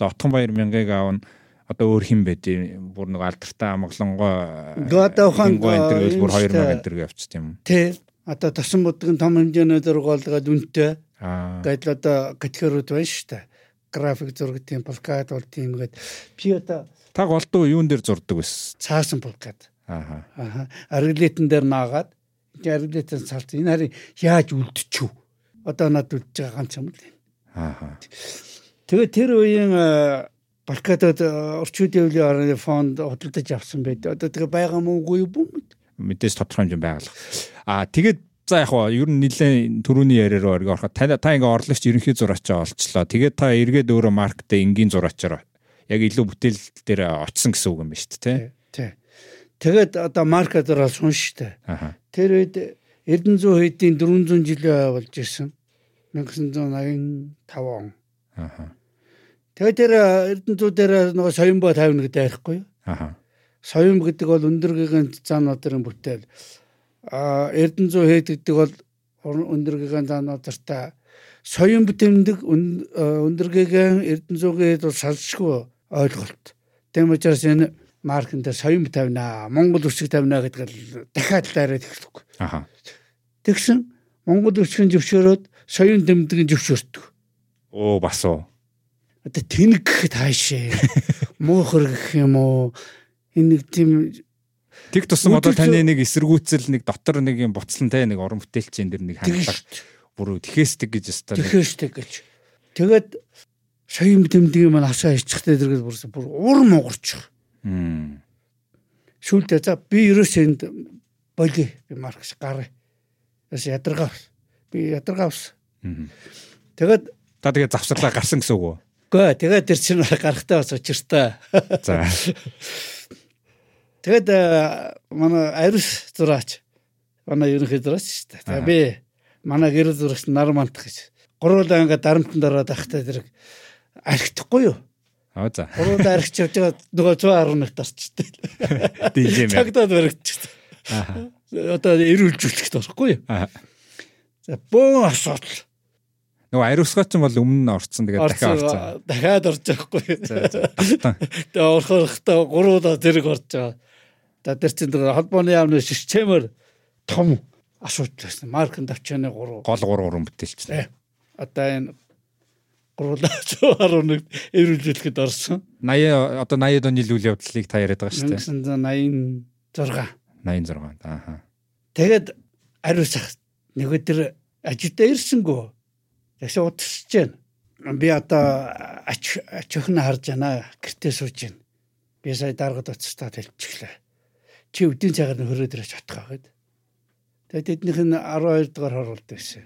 Speaker 3: За Отхон баяр мянгыг аавна одоо өөр хин байд бүр нэг алдартай амгалангой
Speaker 1: Одоо ухаан,
Speaker 3: энэ бүр
Speaker 1: энэ
Speaker 3: 2000
Speaker 1: штэ.
Speaker 3: энэ явчих тийм.
Speaker 1: Тэ одоо тосон будгийн том хэмжээний зургуулгаад үнэтэй.
Speaker 3: Аа.
Speaker 1: Гэтэл одоо категориуд байна шүү дээ. График зураг тийм плакат бол тийм гээд би одоо
Speaker 3: Та голдуу юун дээр зурдаг байсан?
Speaker 1: цаасан плакат.
Speaker 3: Аа.
Speaker 1: Аха. Арглитэн дээр наагаад арглитэн цалт энэ харин яаж үлдчихв? Одоо надад үлдэж байгаа ганц юм л. энэ.
Speaker 3: Аа.
Speaker 1: Тэгээд тэр үеийн плакатууд э, орчууд дэвлийн орны фонд худалдаж авсан байдаг. Одоо тэгээ байгаа мөнгө юу бүм.
Speaker 3: Мэдээж тодорхой хэмжээнд байгалах. Аа тэгээд за яг хоо ер нь нэлээд төрөний яриа руу оргоо ороход та та ингээ орлогч ерөнхий зураачаа олчлоо. Тэгээд та эргээд өөрөө маркетээ энгийн зураачаар яг илүү бүтээл дээр очсон гэсэн үг юм байна шүү дээ,
Speaker 1: Тий. Тэгээд одоо маркетер бол сун
Speaker 3: тий. Аа.
Speaker 1: Тэр үед Эрдэнэзүү хэдийн 400 жилийн болж ирсэн. 1985 он.
Speaker 3: Аа.
Speaker 1: Тэгээд тэр Эрдэнэзүү дээр нөгөө соёмбо тавина гэдэг ярихгүй юу?
Speaker 3: Аа.
Speaker 1: Соём гэдэг бол өндөргийн заануудын бүтээл. А Эрдэнэзүү хэд гэдэг бол өндөргийн заануудтай соём бүтэмдэг өндөргийн Эрдэнэзүүгийн хэд бол салшгүй ойлголт. Тийм учраас энэ маркэн дээр соём тавина, Монгол үсэг тавина гэдэг л дахиад дайраад эхлэхгүй.
Speaker 3: Аа.
Speaker 1: Тэгсэн Монгол үсгийн зөвшөөрөөд соён дэмдгийн зөвшөөрдөг.
Speaker 3: Оо бас уу.
Speaker 1: Одоо тэнэг гэхэд хаашээ. Муухар гэх юм уу? Энэ нэг тийм
Speaker 3: Тэг тусам одоо таны нэг эсэргүүцэл нэг дотор нэг юм буцлантай нэг уран бүтээлчийн дэр нэг хандлага
Speaker 1: тэгш
Speaker 3: бүр тэхээсдэг гэж өстой.
Speaker 1: тэхэштэй гэж. Тэгээд соён дэмдгийн маань асаа ичхтэй дэргэл бүрсэн бүр ур могорч.
Speaker 3: Мм.
Speaker 1: Шүүлдэ за би ерөөсөө энд боли би маркс гараа. Яс ядаргаа. Би ядаргаа ус. Тэгээд
Speaker 3: Та тэгээ завсарлаа гарсан гэсэн үг үү?
Speaker 1: Гээ тэгээд тэр чинь гарахтаа бас учиртай.
Speaker 3: За.
Speaker 1: Тэгээд э, манай арис зураач манай ерөнхий зураач шүү дээ. Тэгээ би манай гэр зурагч нар мантах гэж. Гурвуулаа ингээд дарамтанд ороод ахтай зэрэг архитахгүй юу?
Speaker 3: Аа за.
Speaker 1: Гурван аригч явж байгаа нөгөө 111 тарчтай.
Speaker 3: Дижэм.
Speaker 1: Цагдаад баригдчихсан.
Speaker 3: Аа.
Speaker 1: Одоо эрүүлжүүлэхэд болохгүй юу?
Speaker 3: Аа.
Speaker 1: За бөөн асуудал.
Speaker 3: Нөгөө ариусгаач нь бол өмнө нь орцсон тэгээд дахиад орцсон.
Speaker 1: Дахиад орж байхгүй.
Speaker 3: За за. Талтан.
Speaker 1: Тэгээ орохтой гурван удаа зэрэг орж байгаа. За тэр чинь тэр холбооны яамны системээр том асуудал байсан. Маркын давчааны гурав.
Speaker 3: Гол гур гурван бүтээлч.
Speaker 1: Э, Одоо энэ гурван 11 эрүүлжүүлэхэд орсон.
Speaker 3: 80 одоо 80 оны үйл явдлыг та яриад байгаа шүү дээ.
Speaker 1: 1986.
Speaker 3: 86. Ааха.
Speaker 1: Тэгээд ариусах нөгөө тэр ажилдаа ирсэнгөө тэгш удирсэж байна. Би одоо ач өхнө харж байна. Гэртээ сууж байна. Би сая даргад уцстаад хэлчихлээ. Чи өдийн цагаар нь хөрөөд ирэж чадах гэд. Тэгээд тэднийх нь 12 дугаар хоруулд байсан.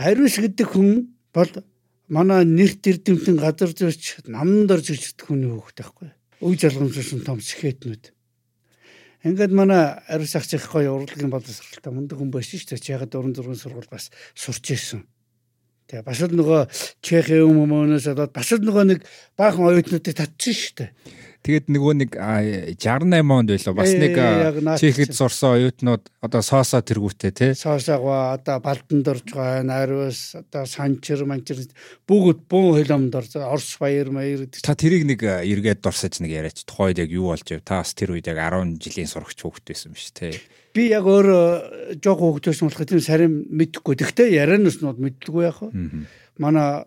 Speaker 1: Ариус гэдэг хүн бол манай нэрт эрдэмтэн газар зөрч намд орж ижигдэх хүний хүүхэд байхгүй. Өг залгамжсан том сэхэтнүүд. Ингээд манай ариус ах чих гоё урлагийн боловсролтой мундаг хүн байсан шүү дээ. Ягаад 4 6 сургууль бас сурч ирсэн. Тэгээ бас л нөгөө Чехийн өмнөөс болоод бас л нөгөө нэг баахан оюутнуудыг татчихсан шүү дээ.
Speaker 3: Тэгээд нөгөө нэг а, 68 онд байлаа. Бас нэг
Speaker 1: чинь.
Speaker 3: сурсан оюутнууд одоо соосоо тэргүүтээ тий.
Speaker 1: Соосоогоо одоо Балдан дорж байгаа ариус одоо Санчир манчир бүгд бүүн хөлөмд орж Орос баяр маяр гэдэг
Speaker 3: Та тэрийг нэг эргээд дурсаж нэг яриач. Тухайд яг юу болж вэ? Та бас тэр үед яг 10 жилийн сурагч хүүхэд байсан биш тий.
Speaker 1: би яг өөр жоох хөвгдөөс болох тийм сарин мэдхгүй. Тэгтээ ярианаас нь мэддэггүй яах вэ? Манай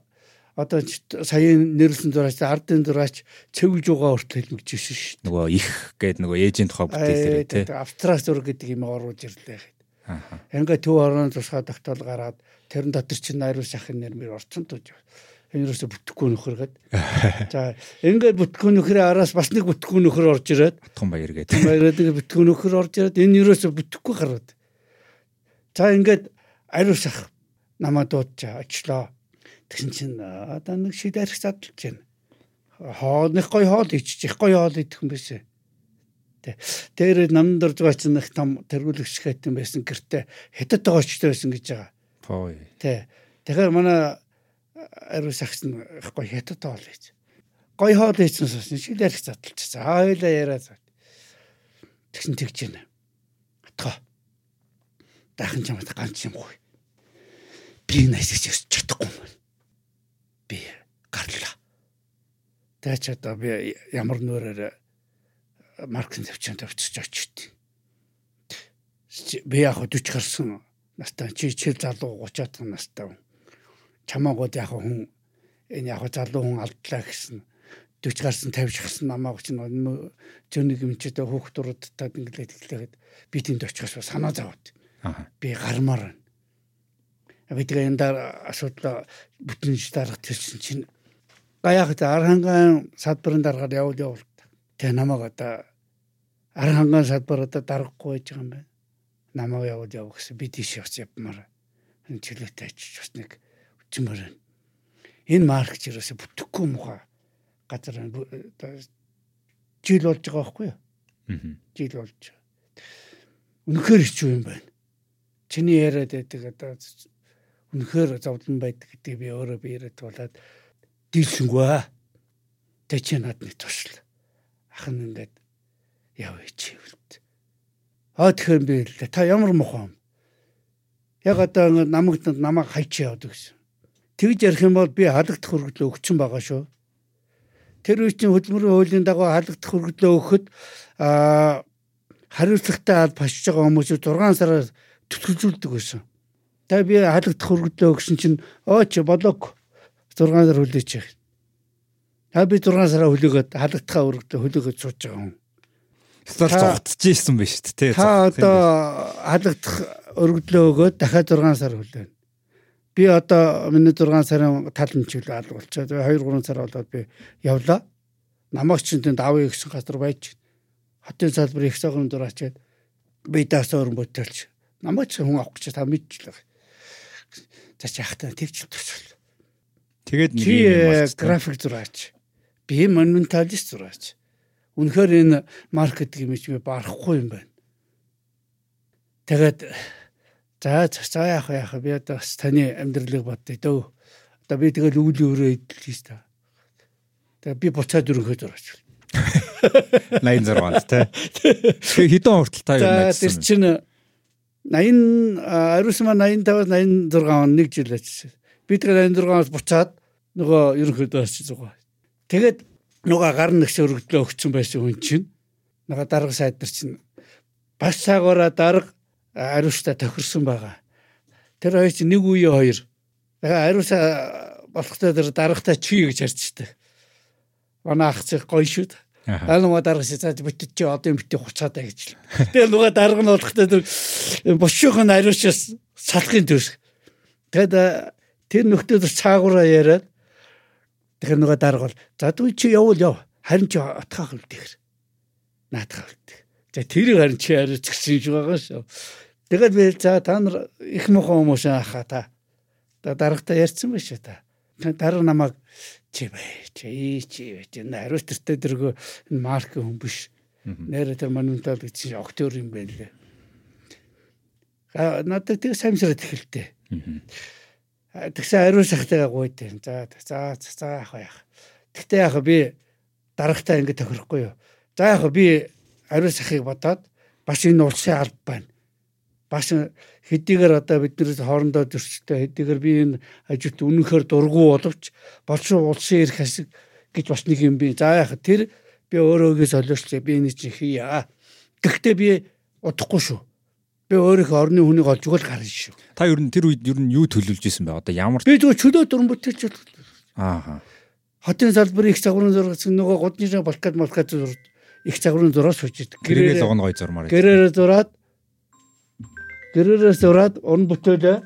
Speaker 1: одоо саяын нэрлсэн зураач ардын зураач цэвж угаа хүртэл хэлмэгжсэн шүү дээ.
Speaker 3: Нөгөө их гээд нөгөө ээжийн тухай бүтээл дээр тий.
Speaker 1: Австрал зураг гэдэг юм оруулж ирлээ.
Speaker 3: Ааха.
Speaker 1: Ингээ төв орон тусгай тогтоол гараад тэрэн дотор чинь найруулж ахын нэрмэр орцсон тууж. Энэ юусо бүтэхгүй нөхөргээд. За ингээд бүтэхгүй нөхрийн араас бас нэг бүтэхгүй нөхөр орж ирээд
Speaker 3: Утган баяр гээд.
Speaker 1: Баяраад ингээ бүтэхгүй нөхөр орж ирээд энэ юусо бүтэхгүй гараад. За ингээд ариусах намаа дуудчаа очлоо. Тэгсэн чинь одоо нэг шид арих задлж байна. Хоолных гой хоол иччих гой хоол идэх юм бишээ. Тэ. Тэр намд байгаа чинь их том тэргүүлэгч хайтан байсан гэртээ хятад тоогочтой байсан гэж байгаа.
Speaker 3: Пой.
Speaker 1: Тэ. Тэгэхээр манай нь их гой хятад хоол ийж. Гой хоол ийсэн сонс шид арих задлчихсан. Хоёлаа яриа зав. Тэгсэн тэгж байна. Атгаа. Дахин ч юмд ганц юм гүй. Би найсаж ирч чадахгүй юм. Би гарлаа. Тэгэж одоо би ямар нүрээр маркетинг тавьчихсан тавьчих очив. Би яг 40 гарсан настай чи чи залуу 30-аад та настай. Чамаагууд яг хүн энэ яг залуу хүн алдлаа гэсэн 40 гарсан 50 гарсан намааг чинь зөнийг юм чи тэ хүүхдүүдэд инглээд хэлээд би тэнд очихоос санаа зовоод би гармаар байна. Би тэгээ энэ дараа асуудал бүтэнж дарах тэрсэн чинь гаяах та арханган садбарын дараагаар явуул явуул. Тэгээ намайг одоо арханган садбар одоо дарахгүй байж байгаа юм байна. Намайг явуул явуу гэсэн би тийш явц явмаар. Энэ чөлөөтэй очиж бас нэг байна. Энэ маркч ерөөсө бүтэхгүй муха газар жил болж байгаа байхгүй юу?
Speaker 3: Мгм.
Speaker 1: жил болж. Үнэхээр хэцүү юм байна. Чиний яриад байдаг одоо үнэхээр зовлон байдаг гэдэг би өөрөө би яриад болоод дийлсэнгүй. Тэ чи над нэг тушл. Ах нь ингээд яв чи үлд. Аа тэгэхээр би хэллээ. Та ямар мухан юм? Яг одоо ингээд намайг намайг хайчаа яваад гэсэн. Тэгж ярих юм бол би халагдах хөргөлөө өгсөн байгаа шүү. Тэр үе чинь хөдөлмөрийн хуулийн дагуу халагдах хөргөлөө өгөхөд аа хариуцлагатай аль башиж байгаа хүмүүсийг 6 сараар төтгөлзүүлдэг байсан. Тэгээ би халагдах хөргөлөө өгсөн чинь оо чи болоог 6 сар хүлээж яах. А би 6 сараа хүлээгээд халагдахаа хөргөлөө хүлээгээд сууж байгаа.
Speaker 3: Стал
Speaker 1: Та-
Speaker 3: зогтож ийсэн ба шүү дээ.
Speaker 1: Та
Speaker 3: юм
Speaker 1: одоо халагдах өргөдлөө өгөөд дахиад 6 сар хүлээн. Би одоо миний 6 сарын талын чиглэл алга болчиход 2 3 сар болоод би явлаа. Намайг чинь тэнд авъя гэсэн газар байж хотын салбар их цагаан дураачаад би даасаа өрн бүтээлч. Намайг ч хүн авах гэж та мэдчихлээ. За чи яхтаа тэгж төсөл.
Speaker 3: Тэгээд нэг юм
Speaker 1: э, график зураач. Би монументалист зураач. Үнэхээр энэ маркетинг имиж би барахгүй юм байна. Тэгээд за за яах яах би одоо бас таны амьдралыг бодъё дөө. Одоо би тэгэл үүлийн өрөө идэлж та. Тэгээ би буцаад ерөнхийдөө очив.
Speaker 3: 86-нд тий. Хэдэн хүртэл та юу
Speaker 1: За тэр чинь 80 ариус маань 85-аас 86 он нэг жил ажилласан. Би тэгээ 86-аас буцаад нөгөө ерөнхийдөө очиж байгаа. Тэгээд нөгөө гар нэгс өргөдлөө өгсөн байсан хүн чинь нөгөө дарга сайд нар чинь бас цагаараа дарга ариустай тохирсон байгаа. Тэр хоёр чинь нэг үе хоёр. Тэгээ ариус болохтой тэр даргатай чи гэж харцдаг. Манай ах цэг гоё шүү
Speaker 3: Аха.
Speaker 1: Алма дарга шатаж битэж чи одоо юм битээ хуцаатай гэж. Тэгээ нөгөө дарга нь болохтой тэр бошуухан ариушаас салахын төс. Тэгээд а, тэр нөхдөө тэр цаагаараа яриад тэгэхээр нөгөө дарга бол за дүү чи явуул яв. Харин чи отхаах үлдэхэр. Наатхаа үлдэх. За тэрийг харин чи ариуц гэсэн юм байгаа шүү. Тэгээд би за та нар их мохон хүмүүс аха та. Та даргатай ярьсан байх шүү. Та дарга намайг чи бай чи чи чи ариуц тэртээ дэргөө энэ марк хүн биш. Нэрэ тэр монументал гэж октор юм байлээ. Надад тэг самсраад эхэлтээ. Тэгсэн ариун сахтайгаа гуйдээ. За за за яах вэ? Тэгтээ яах би дарагтай ингэ тохирохгүй юу. За яах би ариун сахыг бодоод бас энэ улсын алба байна. Бас хэдийгээр одоо биднээс хоорондоо зөрчилтэй хэдийгээр би энэ ажилт үнэнхээр дургу боловч болшуу улсын эрх хэсэг гэж бас нэг юм би. За яах тэр би өөрөөгөө солиулчих би энэ чинь хийя. Гэхдээ би удахгүй шүү. Би өөрийнхөө орны хүнийг олж өгөл гарна шүү.
Speaker 3: Та ер нь тэр үед ер нь юу төлөвлөж исэн бэ? Одоо ямар
Speaker 1: Би зөв чөлөө дүрэн бүтээлч
Speaker 3: ааха.
Speaker 1: хотын салбарын их загварын зураг гэсэн нөгөө годны балкад малкад зураг их загварын зураг сууж идэг.
Speaker 3: Гэрээ л гон гой зурмаар.
Speaker 1: гэрээрээ зураад гэрээрээ зураад уран бүтээлээ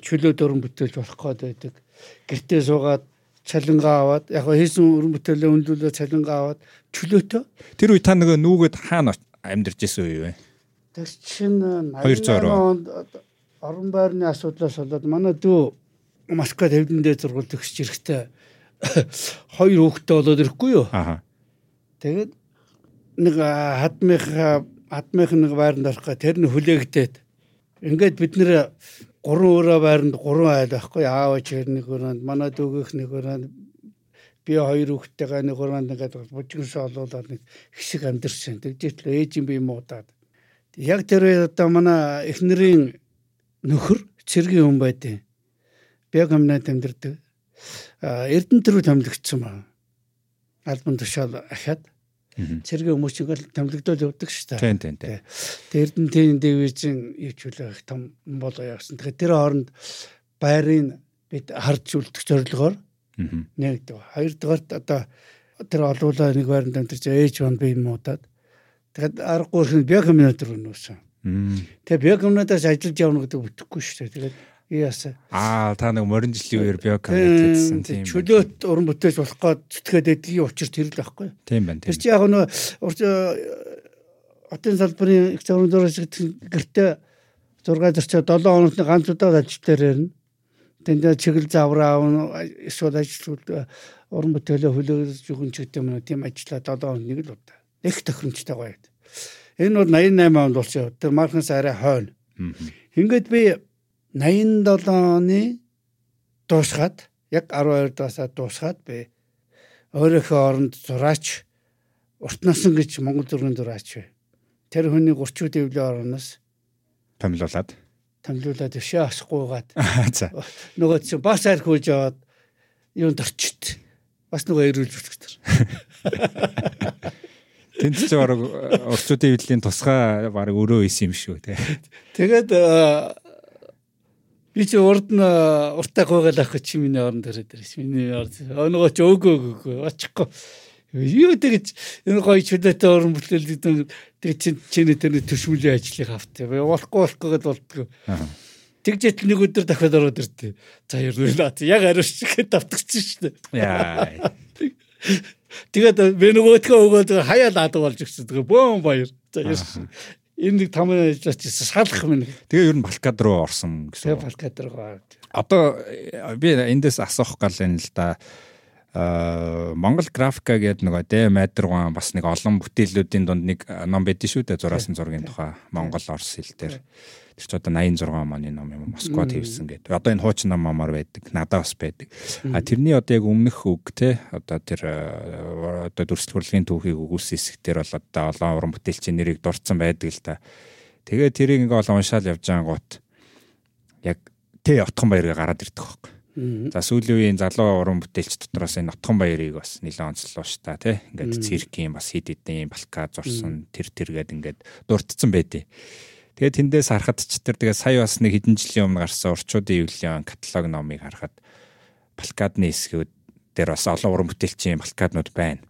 Speaker 1: чөлөө дүрэн бүтээлж болох гээд байдаг. Гэртээ суугаад цалингаа аваад яг хийсэн уран бүтээлээ өндөөлөө цалингаа аваад чөлөөтэй
Speaker 3: Тэр үед та нөгөө нүүгэд хаана амьдарч исэн үе вэ?
Speaker 1: Тэр чинь
Speaker 3: 200
Speaker 1: 88 онд орон байрны асуудлаас болоод манай дүү Москва төвдөндөө зургуул төгсч ирэхдээ хоёр хүүхэдтэй болоод ирэхгүй юу.
Speaker 3: Ааха.
Speaker 1: Тэгээд нэг а, хадмих а, хадмих нэг байранд орохгоо тэр нь хүлээгдээд ингээд бид нэр гурван өрөө байранд гурван айл байхгүй аав ээж нэг өрөөнд манай дүүгийнх нэг өрөөнд би хоёр хүүхэдтэйгээ нэг өрөөнд ингээд бужигнсоо олуулаад нэг хэсэг амьдэрсэн. Тэгжээт л ээж юм би муудаад. Яг тэр одоо манай эхнэрийн нөхөр цэргийн хүн байдیں۔ Би яг өмнөд амьдэрдэг. Эрдэнэ төрөө томилогдсон байна. Альбан тушаал ахаад цэргийн хүмүүс ч ингээл томилогдоод явдаг шүү дээ.
Speaker 3: Тийм тийм тийм.
Speaker 1: Тэр Эрдэнэтийн дивизийн ивчлэг их том болоо явсан. Тэгэхээр тэр хооронд байрын бид харж үлдэх зорилгоор нэгдэг. Хоёрдугаарт одоо тэр олуулаа нэг байранд амьдарч ээж бан би муудаад тэгэхэд аргагүй хин биокомбинатор өнөөсөн. Тэгээ биокомбинатоос ажиллаж явна гэдэг бүтэхгүй шүү дээ. Тэгээд яасан.
Speaker 3: Аа та нэг морин жилийн үеэр биокоммент хийсэн тийм.
Speaker 1: чөлөөт уран бүтээж болох гээд зүтгээд байдгийн учир тэр л байхгүй.
Speaker 3: Тийм байна.
Speaker 1: Тэр
Speaker 3: Тийм.
Speaker 1: чи яг нөө хотын салбарын их зургийн зураг гэртээ 6 зарчаа 7 хоногт ганц удаа ажилтаар ярина. Тэнд чиглэл завраа авна эсвэл ажил уран бүтээлээ хүлээж өгөн ч гэдэг юм уу тийм ажиллаа 7 хоног нэг л удаа. Их тохиромжтой гоё. Энэ бол 88 онд болсон. Тэр марханс арай хойно. Ингээд би 87 оны дуусгаад яг 12 дуусаа дуусгаад би өөрийнхөө оронд зураач урт насан гэж Монгол зургийн зураач бай. Тэр хүний 30 дэвлийн ороноос
Speaker 3: Томилуулаад.
Speaker 1: томилуулаад өшөө асахгүйгаад нөгөө чи бас арх хөөж аваад юунд орчит. Бас нөгөө эрүүлж өчгтөр.
Speaker 3: Тэнд ч баг орчуудын эвдлийн тусгай баг өрөө исэн юм шүү те.
Speaker 1: Тэгээд би чи урд нь э, уртаа гойгаал авах чи миний оронд ирээд ирсэн. Миний орд нөгөө ч өөгөө өөгөө очихгүй. Юу тэгэж энэ гоё чөлөөтэй уран бүтээл гэдэг тэг чи чиний тэр төшмөлийн ажлыг авт. Болохгүй болохгүй гэдээ болдгоо. Тэгжэт нэг өдөр дахиад ороод иртээ. За ярилаа. Яг ариус шиг давтагцсан шүү дээ.
Speaker 3: Яа.
Speaker 1: Тэгээд би нөгөөдгөө өгөөд хаяа лаадаг болж өгсөн. Тэгээ бөөн баяр. За ярьсан. Энэ нэг том ажиллаач салах минь.
Speaker 3: Тэгээ ер нь Балкад руу орсон
Speaker 1: Тэгээ
Speaker 3: гэсэн.
Speaker 1: балкад руу.
Speaker 3: Одоо э, би эндээс асуух гал энэ л да. а Монгол графика гэдэг нөгөө Дэ Мадргуан бас нэг олон бүтээлүүдийн дунд нэг ном байдсан шүү дээ зураасан зургийн тухай Монгол Орос хэл дээр. Тэр ч одоо 86 оны ном юм Москвад хийвсэн гэдэг. Одоо энэ хуучин ном мамаар байдаг. Надад бас байдаг. А тэрний одоо яг өмнөх үг те одоо тэр одоо дүрслэл хурлын түүхийг өгүүлсэн хэсгээр бол одоо олон уран бүтээлчийн нэрийг дурдсан байдаг л та. Тэгээд тэрийг ингээ олон уншаал явж байгаа гот яг тэ отхон баярыг гараад ирдэг байхгүй За сүүлийн үеийн залуу уран бүтээлч дотроос энэ Нотхон баярыг бас нэлээд онцлоо ш та тий. Ингээд циркийн бас хид хидийн балка зурсан тэр тэргээд ингээд дурдсан байдیں۔ Тэгээд тэндээс харахад ч тэр тэгээ сая бас нэг хэдэн жилийн өмнө гарсан урчуудын эвлэлийн каталог номыг харахад балкадны хэсгүүд дээр бас олон уран бүтээлчийн балкаднууд байна.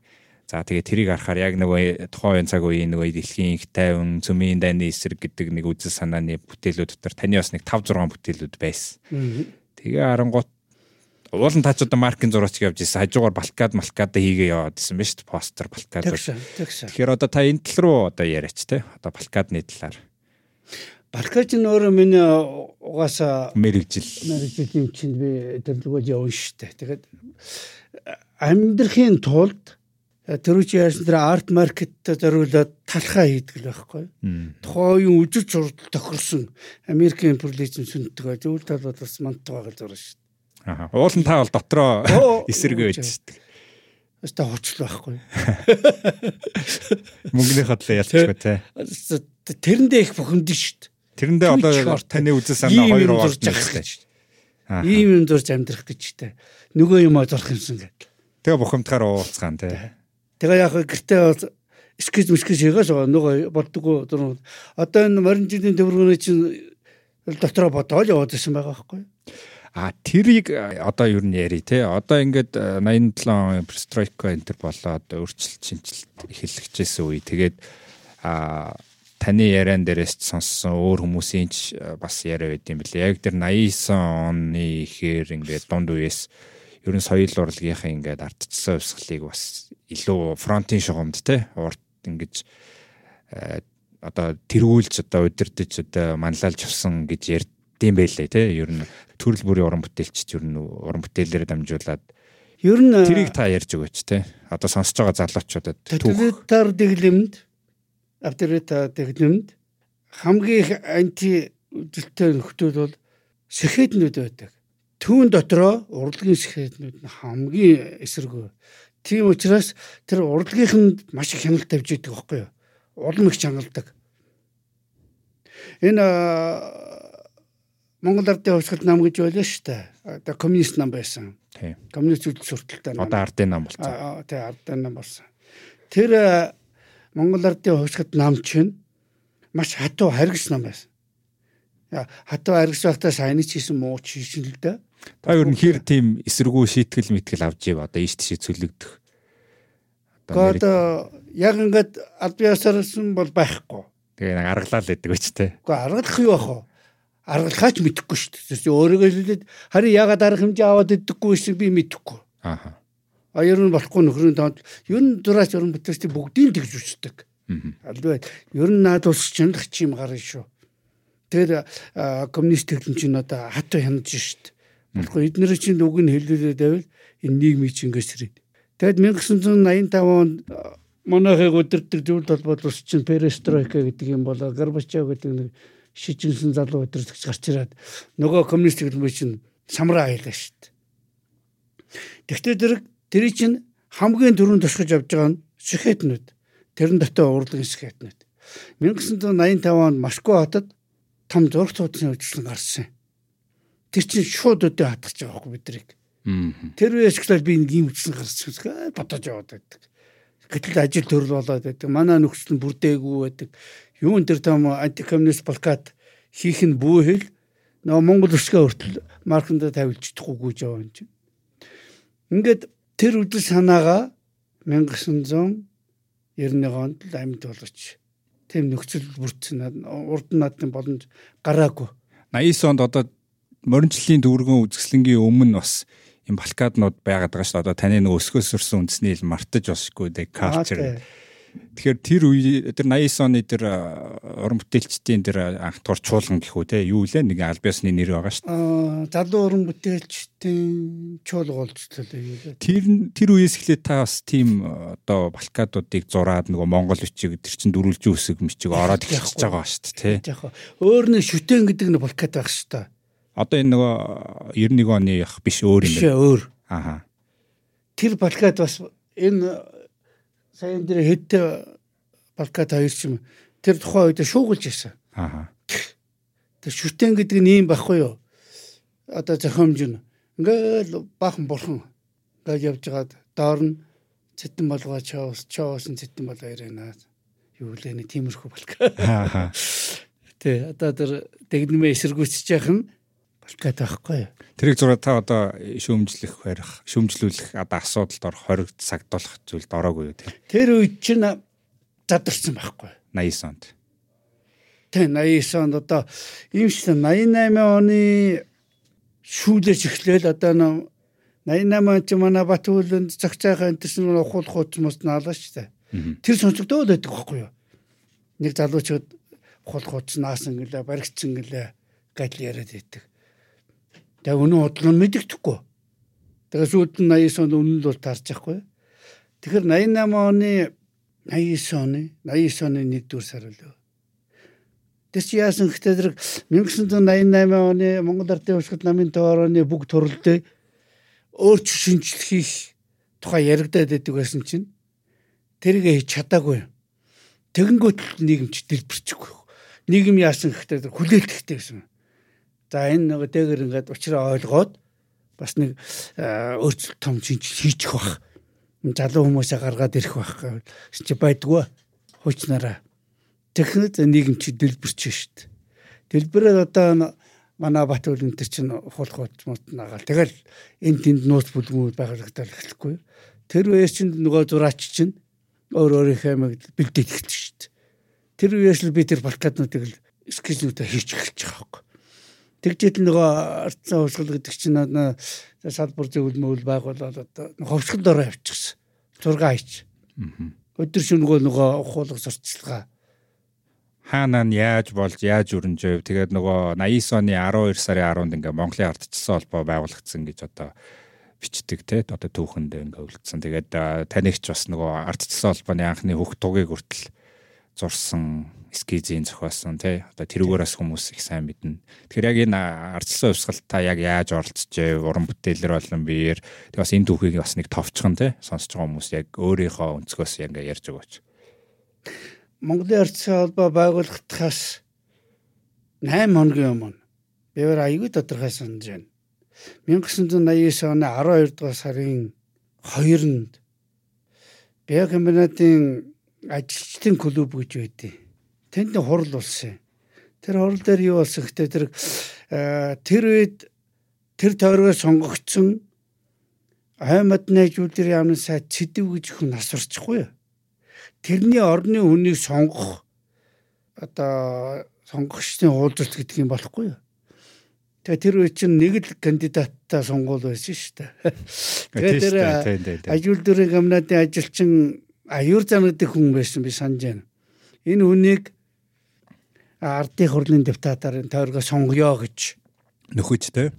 Speaker 3: За тэгээ тэрийг харахаар яг нөгөө тухайн цаг үеийн нөгөө дэлхийн их тайван цөмийн дайны эсрэг гэдэг нэг үзэл санааны бүтээлүүд дотор таны бас нэг 5 6 бүтээлүүд байсан. Тэгээ харангуут уулын тач одоо маркийн зураач явж ирсэн. Хажуугаар балкад малкад хийгээ яваад ирсэн ба шүү дээ. Постэр балкад. Тэгэхээр одоо та энэ тал руу одоо яриач те. Одоо балкадны талаар.
Speaker 1: Балкад нь өөрөө миний угаасаа
Speaker 3: мэрэгжил
Speaker 1: мэрэгжил юм чинь би тэрлэгөө явна дээ. Тэгээд амьдрахын тулд тэрүүч яасан тэр арт маркеттэй зориулаад талхаа хийдэг л байхгүй. Тухайн үеийн үжир зурдал тохирсон Америкийн империализм сүндэг зөвл талууд бас мантаг байгаа зураг шүү дээ.
Speaker 3: Аа. Уулын та бол дотроо эсрэг байж шүү дээ.
Speaker 1: Өстө хурцл байхгүй.
Speaker 3: Мөнгөний хадлаа ялчгүй те.
Speaker 1: Тэрэндээ их шүү дээ.
Speaker 3: Тэрэндээ одоо таны үзэл санаа хоёр болж байгаа дээ.
Speaker 1: Ийм юм дурж амьдрах гэж те. Нөгөө юм зорох юмсан гэдэг.
Speaker 3: Тэгээ бухимдахаар уулзгаан те.
Speaker 1: Тэгээ яг гэртээ скиз мскиз хийгээс нөгөө болдгоо одоо энэ морин жилийн төвөргөний чинь дотроо бодоол яваад ирсэн байгаа байхгүй.
Speaker 3: А тэрийг одоо юу н яри те? Одоо ингээд 87 он пристройка энтер болоод өөрчлөлт шинжилт эхэлчихсэн үе. Тэгээд а таны яриан дээрээс сонссон өөр хүмүүсийн ч бас яриа байд юм бэлээ. Яг тэр 89 оны ихээр ингээд дунд үеэс ер нь соёл урлагийнхаа ингээд ардчсан хувьсгалыг бас илүү фронтын шугамд те? Урт ингэж э, одоо тэргүүлж одоо удирдах одоо манлайлж авсан гэж ярьдсан байлээ те ер нь төрөл бүрийн уран бүтээлчд ер нь уран бүтээлээр дамжуулаад
Speaker 1: ер нь
Speaker 3: тэрийг та ярьж өгөөч те одоо сонсож байгаа залуучуудад
Speaker 1: тоталитар дэглэмд авторитар дэглэмд хамгийн их анти үжилтэй нөхдөл бол сэхэднүүд байдаг түүн дотроо урлагийн сэхэднүүд нь хамгийн эсэргүү. Тийм учраас тэр урлагийнх нь маш их хяналт тавьж идэг байхгүй юу? Улам их чангалдаг. Энэ Монгол ардын хувьсгал нам гэж байлаа шүү дээ. Одоо коммунист нам байсан.
Speaker 3: Тийм.
Speaker 1: Коммунист үзэл сурталтай
Speaker 3: нам. Одоо ардын нам болсон.
Speaker 1: Тийм ардын нам болсон. Тэр Монгол ардын хувьсгал нам чинь маш хатуу харгас нам байсан. Хатуу харгас байхдаа сайн ч хийсэн муу ч хийсэн л дээ.
Speaker 3: Та ер нь хэр тийм эсэргүү шийтгэл мэтгэл авч ив одоо ийш тийш цөлөгдөх.
Speaker 1: Одоо яг ингээд аль биесарсан бол байхгүй.
Speaker 3: Тэгээ нэг аргалаа л гэдэг үч тээ.
Speaker 1: Гэхдээ аргалах юу ах вэ? Аргалахаач мэдэхгүй шүү дээ. Өөрөөгөө хэлээд харин ягаад арга хэмжээ аваад иддэггүй шиг би мэдэхгүй.
Speaker 3: Аа.
Speaker 1: А ер нь болохгүй нөхрийн тоонд ер нь дураач ер нь бүтээсти бүгдийг тэгж үчдэг. Аль бай. Ер нь наад ус чинь л чим гарна шүү. Тэр коммунист технологи чинь одоо хатуу хянаж шít. Болохгүй эднэр чинь үг нь хэлүүлээд байвал энэ нийгмийг чинь ингээд сэрээд. Тэгэд 1985 онд монахыг өдөрдөг зүйл толгойд ус чинь перестройка гэдэг юм болоо Горбачев гэдэг нэг шижинсэн залуу өдөрдөгч гарч ирээд нөгөө коммунист хэлбэр чинь самраа айлаа шүү дээ. Тэгвэл тэр тэр чинь хамгийн түрүүнд тусгаж авч байгаа нь сэхэтнүүд. Тэрэн дотор урлагийн сэхэтнүүд. 1985 онд Москва хотод том зураг цуудсан үйлчлэн гарсан тэр чинь шууд өдөө хатгаж байгаа байхгүй бидрийг. Тэр үеэс эхлээд би нэг юм үтсэн гарч бодож яваад байдаг. Гэтэл ажил төрөл болоод байдаг. Манай нөхцөл нь бүрдээгүй байдаг. Юун тэр том антикоммунист плакат хийх нь бүү хэл нөгөө Монгол өсгөө хүртэл марканда тавилж чадахгүй жаа юм чинь. Ингээд тэр үдэл санаагаа 1990 онд л амьд болгоч тийм нөхцөл бүрдсэн урд наадны боломж гараагүй.
Speaker 3: 89 онд одоо моринчлын дүүргэн үзэсгэлэнгийн өмнө бас юм балкаднууд байгаад байгаа шүү дээ. Одоо таны нэг өсгөөс өрсөн үндэсний ил мартаж босгүй дээ culture. Тэгэхээр тэр үе тэр 89 оны тэр уран бүтээлчдийн тэр анх тур чуулган гэх үү те юу лээ нэг альбиасны нэр байгаа шүү дээ.
Speaker 1: Аа залуу уран бүтээлчдийн чуулга лээ.
Speaker 3: Тэр тэр үеэс эхлээд та бас тийм одоо балкадуудыг зураад нөгөө Монгол бичиг тэр чин дөрүлжин үсэг мичиг ороод эхэлж байгаа шүү дээ те.
Speaker 1: Яг өөр нэг шүтэн гэдэг нэг балкад байх шүү дээ.
Speaker 3: Одоо энэ нөгөө 91 оных биш өөр юм
Speaker 1: Биш өөр.
Speaker 3: Ааха.
Speaker 1: Тэр балкад бас энэ саяын дээр хэд балкад хоёр ч юм тэр тухайн үед шуугуулж ирсэн.
Speaker 3: Ааха.
Speaker 1: Тэр шүтэн гэдэг нь ийм байхгүй юу? Одоо зохиомж нь ингээл баахан бурхан ингээд явж байгаад доор нь цэтэн болгоо чоос чоосон цэтэн болгоо ирэнэ. Юу лээ нэг тиймэрхүү балкад.
Speaker 3: Ааха.
Speaker 1: Тэ одоо тэр дэгнэмээ эсэргүүцэж яах нь балкад байхгүй юу?
Speaker 3: Тэрийг зураг та одоо шүүмжлэх барих, шүүмжлүүлэх одоо асуудалд орох хориг сагдуулах зүйлд ороогүй юу те.
Speaker 1: Тэр үед чинь задарсан байхгүй.
Speaker 3: 89 онд.
Speaker 1: Тэ 89 онд одоо ийм дээ 88 оны шүүлэж эхлээл одоо нөө 88 онд ч манай Батүлэнд цагцаахан энэ чинь ухуул хууц мос наалаа шүү дээ. Тэр сонсогдоод байдаг байхгүй юу? Нэг залуучууд ухуул хууц наасан гэлээ баригдсан гэлээ гал яриад байдаг. Тэгээ өнөө бодлоо мэддэхгүй. Тэгээ сүйд нь 89 онд үнэн л бол таарч байхгүй. Тэгэхээр 88 оны 89 оны 89 оны 1-р сар лөө. Тэр чи яасан гэхдээ тэр 1988 оны Монгол Ардын урьдчилан намын товарооны бүгд төрөлдөө өөрч шинжлэх хийх тухай яригадаад байдаг байсан чинь тэргээ хийж чадаагүй. Тэгэнгүүт нийгэмч дэлбэрчихгүй. Нийгэм яасан гэхдээ хүлээлттэй байсан. За энэ нэг дээгэр ингээд учраа ойлгоод бас нэг өөрчлөлт том шинжил хийчих бах. Залуу хүмүүсээ гаргаад ирэх бах чи байдгүй хуучнараа. Техник нийгэмч дэлбэрч шít. Дэлбэрээ одоо манай Батүл энэ чинь хулхууд мут нагаал. Тэгэл энэ тэнд нууц бүлгүүд байгуулагдал эхлэхгүй. Тэр үеэс чинь нөгөө зураач чинь өөр өөрийнхөө мэг бэлдээд эхэлж шít. Тэр үеэс л би тэр балкаднуудыг л скизнүүдэ хийчих эхэлж байгаа хөөх. Тэгжээд нөгөө ардсан хувьсгал гэдэг чинь салбар зөвлөл мөвл байгуулаад одоо ховсгол дороо явчихсан. 6 хайч. Өдөр шөнөгөө нөгөө ухуулга сурталчилгаа.
Speaker 3: Хаанаа нь яаж болж яаж өрнжөв тэгээд нөгөө 89 оны 12 сарын 10-нд ингээ Монголын ардчилсан холбоо байгуулагдсан гэж одоо бичдэг те одоо түүхэнд ингээ үлдсэн. Тэгээд танигч бас нөгөө ардчилсан холбооны анхны хөх тугийг хүртэл зурсан скизийн зохиосон тий одоо тэрүүгээрээс хүмүүс их сайн мэднэ. Тэгэхээр яг энэ ардчилсан хувьсгалт та яг яаж оролцож уран бүтээлэр болон биеэр тэг бас энэ түүхийг бас нэг товчхон тий сонсож байгаа хүмүүс яг өөрийнхөө өнцгөөс ингээ ярьж өгөөч.
Speaker 1: Монголын ардчилсан холбоо байгуулагдахаас 8 хоногийн өмнө би өөр аягүй тодорхой санаж байна. 1989 оны 12 дугаар сарын 2-нд Биокомбинатын ажилчдын клуб гэж байдیں۔ Тэнд хурал болсон. Тэр хурал дээр юу болсон гэхтэй тэр тэр үед тэр тойргоо сонгогдсон аймад найжуудын яамны сайд цэдэв гэж хүн асарчихгүй? Тэрний орны хүнийг сонгох одоо сонгогчдын уулзалт гэдэг юм болохгүй? Тэгээ тэр үе чинь нэг л кандидаттай сонгуул байсан шүү дээ. Тэгээ тэр ажил дөрөв гамнатын ажилчин аюур замнуудын хүн байсан би санаж байна. Энэ хүнийг ардын хурлын депутатаар тойргоо сонгоё гэж
Speaker 3: нөхөж тэ.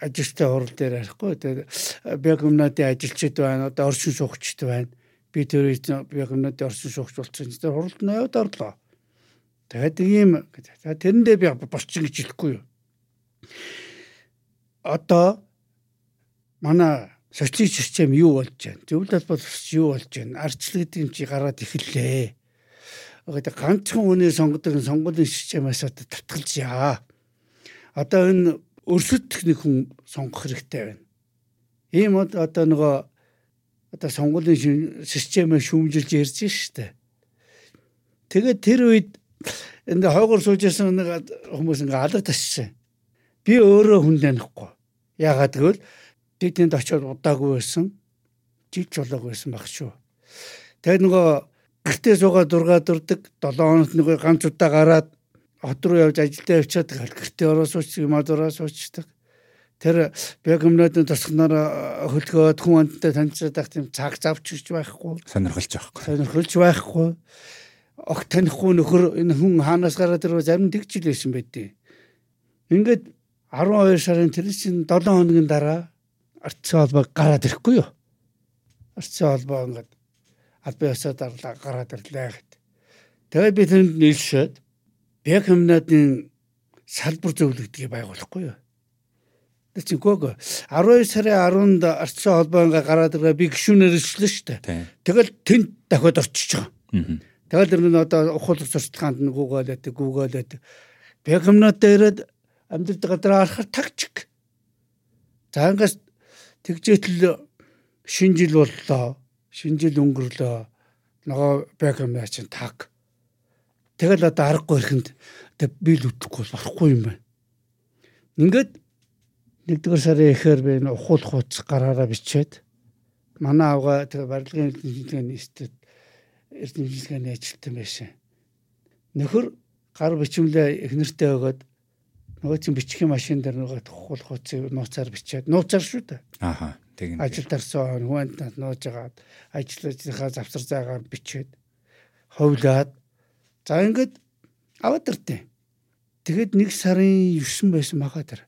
Speaker 1: Ажилчтай хурал дээр ярихгүй. Тэгээ биогомнодын ажилчид байна. Одоо орчин суугчд байна. Би тэр биогомнодын орчин суугч болсон. Тэр хуралд яваад орлоо. Тэгээд ийм тэрэндээ би босчин гэж хэлэхгүй юу. Одоо манай социалист систем юу болж байна? Зөвлөлт холбоо юу болж байна? Юм чи гараад эхэллээ. Одоо ганцхан хүний сонгодог сонгуулийн системээс одоо татгалж яа. Одоо энэ өрсөлд техник хүн сонгох хэрэгтэй байна. Ийм одоо нөгөө одоо сонгуулийн системээ шүүмжилж ярьж штэ. Тэгээд тэр үед энэ хойгоор суужсэн нэг хүмүүс ингээ алга тасчихсан. Би өөрөө хүн танихгүй. Яагаад гэвэл тэдэнд очиод удаагүй байсан. Жил жолоогүй байсан баг шүү. Тэгээд нөгөө гэртээ суугаад дургаад дурдаг 7 хоногт нөгөө ганц удаа гараад хот руу явж ажилдаа явчаад гэртээ ороо суучдаг юм адураа суучдаг. тэр бегомнодын тусахнаар хөлгөөд хүн амттай танилцаад байх тийм цаг завч гэж байхгүй.
Speaker 3: Сонирхолж байхгүй.
Speaker 1: Сонирхолж байхгүй. Огт танихгүй нөхөр энэ хүн хаанаас гараад ирв зарим тэгж илсэн байдیں۔ Ингээд 12 сарын тэр чинь 7 хоногийн дараа ардсан холбоо гараад ирэхгүй юу? Ардсан холбоо ингээд албан ёсоо дарлаа гараад ирлээ гэд. Тэгээд би тэнд нийлшээд Бекхэмнадын салбар зөвлөгдгийг байгуулахгүй юу? Тэр чинь гоо 12 сарын 10-нд ардсан холбоо ингээ гараад ирээ би гişүүнээр ирсэн шүү дээ. Тэгэл тэнд дахиад орчиж байгаа. Тэгэл тэр нь одоо ухуулах сурталчилгаанд нь гүгээлээд гүгээлээд Бекхэмнад дээрээ амьдрал гадраа харахаар тагчиг. За ингээс тэгжээтэл шинэ жил боллоо. Шинэ жил өнгөрлөө. Нөгөө Бекхэм яа чин таг. Тэгэл одоо аргагүй ихэнд би л үтгэхгүй болохгүй юм байна. Ингээд нэгдүгээр сарын ихээр би энэ ухуул хууц гараараа бичээд манай авга тэг барилгын хэлнэгийн нийтэд эрдэмтдийн ажилтан байсан. Нөхөр гар бичмлээ эхнэртэй өгөөд нөгөө чинь бичгийн машин дээр нөгөө тухул хуцыг нууцаар бичээд нууцаар шүү дээ.
Speaker 3: Ааха.
Speaker 1: Ажил дарсан хүнд нууж агаад ажлынхаа завсар заагаар бичээд ховлаад за ингээд аваад иртээ. Тэгэд нэг сарын 9 байсан мага тэр.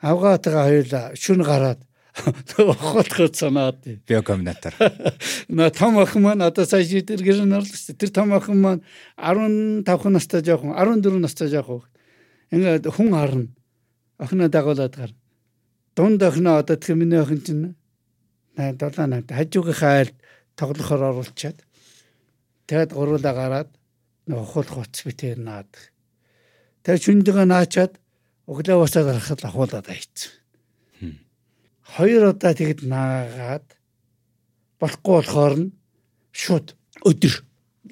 Speaker 1: Авгаатайгаа хоёулаа шүн гараад ухаалхад санаад.
Speaker 3: Биокомбинатор.
Speaker 1: На том охин маань одоо сая шийдэр гэрэн орлоо. Тэр том охин маань 15 настай жоохон 14 настай жоохон ингээд хүн харна. Охиноо дагуулад гар. Дунд охиноо одоо тэр миний охин чинь 8 7 8 хажуугийнхаа айлд тоглохоор оруулчаад тэгэд гуруулаа гараад нөгөө хул хуц битээр наад. Тэгээ шүндэгээ наачаад өглөө босоод гарахад ахуулаад айцсан. Хоёр удаа тэгэд наагаад болохгүй болохоор нь шууд өдөр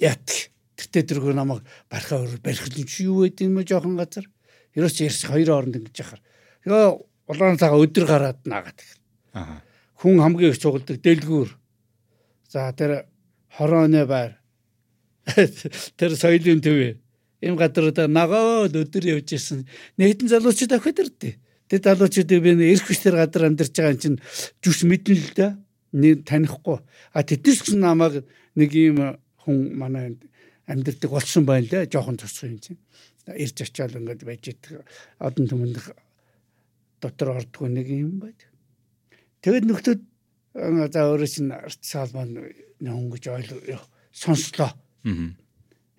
Speaker 1: яат. Тэртээ дэргөө намайг бархаа өөр барих нь чи юу байд юм жоохон газар ерөөс ярьс хоёр хооронд ингэж яхаар. Тэгээ улаан цагаа өдөр гараад наагаад. Аа. Хүн хамгийн их цугладаг дэлгүүр. За тэр хорооны байр. Тэр соёлын төв. Им гадруудаа нагоод өдөр явж исэн. Нэгдэн залуучууд авахд ирдээ. Тэр залуучуудыг би эрх хүчээр гадар амьдарч байгаа юм чинь зүс мэдэн л да. Нэг танихгүй. А тэднээс ч намайг нэг юм хүн манай амьдардаг болсон байна лээ. Жохон цоцсон юм чинь ирж очиад ингээд байж идэх одон түмэнд дотор ордгоо нэг юм байд. Тэгэд нөхдөд за өөрөө чинь салман хөнгөж ойл сонслоо. Аа.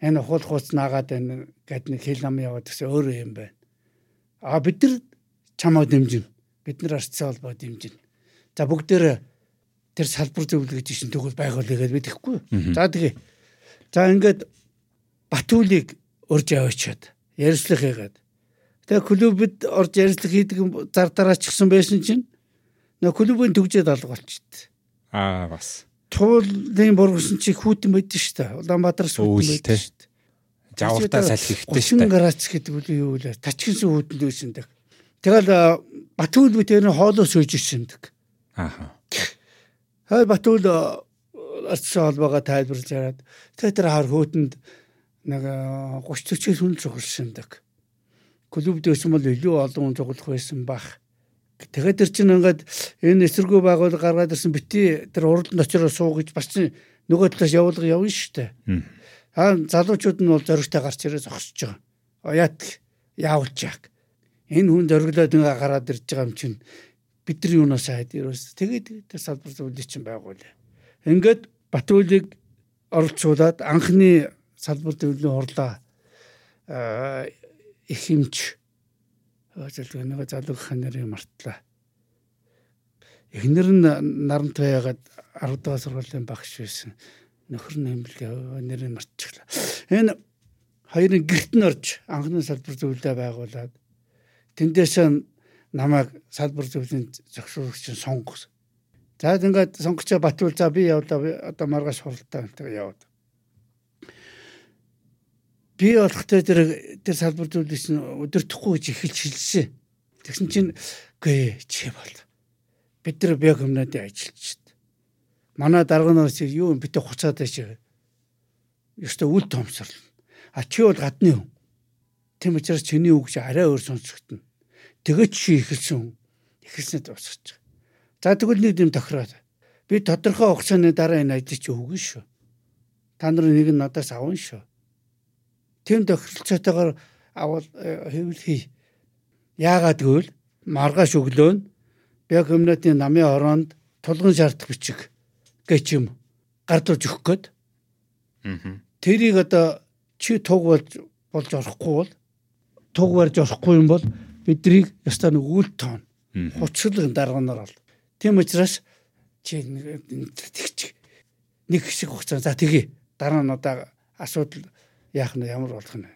Speaker 1: Энэ хул хуц наагаад байна гэд нэг хэл нам яваад гэсэн өөрөө юм байна. А бид нар чамаа дэмжин. Бид нар арцсан холбоо дэмжин. За бүгдээр тэр салбар зөвлөгөж шин тэгвэл байгуулъя гэж бид ихгүй. За тэгээ. За ингээд Батүлийг урьж аваачаад ярьслах хийгээд. Тэгээ клубэд орж ярьслах хийдэг зар дараа ч гсэн байсан чинь нөө клубын төгжээд алга болчихд.
Speaker 3: Аа бас.
Speaker 1: Туулын бургасан чи хүүтэн байдсан шүү дээ. Улаанбаатар
Speaker 3: хүүтэн байдсан шүү дээ. Жавартаа салхи ихтэй
Speaker 1: шүү дээ. гараач гэдэг үл юу вэ? Тачгинсэн хүүтэн дүүсэндэг. Тэгэл Батүл битэр хоолоос үйж ирсэндэг.
Speaker 3: Аа.
Speaker 1: Хай Батүл арцсан холбоогоо тайлбарлаж хараад тэр хар хүүтэнд нэг 30 40 хүн цуглашиндаг. Клубд байсан бол илүү олон хүн цуглах байсан бах. Тэгээд тэр чинь ингээд энэ эсэргүү байгуул гаргаад ирсэн бити тэр уралд очроо суу гэж бас чинь нөгөө талаас явуулга явна шүү дээ. Аа залуучууд нь бол зоригтой гарч ирээ зогсож байгаа. Оят яавч яах. Энэ хүн зориглоод ингээ гараад ирж байгаа юм чинь бидний юунаас хайд ерөөс тэгээд тэр салбар зөвлөлт чинь байгуулъя. Ингээд Батүлийг оролцуулаад анхны салбар дэвлэлийн хурлаа их хэмж зөвлөгөө нэг залуу ханарын мартлаа. Эхнэр нь нарантай ягаад 10 дахь сургуулийн багш байсан. Нөхөр нь хэмбэл нэрийг мартчихлаа. Энэ хоёрын гэрт нь орж анхны салбар зөвлөлөө байгуулад тэндээс намайг салбар зөвлөлийн зохицуулагч сонгосон. За ингээд сонгочоо Батүл за би явлаа одоо маргааш хуралдаа яваад би болохтой тэр тэр салбар зүйлс нь өдөртөхгүй гэж эхэлж хэлсэн. Тэгсэн чинь үгүй чи бол бид нар биокомнадын ажилчид. Манай дарганаас юу битэ хуцаад байж. Ёстой үл томсорл. А чи бол гадны хүн. Тэм учраас чиний үг чи арай өөр сонсогдно. Тэгээд чи ихэлсэн хүн. Ихэрснээ дуусчих. За тэгвэл нэг юм тохироод. Би тодорхой хугацааны дараа энэ ажил чи өгнө шүү. Та нар нэг нь надаас авна шүү. Тэм тохиролцоотойгоор авал э, хэвэл хий. Яагаад гэвэл маргааш өглөө нь яг өмнөдийн намын ороонд тулгын шаардах бичиг гэж юм гардуулж өгөх гээд.
Speaker 3: Аа.
Speaker 1: Тэрийг одоо чи туг болж болж орохгүй бол туг барьж орохгүй юм бол биднийг ёстой нэг үйл тоон хуцлаг дарганаар бол. Тийм учраас чи тэгч нэг хэсэг хугацаа за тгий дараа нь одоо асуудал яах нь ямар болох нь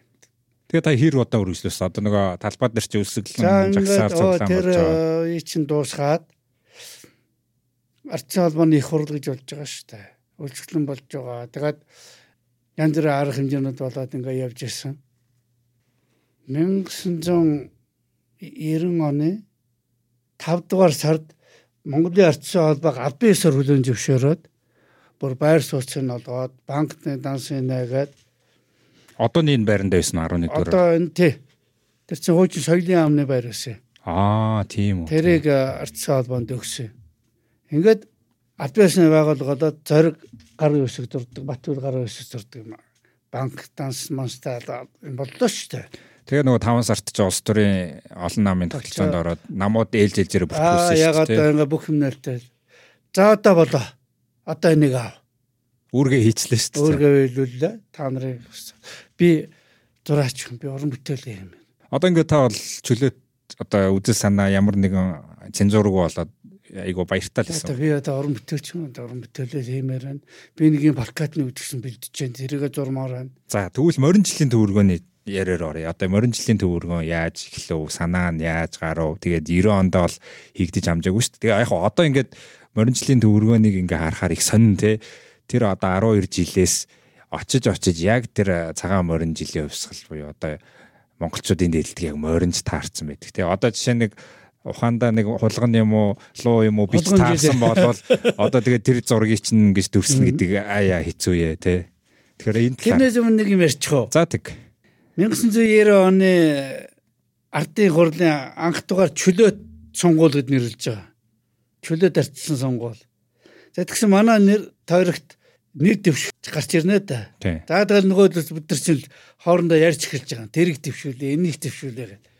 Speaker 3: Тэгээ та хэр удаа үргэлжлүүлсэн? Одоо нөгөө талбай дээр чи өсөглөн
Speaker 1: жагсаар цуглаан болж байгаа. Тэр ий чин дуусгаад арчин холбооны их хурл гэж болж байгаа шүү дээ. Үйлчлэн болж байгаа. Тэгээд янз бүрийн арга хэмжээнүүд болоод ингээ явж ирсэн. 1990 оны 5 дугаар сард Монголын ардчсан холбоог аль биесээр хүлээн зөвшөөрөөд бүр байр сууцыг олгоод банкны дансын найгаад
Speaker 3: Одоо энэ байранд байсан 11 дугаар.
Speaker 1: Одоо энэ тий. Тэр чинь хуучин соёлын яамны байр байсан.
Speaker 3: Аа, тийм үү.
Speaker 1: Тэрийг ардсан холбоонд өгсөн. Ингээд албасны байгууллагад зориг гарын өсөг дурдаг, Батүр гарын өсөг дурдаг юм. Банк данс монстал боллоо шүү дээ.
Speaker 3: Тэгээ нөгөө 5 сард ч улс төрийн олон намын тогтолцоонд ороод намууд ээлж ээлжээр
Speaker 1: бүртгүүлсэн шүү дээ. Аа, яг одоо ингээ бүх юм нэртэй. За одоо болоо. Одоо энийг аав.
Speaker 3: Үүргээ хийчлээ шүү дээ.
Speaker 1: Үүргээ биелүүллээ. Та нарыг би зураач би уран бүтээлээ юм.
Speaker 3: Одоо ингээд та бол чөлөөт одоо үзэл санаа ямар нэгэн цензуургүй болоод айгу баяртай л байсан.
Speaker 1: Би одоо уран бүтээлч юм одоо уран бүтээлээ хиймээр байна. Би нэг юм плакатны үдгсэн бэлдэж जैन тэрийгэ зурмаар байна.
Speaker 3: За тэгвэл морин жилийн төвөргөөний яриаар орё. Одоо морин жилийн төвөргөө яаж эхлэв, санаа нь яаж гарав. Тэгээд 90 онд бол хийгдэж амжаагүй шүү дээ. Тэгээ яг одоо ингээд морин жилийн төвөргөөнийг ингээ харахаар их сонин те. Тэр одоо 12 жилээс очиж очиж яг тэр цагаан морин жилийн хувьсгал буюу одоо монголчуудын дээлдэг яг моринж таарсан байдаг. Тэгээ одоо жишээ нэг ухаандаа нэг хулган юм уу луу юм уу бич таарсан болвол одоо тэгээ тэр зургийг чинь ингэж дүрснэ гэдэг аяа хэцүү ээ тий. Тэгэхээр энэ
Speaker 1: тэрнээс өмнө нэг юм ярьчих уу.
Speaker 3: За тэг.
Speaker 1: 1990 оны ардын хурлын анх дугаар чөлөөт сонгуул гэд нэрлэж байгаа. Чөлөөт ардсан сонгуул. За тэгсэн манай нэр тойрогт нэр дэвшиж гарч ирнэ да. За тэгэл нөгөөдөөс бид нар чинь хоорондоо ярьж эхэлж байгаа. Тэрийг дэвшүүлээ, энийг дэвшүүлээ гэдэг.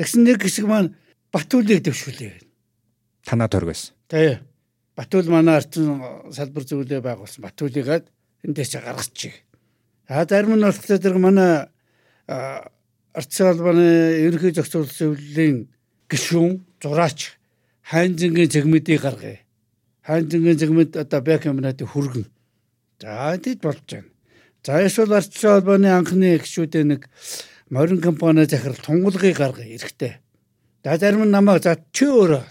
Speaker 1: Тэгсэн нэг хэсэг маань Батүлийг дэвшүүлээ гэдэг.
Speaker 3: Танаа байсан.
Speaker 1: Тий. Батүл манай арчин салбар зүйлээ байгуулсан. Батүлийгээд эндээс гаргачих. А зарим нь болохоор тэр манай арчин салбарын ерөнхий зохицуулалт зөвлөлийн гишүүн зураач хайнзангийн зэгмэдийг гаргая. Хайнзангийн зэгмэд одоо бэк юмнатын хүргэн За тэд болж байна. За эсвэл ардчлал холбооны анхны гişүүдээ нэг морин компани захирал тунгалгыг гаргая эрэхтэй. За зарим нь намайг за чи өөрөө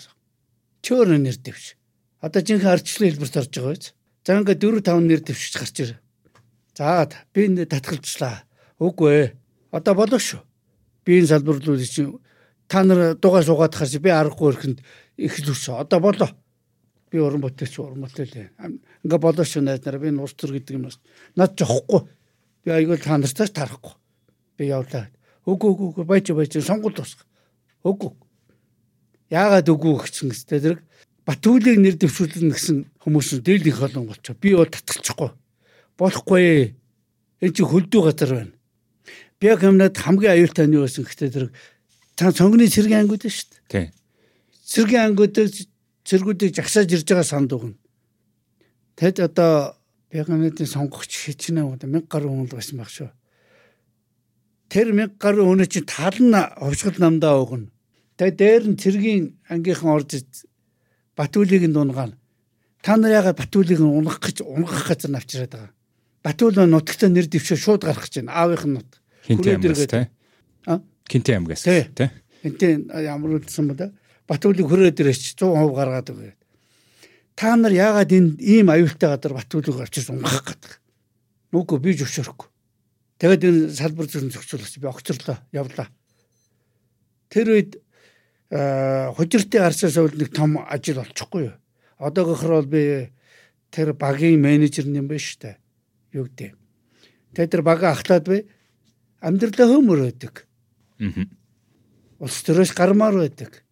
Speaker 1: чи өөрөө нэр дэвш. Одоо жинхэнэ ардчлалын хэлбэрт орж байгаа биз. За ингээ 4 5 нэр дэвшиж гарч ир. За би энэ татгалцлаа. Үгүй ээ. Одоо болох шүү. Би энэ салбарлуулж чинь та нар дугаа суугаад хаш би аргагүй ихэнд их л өсө. Одоо болоо би уран бүтээлч уран бүтээл ингээ болооч найз нараа би нууц төр гэдэг юм бас. Над жоохгүй би айгүй та нартаас тарахгүй. Би явлаа. Үгүй үгүй үгүй. Байж байж. Сонгуул тусах үгүй. Яагаад үгүй гэсэн гэстэй зэрэг. Батүлийг нэр дэвшүүлнэ гэсэн хүмүүс нь дийлэнх олон болчоо би бол татгалчихгүй. Болохгүй. Энэ чи хөлдөө газар байна. Би юмнад хамгийн аюултай нь юу гэсэн гэхтэй зэрэг. Та цонгны цэргийн ангууд шүү
Speaker 3: дээ. Тий.
Speaker 1: Цэргийн ангуудыг цэргүүдийг жагсааж ирж байгаа санд өгнө. Тэд одоо Бягнадын сонгогч хичнээн одоо 1000 гаруй хүн л байсан баг шүү. Тэр 1000 гаруй хүн чинь тал нь хувьсгал намдаа өгнө. Тэгээ дээр нь цэргийн ангийнхан орж Батүлийг нь дунгаана. Та нар яагаад Батүлийг нь унгах гэж унгах газар навчраад байгаа. Батүл нутагтаа нэр дэвшээ шууд гарах гэж байна. Аавынх нь нут.
Speaker 3: Хинтээ амгаас тий. А? Хинтээ амгаас
Speaker 1: тий. Хинтээ ямар үлдсэн бэ? Батүлийг хөрөөд ирээч 100% гаргаад өгөө. Та нар яагаад энэ ийм аюултай гадар Батүлийг очиж унгах гэдэг. Нүгөө би зөвшөөрөхгүй. Тэгээд энэ салбар зүрх зохицуулагч би огцорлоо явлаа. Тэр үед хужиртын гарсаас үл нэг том ажил болчихгүй юу. Одоогохор бол би тэр багийн менежер юм байна шүү дээ. Юу гэдэг. Тэгээд тэр бага ахлаад би амьдралаа хөмөр өгдөг. Аа. Улс төрөөс гармаар байдаг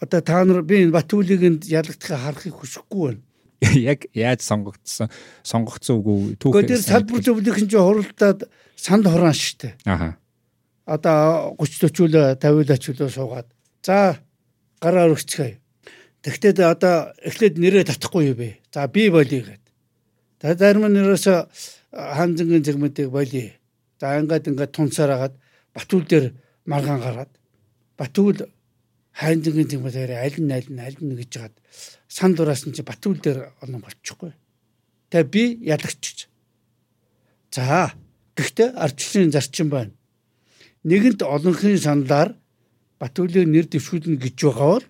Speaker 1: одоо та нар би энэ Батүлийг энд ялагдахыг харахыг хүсэхгүй байна.
Speaker 3: Яг яаж сонгогдсон сонгогдсон үгүй түүх.
Speaker 1: Гэхдээ салбар зөвлөх чинь хуралдаад санд хураан штэ.
Speaker 3: Аха.
Speaker 1: Одоо 30 40 50 ачуулаа суугаад. За гараар өргөцгөө. Тэгвэл одоо эхлээд нэрээ татахгүй юу бэ? За би болъё гэд. За зарим нь нэрээс хаанзангийн зэгмүүдийг болъё. За ингээд ингээд тунцаар агаад Батүл дээр маргаан гараад Батүл хайнзангийн зэгмээр аль нь аль нь аль нь гэж жаад сан дураасан чи Батүл дээр оноо болчихгүй. Тэгээ би ялагчж. За гэхдээ ардчлалын зарчим байна. Нэгэнт олонхын саналаар Батүлийг нэр дэвшүүлнэ гэж байгаа бол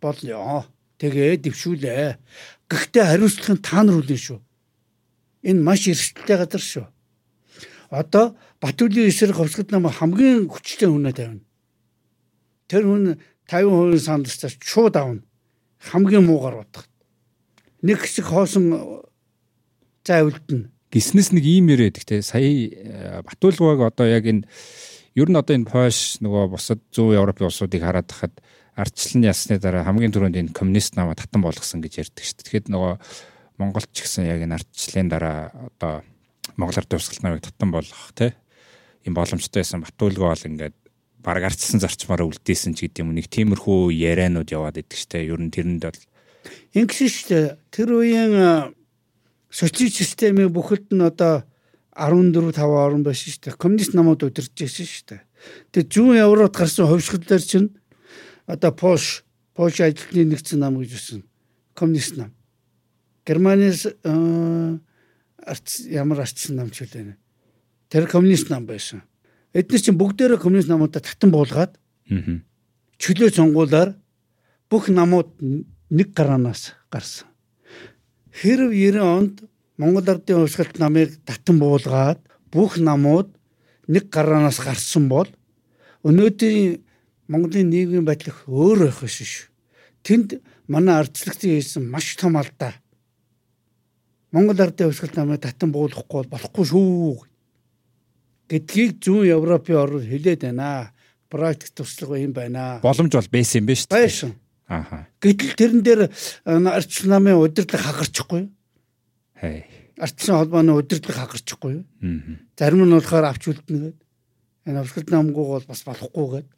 Speaker 1: болно. Тэгээ дэвшүүлээ. Гэхдээ хариуцлагын та нар үлэн шүү. Энэ маш эрсдэлтэй газар шүү. Одоо Батүлийн эсрэг ховсгод нам хамгийн хүчтэй хүнээ тавина. Тэр хүн 50% сандастаас шууд авна. Хамгийн муугар утгах. Нэг хэсэг хоосон за үлдэнэ.
Speaker 3: Гиснес нэг ийм яриад ихтэй сая Батулгыг одоо яг энэ ер нь одоо энэ Польш нөгөө бусад зүүн Европын улсуудыг хараад тахад ардчлалын ясны дараа хамгийн түрүүнд энэ коммунист намаа татан болгосон гэж ярьдаг шүү дээ. Тэгэхэд нөгөө Монголч гэсэн яг энэ ардчлалын дараа одоо Монгол ард тусгалт намайг татан болгох тий юм боломжтой байсан Батулгоо бол ингээд баг арчсан зарчмаараа үлдээсэн ч гэдэг юм нэг тиймэрхүү ярианууд яваад идэг штэ. Ер нь тэрэнд бол
Speaker 1: ингэсэн штэ. Тэр үеийн социалист системийн бүхэлд нь одоо 14 5 орн байсан штэ. Коммунист намууд удирдах байсан штэ. Тэгээ зүүн Европод гарсан ховшгодлоор чинь одоо Польш Польш ажилтны нэгдсэн нам гэж үсэн. Коммунист нам. Германис арц ямар арчсан нам ч үлээ. Тэр коммунист нам байсан эдгээр чинь бүгдээрээ коммунист намуудаа татан буулгаад чөлөө сонгуулаар бүх намууд нэг гараанаас гарсан. Хэрв 90 онд Монгол Ардын хувьсгалт намыг татан буулгаад бүх намууд нэг гараанаас гарсан бол өнөөдрийн Монголын нийгмийн байдал өөр байх шүү. Тэнд манай ардчлагчдын хийсэн маш том алдаа. Монгол Ардын хувьсгалт намыг татан буулгахгүй болохгүй шүү гэдгийг зүүн Европын орнууд хэлээд байна. Практик туслага юм байна.
Speaker 3: Боломж бол байсан юм байна шүү дээ.
Speaker 1: Байсан. Ааха. Гэтэл тэрэн дээр арч намын удирдлага хагарчихгүй.
Speaker 3: Хей.
Speaker 1: Ардсан холбооны удирдлага хагарчихгүй. Аа. Зарим нь болохоор авч үлдэнэ гээд. Энэ авсгалт намгууг бол бас болохгүй гээд.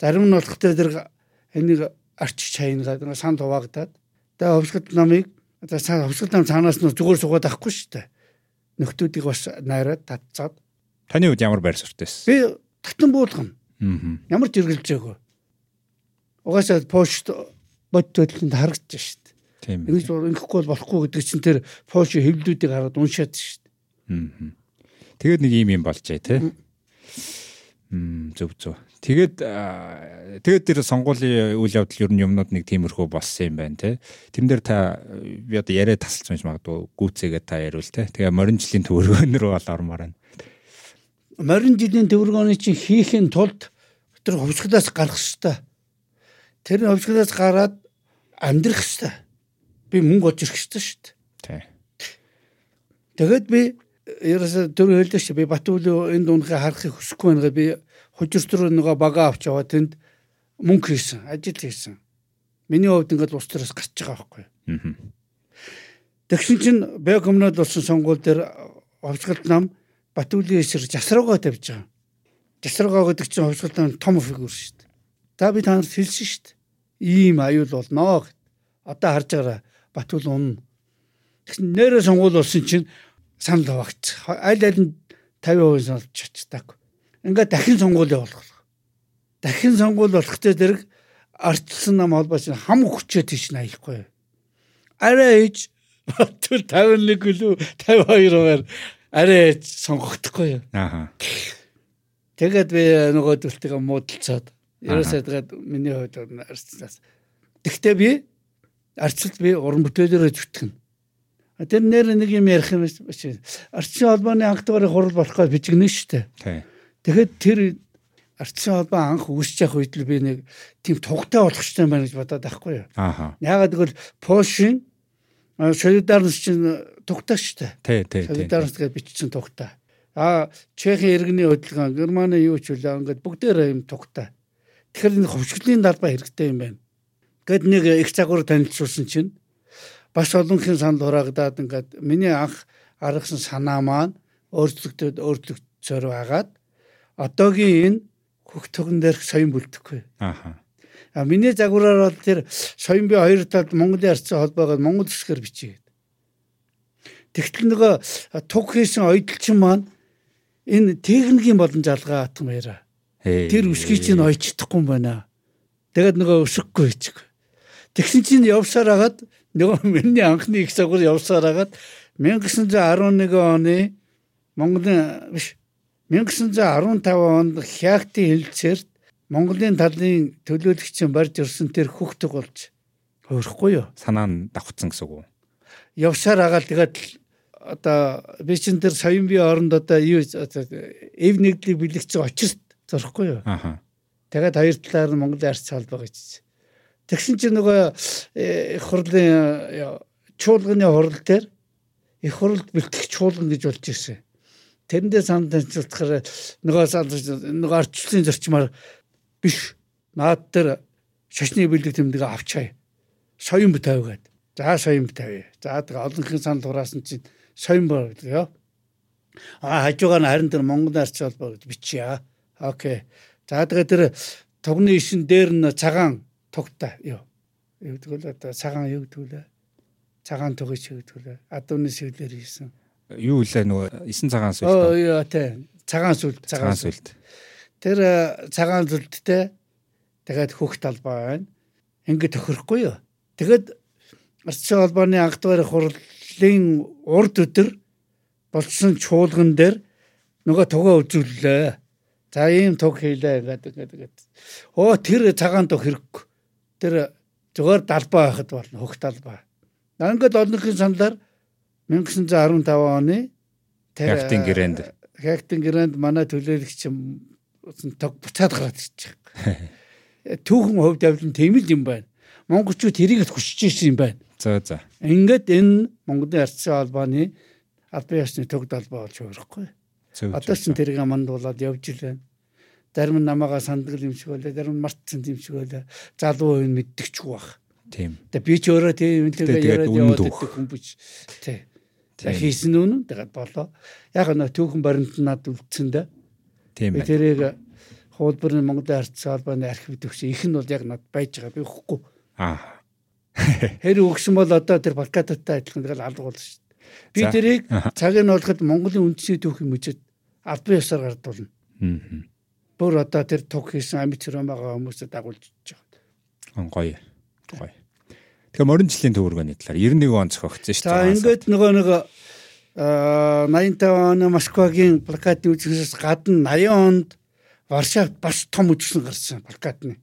Speaker 1: Зарим нь болох тэр энийг арч чайнгаад санд хуваагдаад. Тэгээ авсгалт намыг одоо авсгалт нам цаанаас нь зүгээр суугаад авахгүй шүү дээ. Нөхдүүдийг бас найраад татцаад
Speaker 3: Таны хувьд ямар байр суурьтай байсан?
Speaker 1: Би татан буулгана.
Speaker 3: Аа.
Speaker 1: Ямар ч эргэлзээгүй. Угаасаа пошт бод төлөлтөнд харагдаж шүү дээ.
Speaker 3: Тийм.
Speaker 1: Ингэж ингэхгүй бол болохгүй гэдэг чинь тэр поши хэвлүүдийг хараад уншаад шүү дээ.
Speaker 3: Аа. Тэгээд нэг юм юм болжээ тий. Мм зөв зөв. Тэгээд тэгээд тэр сонгуулийн үйл явдал ер нь юмнууд нэг тиймэрхүү болсон юм байна те. Тэрэн дээр та би одоо яриа тасалж байж магадгүй гүцээгээ та яриул те. Тэгээ морин жилийн төвөргөнөр бол ормоор байна
Speaker 1: морин жилийн төвөргөөний чинь хийхин тулд тэр хөвсгөлөөс гарах хэвээр. Тэр хөвсгөлөөс гараад амьдрах хэвээр. Би мөнгө олж ирэх хэвээр шүү дээ.
Speaker 3: Тий.
Speaker 1: Тэгээд би ерөөсө төр хэлдэг чи би Батүлөө энэ дуунхаа харахыг хүсэхгүй байгаа би хужиртөр нөгөө бага авч яваа тэнд мөнгө хийсэн, ажил хийсэн. Миний хувьд ингээд ус төрөөс гарч байгаа байхгүй. Тэгсэн чинь Бэкомнод болсон сонгуул дээр овцгалт нам Батүлийн эсрэг жасруугаа тавьж байгаа. Жасруугаа гэдэг чинь хувьсгалын том фигүр шүү дээ. За би танарт хэлсэн шүү дээ. Ийм аюул болноо гэд. Одоо харж байгаараа Батүл унна. Тэгсэн нэрээ сонгуул болсон чинь санал хаваагч. Аль аль нь 50% саналж чацдаг. Ингээд дахин сонгуул явуулах. Дахин сонгуул болох тэ зэрэг ардчилсан нам холбооч хам хүчээ тийш наяхгүй. Арай ээж Батүл 51 гэлүү 52-аар арай сонгогдохгүй юу.
Speaker 3: Аа.
Speaker 1: Тэгээд би нөгөөдөлтөйгөө муудалцаад ерөөсөө тэгээд миний хувьд арцлаас. Тэгтээ би арцлт би уран бүтээлээрээ зүтгэн. Тэр нэр нэг юм ярих юм биш. Арчсын холбооны анх дугаарыг хурал болохгүй бичгэнэ шүү дээ. Тэгэхэд тэр арчсын холбоо анх үүсэж явах үед л би нэг тийм тугтай болох хэрэгтэй байна гэж бодоод байхгүй юу.
Speaker 3: Аа.
Speaker 1: Яагаад гэвэл Польшийн солидарность чинь шүү
Speaker 3: дээ. Тий, тий.
Speaker 1: Солидарность гэж бичсэн тугтаа. А Чехийн иргэний хөдөлгөөн, Германы юу ч үлээ ингээд бүгдээрээ юм тугтаа. Тэгэхээр энэ хөвчлөлийн талбай хэрэгтэй юм байна. Гэт нэг их загвар танилцуулсан чинь бас олонхын санал хураагдаад ингээд миний анх аргасан санаа маань өөрчлөгдөд өөрчлөгдсөөр байгаад одоогийн энэ хөх төгөн дээрх соён бүлдэхгүй.
Speaker 3: Ааха.
Speaker 1: А миний загвараар бол тэр соён бие хоёр талд Монголын арцсан холбоогод монгол хэсгээр бичиж Тэгтэл нөгөө туг хийсэн ойдлчин маань энэ техникийн болон жалгаа атгам яриа. Тэр өсгий чинь ойчдохгүй юм байна. Тэгээд нөгөө өсөхгүй хийчих. Тэгсэн чинь явсаар хагаад нөгөө миний анхны их загвар явсаар хагаад 1911 оны Монголын биш 1915 онд Хягтын хэлцээрт Монголын талын төлөөлөгчийн барьж ирсэн тэр хөхтөг болж өөрөхгүй юу?
Speaker 3: Санаа нь давхцсан гэсэн үг үү?
Speaker 1: Явсаар хагаад тэгээд одоо би чин тэр соён бие оронд одоо юу эв нэгдлийг бэлэгцэн очирт зорхгүй юу.
Speaker 3: Аха.
Speaker 1: Тэгээд хоёр талаар нь Монголын арц салбаа гэж. Тэгсэн чинь нөгөө их хурлын чуулганы хурал дээр их хурлд бэлтгэх чуулган гэж болж ирсэн. Тэрэндээ санд танилцуулахаар нөгөө нөгөө арчлалын зарчмаар биш наад дээр шашны бэлэг тэмдэг авчаа. Соён бит тавигаад. За соён бит тавь. За тэгээ олонхын санал хураасан чинь соён боо гэдэг ёо. А хажуугаар нь харин тэр Монгол арч холбоо гэж бичье. Окей. За тэгээ тэр тугны ишин дээр нь цагаан тугтай ёо. Юу гэдэг вэ? Одоо цагаан юу гэдэг вэ? Цагаан тугыг гэдэг вэ? Адууны шиглэр хийсэн.
Speaker 3: Юу вэ нөгөө эсэн цагаан сүлд.
Speaker 1: Оо ёо тий. Цагаан сүлд,
Speaker 3: цагаан сүлд.
Speaker 1: Тэр цагаан сүлдтэй тэгээд хөх талбай байна. Ингэ тохирохгүй юу? Тэгэд арч холбооны анх дугаар хурал Монголын урд өдөр болсон чуулган дээр нөгөө тугаа үзүүллээ. За ийм туг хийлээ гэдэг гэдэг. Оо тэр цагаан туг хэрэггүй. Тэр зүгээр далбаа байхад болно хөх далбаа. Ингээд олонхын саналаар 1915 оны
Speaker 3: Хактин гэрээнд
Speaker 1: Хактин гэрээнд манай төлөөлөгч тог буцаад гараад ирчих. Түүхэн хувьд авлын тийм л юм байна. Монголчууд тэрийг хүсэж ирсэн юм байна.
Speaker 3: За за.
Speaker 1: Ингээд энэ Монголын арчсан холбооны албан ёсны төгд албаа болж өөрөхгүй. Одоо ч тэрийг мандуулаад явж илээ. Зарим нь намайгаа сандгал юм шиг байлаа, зарим нь мартсан юм шиг байлаа. Залуу үе мэддэгчгүй бах.
Speaker 3: Тийм.
Speaker 1: Тэгээ би ч өөрөө тийм имлэгээ яриад яваад байдаг хүн биш. Тий. Тэгээ хийсэн үнэн тэгээд болоо. Яг нөө түүхэн баримт над үлдсэн дээ.
Speaker 3: Тийм
Speaker 1: байна. Тэрийг хуулбарны Монголын арчсан холбооны архив төгс их нь бол яг над байж байгаа би өгөхгүй.
Speaker 3: Аа
Speaker 1: Хэр өгсөн бол одоо тэр Балкаттай адилхан тэгэл алга болно шүү дээ. Би тэрийг цаг нь болоход Монголын үндэсний түүхийн мужид албан ёсоор гардуулна. Бүр одоо тэр туг хийсэн амьд цэрэн байгаа хүмүүсээ дагуулж
Speaker 3: байгаа. Гоё. Гоё. Тэгэхээр морин жилийн төвөргөний талаар 91 он зохиогдсон шүү
Speaker 1: дээ. За ингээд нөгөө нэг аа 85 оны Москвагийн плакатын үзэхээс гадна 80 онд Варшавт бас том үзэсгэлэн гарсан плакатны.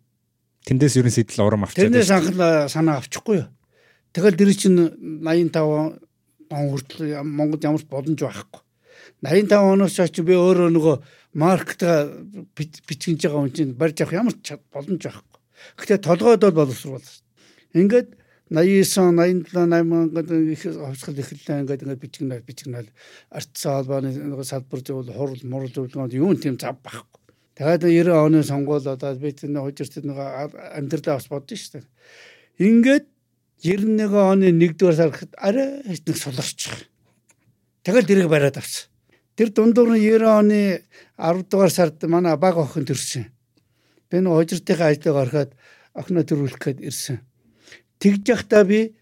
Speaker 3: Тэндээс ерөн сэтэл урам авчихсан.
Speaker 1: Тэрнээс анх санаа авчихгүй юу. Тэгэл дэр чинь 85 он хүртэл Монголд ямар ч боломж байхгүй. 85 оноос хойш би өөрөө нөгөө маркетаа бичгэнж байгаа хүн чинь барьж авах ямар ч боломж байхгүй. Гэтэ толгойд бол боловсруулсан. Ингээд 89 87 80 их хавсгал эхэллээ ингээд ингээд бичгэнэл бичгэнэл арцсан холбооны салбар зөвл хурал мурал зөвлөгөөнд юу тийм зав байхгүй. Тэгээд 90 оны сонгуул одоо би тэр хожирт нэг амьдралаа бас бодсон шүү дээ. Ингээд 91 оны 1-р сард арай нэг суларч. Тэгэл дэрэг бариад авсан. Тэр дундуур нь 90 оны 10 дугаар сард манай баг охин төрсөн. Би нэг хожиртынхаа ажлыг ороход охиноо төрүүлэх гээд ирсэн. Тэгж явахдаа би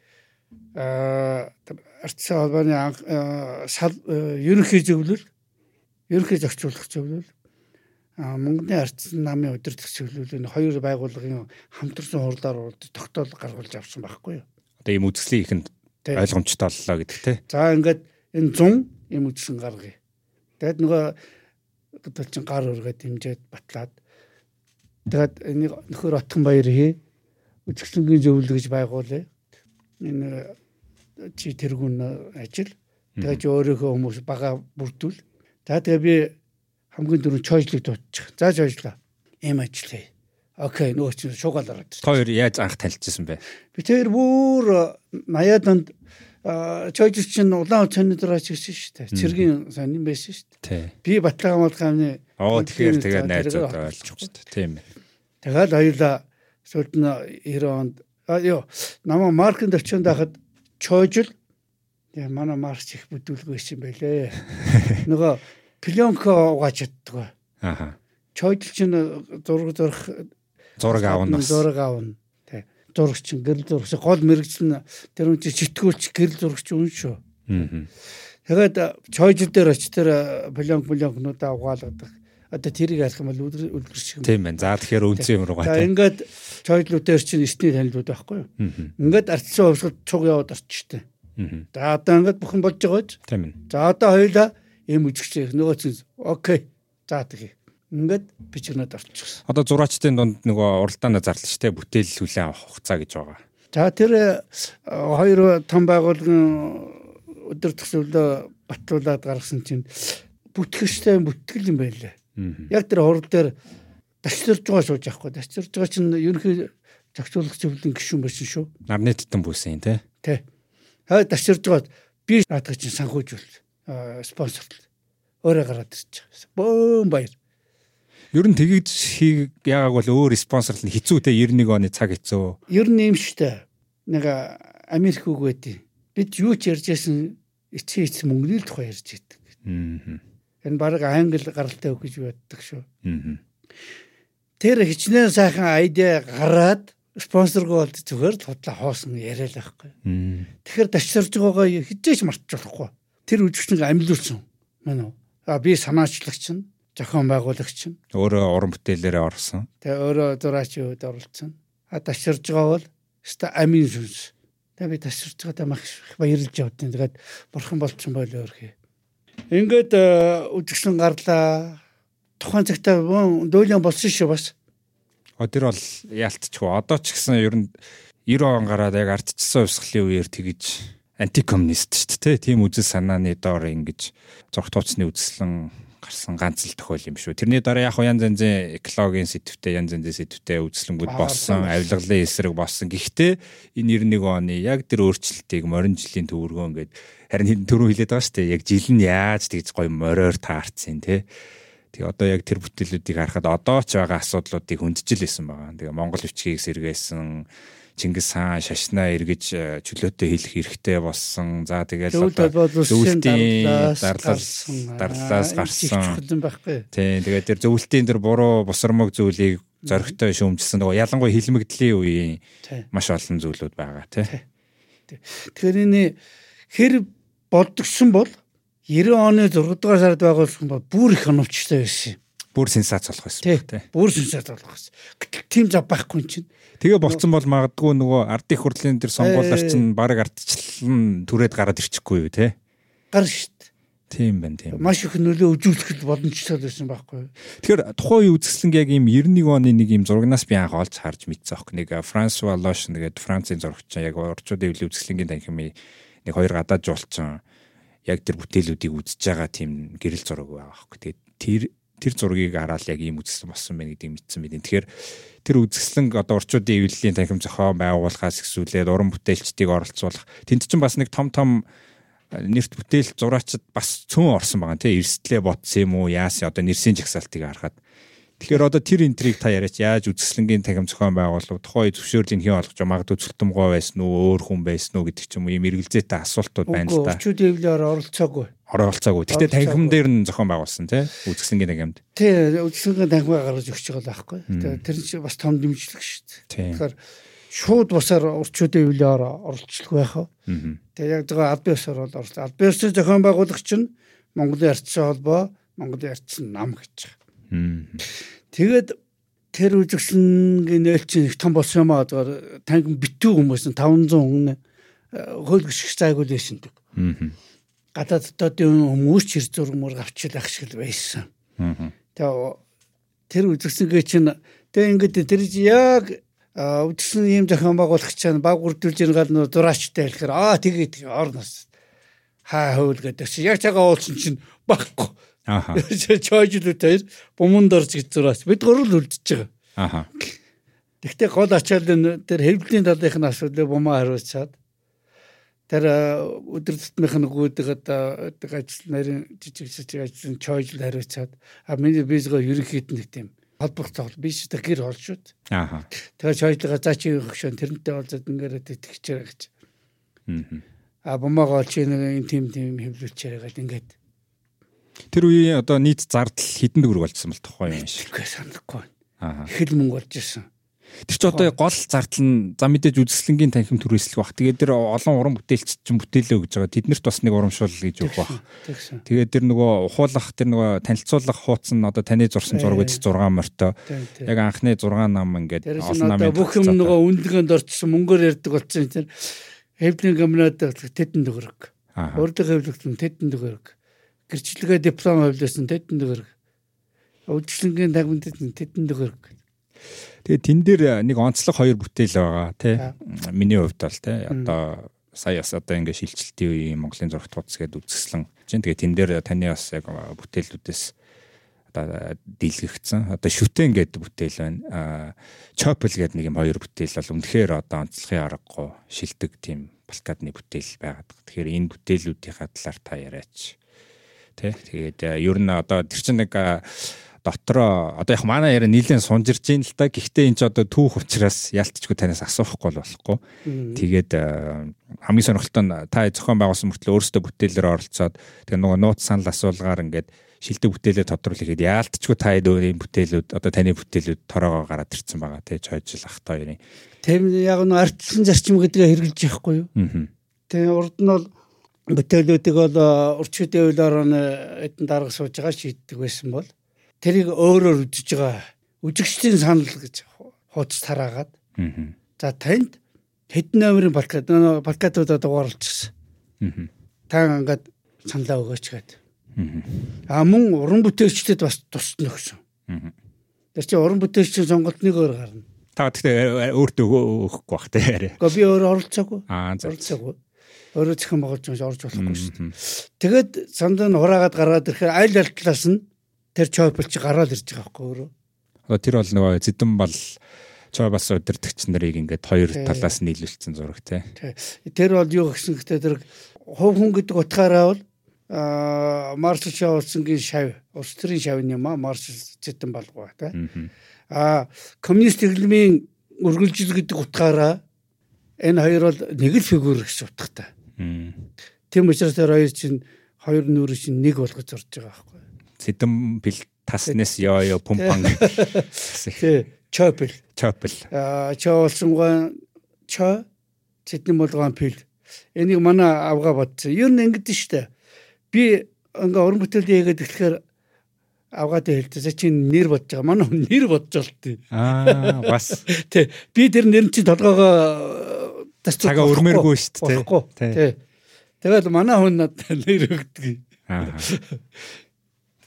Speaker 1: аа арчсан холбооны ерөнхий зөвлөл ерөнхий зохицуулах зөвлөл Монголын ардсан намын удирдах чиглэлийн хоёр байгууллагын хамтарсан хурлаар тогтоол гаргуулж авсан байхгүй юу.
Speaker 3: Одоо ийм үзэсгэлэн ихэнд ойлгомжтой боллоо гэдэг тий.
Speaker 1: За ингээд энэ 100 ийм үзсэн гаргая. Тэгэд нөгөө одоо чин гар өргөд хэмжээд батлаад тэгэд энийг нөхөр отхон баяр хий. Үзэсгэлэнгийн зөвлөл гэж байгуулъя. Энэ чи тэргүүн ажил. Тэгээд өөрийнхөө хүмүүс бага бүрдүүл. За тэгээ би хамгийн дөрөв чойжлыг дуудчих. За чойжлаа. Эм ажиллая. Окей, нөгөө чинь шугаал ороод.
Speaker 3: Хоёр яаж анх танилцсан бэ?
Speaker 1: Би тэр бүр 80-аад онд чойжл чинь улаан цонид рууч гисэн шүү дээ. Цэргийн сонин байсан шүү
Speaker 3: дээ.
Speaker 1: Би Батлаган модхааны
Speaker 3: Оо тэгэхээр тэгээ найзууд ойлгож байна. Тийм ээ.
Speaker 1: Тэгээд хоёулаа сүүлд нь 90 онд А ёо намаа маркенд очиод байхад чойжл яа манай маркс их бүдүүлгүй байсан байлээ. Нөгөө пленко угааж чаддаг.
Speaker 3: Аха.
Speaker 1: Чойжл чинь зураг зурх
Speaker 3: Зураг аавна
Speaker 1: зураг аавна. Тэ. Зурагч нь гэрэл зурагч гол мэрэгчлэн тэр үн чи читгүүлч гэрэл зурагч үн шүү.
Speaker 3: Аа.
Speaker 1: Тэгээд чойжл дээр оч тэр пленк пленкнуудаа угаалгадаг. Одоо тэрийг харах юм бол үлгэр үлгэрч юм.
Speaker 3: Тийм байна. За тэгэхээр үнцэн юм руугаа
Speaker 1: За ингээд чойдлуудаар чинь эртний танилуд байхгүй юу?
Speaker 3: Аа.
Speaker 1: Ингээд ардсан хувьсгал цуг яваад орчтой.
Speaker 3: Аа.
Speaker 1: За одоо ингээд бүхэн болж байгаа ч.
Speaker 3: Тийм байна.
Speaker 1: За одоо хоёлаа эм үзэгч нөгөө чинь окей. За тэгье. Ингээд бичгнээд орчихсон.
Speaker 3: Одоо зураачдын дунд нөгөө уралдаанаа зарлаа шүү дээ. Бүтээл хүлээн авах хугацаа гэж байгаа.
Speaker 1: За тэр э, хоёр том байгууллагын өдөр төсөвлөө батлуулаад гаргасан чинь бүтгэжтэй бүтгэл юм байлээ.
Speaker 3: Аа.
Speaker 1: Яг тэр хурал дээр дашчирж байгаа сууж яахгүй. Дашчирж байгаа чинь ерөнхий зохицуулах зөвлөлийн гишүүн байсан шүү.
Speaker 3: Нарны тутан бүсэн тий.
Speaker 1: Тэ. Хаа дашчирж байгаад би наадах чинь санхүүжүүл спонсорлол өөрөө гараад ирчих. Бөөм баяр.
Speaker 3: Ер нь тгийж хийг яагааг бол өөр спонсорлол нь хэцүү те 91 оны цаг хэцүү.
Speaker 1: Ер нь юм штэ. Нэг Америк үг байдیں۔ Бид юу ч ярьж байсан эцсийн эц мөнгөний тухай ярьж байдаг.
Speaker 3: Аа.
Speaker 1: Энэ баг англи гаралтай үг гэж боддог шүү.
Speaker 3: Аа.
Speaker 1: Тэр хичнээн сайхан айдиа гараад спонсоргүй болд зүгээр л худлаа хоосон яриад байхгүй.
Speaker 3: Аа.
Speaker 1: Тэгэхээр дашчирж байгаагаа хизээч мартчихлахгүй. Тэр үжигчнийг амьлуулсан. Манай уу. А би санаачлагч нь, зохион байгуулагч нь,
Speaker 3: Өөрөө уран бүтээлээрээ орсон.
Speaker 1: тэгээ өөрөө зураачийн үед оролцсон. А дашчирж байгаа бол өста амин сүнс. Тэгээ би дашчирж байгаадаа мах баярлж явдیں۔ Тэгээд бурхан болцсон байлоо өрхий. Ингээд үжигсэн гарлаа. Тухайн цагтаа дөөлөн болсон шүү бас.
Speaker 3: А тэр бол яалтчгүй. Одоо ч гэсэн ер нь 90 он гараад яг ардчилсан хувьсгалын үеэр тэгэж антикоммунист шүү дээ. Тийм үзэл санааны доор ингэж зурх тууцны үзэсгэлэн гарсан ганц л тохиол юм шүү. Тэрний дараа яг янз янзын экологийн сэтвтэй янз янзын сэтвтэй үзэсгэлэнгүүд болсон, авилгалын эсрэг болсон. Гэхдээ энэ 91 оны яг тэр өөрчлөлтийг морин жилийн төвөргөө ингээд харин түрүү хэлээд байгаа шүү дээ. Яг жил нь яаж тэгж гоё мориор таарцیں۔ Тэ. Тэгээ одоо яг тэр бүтээлүүдийг харахад одоо ч байгаа асуудлуудыг хүнджил исэн байгаа. Тэгээ Монгол бичгийг сэргээсэн Чингис хаан шашнаа эргэж э, чөлөөтэй хэлэх хэрэгтэй болсон. За
Speaker 1: улсын
Speaker 3: зөвлөлтийн
Speaker 1: дарлаас
Speaker 3: дарлаас гарсан. Тийм тэгээд тэр зөвлөлтийн тэр буруу бусармаг зүйлийг зоригтой шүүмжилсэн. Нөгөө ялангуяа хилмигдлийн үеийн маш олон зүйлүүд байгаа тий.
Speaker 1: Тэгэхээр энэ хэр болдгсон бол 90 оны 6 дугаар сард байгуулсан бол бүр их оновчтой байсан юм.
Speaker 3: Бүр сенсац болох байсан
Speaker 1: Тий. Бүр сүнсэд болох байсан. Гэтэл тийм зав байхгүй юм чинь.
Speaker 3: Тэгээ болцсон бол магадгүй нөгөө ард их хурлын тэр сонгуулиар чинь баг ардчлан түрээд гараад ирчихгүй юу тий.
Speaker 1: Гар штт.
Speaker 3: Тийм байна тийм.
Speaker 1: Маш их нөлөө үзүүлэхэд боломжтой байсан байхгүй.
Speaker 3: Тэгэхээр тухайн үе үзэсгэлэнг яг ийм 91 оны нэг ийм зурагнаас би анх олж харж мэдсэн аахгүй. Нэг Франсуа Лош нэгээд Францын зурагч яг орчуудын өвлийн үзэсгэлэнгийн танхимын нэг хоёр гадаад жуулчин яг тэр бүтээлүүдийг үзэж байгаа тийм гэрэл зураг байгаа аахгүй. Тэгээд тэр тэр зургийг хараад яг ийм үзэсгэлэн болсон байна гэдгийг мэдсэн байт. Тэгэхээр тэр үзэсгэлэнг одоо орчуудын өвлийн танхим зохион байгуулахаас эхсүүлээд уран бүтээлчдийг оролцуулах. Тэнд чинь бас нэг том том нэрт бүтээл зураачд бас цөөн орсон байгаа тийм эрсдлээ ботсон юм уу? Яасан одоо нэрсийн жагсаалтыг харахад. Тэгэхээр одоо тэр интриг та яриач яаж үзэсгэлэнгийн танхим зохион байгуулав тухайн зөвшөөрлийг хэн олгож магадгүй цөлтөмгой байсан уу өөр хүн байсан уу гэдэг ч юм уу? Ийм эргэлзээтэй асуултууд байна л да.
Speaker 1: орчууд эвлээр оролцоогүй.
Speaker 3: Оролцоогүй
Speaker 1: Оролцоогүй.
Speaker 3: танхим дээр нь зохион байгуулсан тийм үзэсгэлэнгийн танхимд
Speaker 1: Тий, үдшингийн танхимаа гаргаж өгч байгаа л байхгүй. Тэр чинь бас том дэмжлэг шүү дээ. Тэгэхээр шууд бусаар орчуудын эвлээр оролцох байх.
Speaker 3: Аа.
Speaker 1: Тэгээ яг зөв аль биесээр бол оролцоо. Аль биесээр зохион байгуулагч нь Монголын ардчсан холбоо, Монголын ардчсан нам гэж. Тэгээд тэр үзэгсэнгийн нээлтчин их том болсон юм аа зүгээр танхим битүү хүмүүс нь 500 хүн хөлгөш их зайгүй л байсан дэг.
Speaker 3: Мм.
Speaker 1: Гадаад дотоодын хүмүүс ч хэр зурмөр авчил ах шиг байсан. Тэгээ тэр үзэгсэнгээ чинь тэгээ ингээд тэр яг үзсэн юм зохион байгуулагч чинь баг үрдүүлж ийн гал нөө дураачтай хэлэхээр аа тэгээ тэгээ орноос хаа хөөл гэдэг чи яг цагаа уулсан чинь багхгүй
Speaker 3: Аха.
Speaker 1: чойжлуу тэр буманд орж гэж зураач бид гурал үлдчихэж байгаа.
Speaker 3: Аха.
Speaker 1: Гэхдээ гол ачаал нь тэр хэвлэлийн талынхын асуудлыг бумаа хариуцаад тэр э, өдөр тутмынх нь гүйдэг одоо ажил нарийн жижиг жижиг ажлын чойжл хариуцаад а миний бизго ерөнхийд нэг тийм холбох тоглол би ч тэр гэр хол шүү дээ.
Speaker 3: Ааха.
Speaker 1: Тэгэхээр хоёулаа заа чи өгшөн тэрнтэй болоод ингээд итгэж гэж.
Speaker 3: Мгм.
Speaker 1: А бумагаа чи нэг тим тим хөвлүүлчээр гэдэг ингээд
Speaker 3: Тэр үеийн одоо нийт зардал хэдэн төгрөг болчихсон бол тухайн юм шиг.
Speaker 1: итгэхгүй санахгүй.
Speaker 3: Аа.
Speaker 1: Их л мөнгө болж ирсэн.
Speaker 3: Тэр чи одоо гол зардал нь за мэдээж үзэсгэлэнгийн танхим түрээслэх бах. Тэгээд тэр олон уран бүтээлч чинь бүтээлөө гэж байгаа. Тэднэрт бас нэг урамшуул гэж өгөх бах. Тэгээд тэр нөгөө ухуулах тэр нөгөө танилцуулах хууц нь одоо таны зурсан зураг гэж 6 морьтой. Яг анхны 6 нам ингээд олон намын
Speaker 1: бүх юм нөгөө үнэлгээнд орчсон мөнгөөр ярьдаг болсон тэр хэвлийн гамнаад тэдэн төгрөг.
Speaker 3: Аа.
Speaker 1: Урд хэвлэгтэн тэдэн төгрөг. Гэрчлэгээ диплом хөвлөсөн тэдэн төгрөг. Үйлчлэнгийн тагманд тэдэн төгрөг.
Speaker 3: Тэгээд тэн дээр нэг онцлог хоёр бүтээл байгаа тий. Миний хувьд бол тий одоо сая бас одоо ингээд шилжилтийн үеийн Монголын зурагт хуудас гэдэг үзэсгэлэн чинь тэгээд тэн дээр таны бас яг бүтээлүүдээс одоо дийлгэгдсэн. Одоо шүтэн гэдэг бүтээл байна. Чопл гэдэг нэг юм хоёр бүтээл бол үнэхээр одоо онцлогын аргагүй шилдэг тийм балкадны бүтээл байгаад. Тэгэхээр энэ бүтээлүүдийнхаа талаар та яриач. Тэ. Тэгээд э, ер нь одоо тэр чинь нэг дотроо одоо яг манай яриа нийлэн сунжирж ийн л та. Гэхдээ энэ ч одоо түүх учраас ялтчгүй танаас асуухгүй бол болохгүй. Тэгээд э, хамгийн сонирхолтой нь та зохион байгуулсан мөртлөө өөрсдөө бүтээлээр оролцоод тэгээ нөгөө нууц санал асуулгаар ингээд шилдэг бүтээлээ тодруулахад яалтчгүй та энэ бүтээлүүд одоо таны бүтээлүүд тороогоо гараад ирсэн байгаа тий чойжл ах та хоёрын.
Speaker 1: Тийм яг нь ардчлан зарчим гэдгээ хэрэгжилж яахгүй юу? Тэгээ урд нь бол бүтээлүүдийг бол урчүүдийн хуулиар нь эдэн дарга сууж байгаа шийддэг байсан бол тэрийг өөрөөр үжиж байгаа үжигчдийн санал гэж хуудас тараагаад
Speaker 3: Аа.
Speaker 1: за танд хэдэн номерын нөгөө балкадуудаа дугаарлчихсан.
Speaker 3: Аа.
Speaker 1: Та ингээд саналаа өгөөч гэдэг.
Speaker 3: Аа.
Speaker 1: Мөн уран бүтээлчдэд бас тусна өгсөн.
Speaker 3: Аа.
Speaker 1: Тэр чинь уран бүтээлчдийн сонголт нэг өөр гарна.
Speaker 3: Та гэхдээ өөртөө өгөхгүй бах тий яриа.
Speaker 1: Гэхдээ би өөрөө оролцоогүй. Оролцоогүй. Өөрөө байгуулж байгаа орж болохгүй шүү дээ.
Speaker 3: Мгм.
Speaker 1: Тэгээд сандаа нь хураагаад гараад ирэхээр аль аль талаас нь тэр чойпл чи гараад ирж байгаа байхгүй өөрөө.
Speaker 3: Одоо тэр бол нөгөө зэдэн бол чой бас удирдахч нарыг ингээд хоёр
Speaker 1: Тий.
Speaker 3: талаас нь нийлүүлсэн зураг тий.
Speaker 1: Тэ. Тэр бол юу гэсэн гэхдээ тэр хувь хүн гэдэг утгаараа бол аа маршал шавуулсангийн шав, улс төрийн шавны юм аа маршал зэтэн балгуу тэ.
Speaker 3: Аа.
Speaker 1: Аа коммунист хэлмийн үргэлжил гэдэг утгаараа энэ хоёр бол нэг л фигур гэж утгатай. Тийм учраас тэр хоёр чинь хоёр нүрэ чинь нэг болгож орж байгаа байхгүй.
Speaker 3: Сэдэм бил таснес ёо ёо пумпан.
Speaker 1: Тэ. Чойпл.
Speaker 3: Чопл.
Speaker 1: Аа чоолсонгой чо цэдэн болгоон пил. Энийг манай авга бодсон. Ер нь ингэдэж штэ. Би ингээ уран бүтээл хийгээд тэгэхээр авгаатай хэлдэг. Чи нэр бодож байгаа. Манай хүн нэр бодож олт.
Speaker 3: Аа бас
Speaker 1: Тэ. Би тэр нэр чинь толгоогоо тасцуулах
Speaker 3: цагаа өрмээргүй шүү дээ. Тий.
Speaker 1: Тэ. Тэгээд манай хүн надад нэр өгдөг.
Speaker 3: Аа.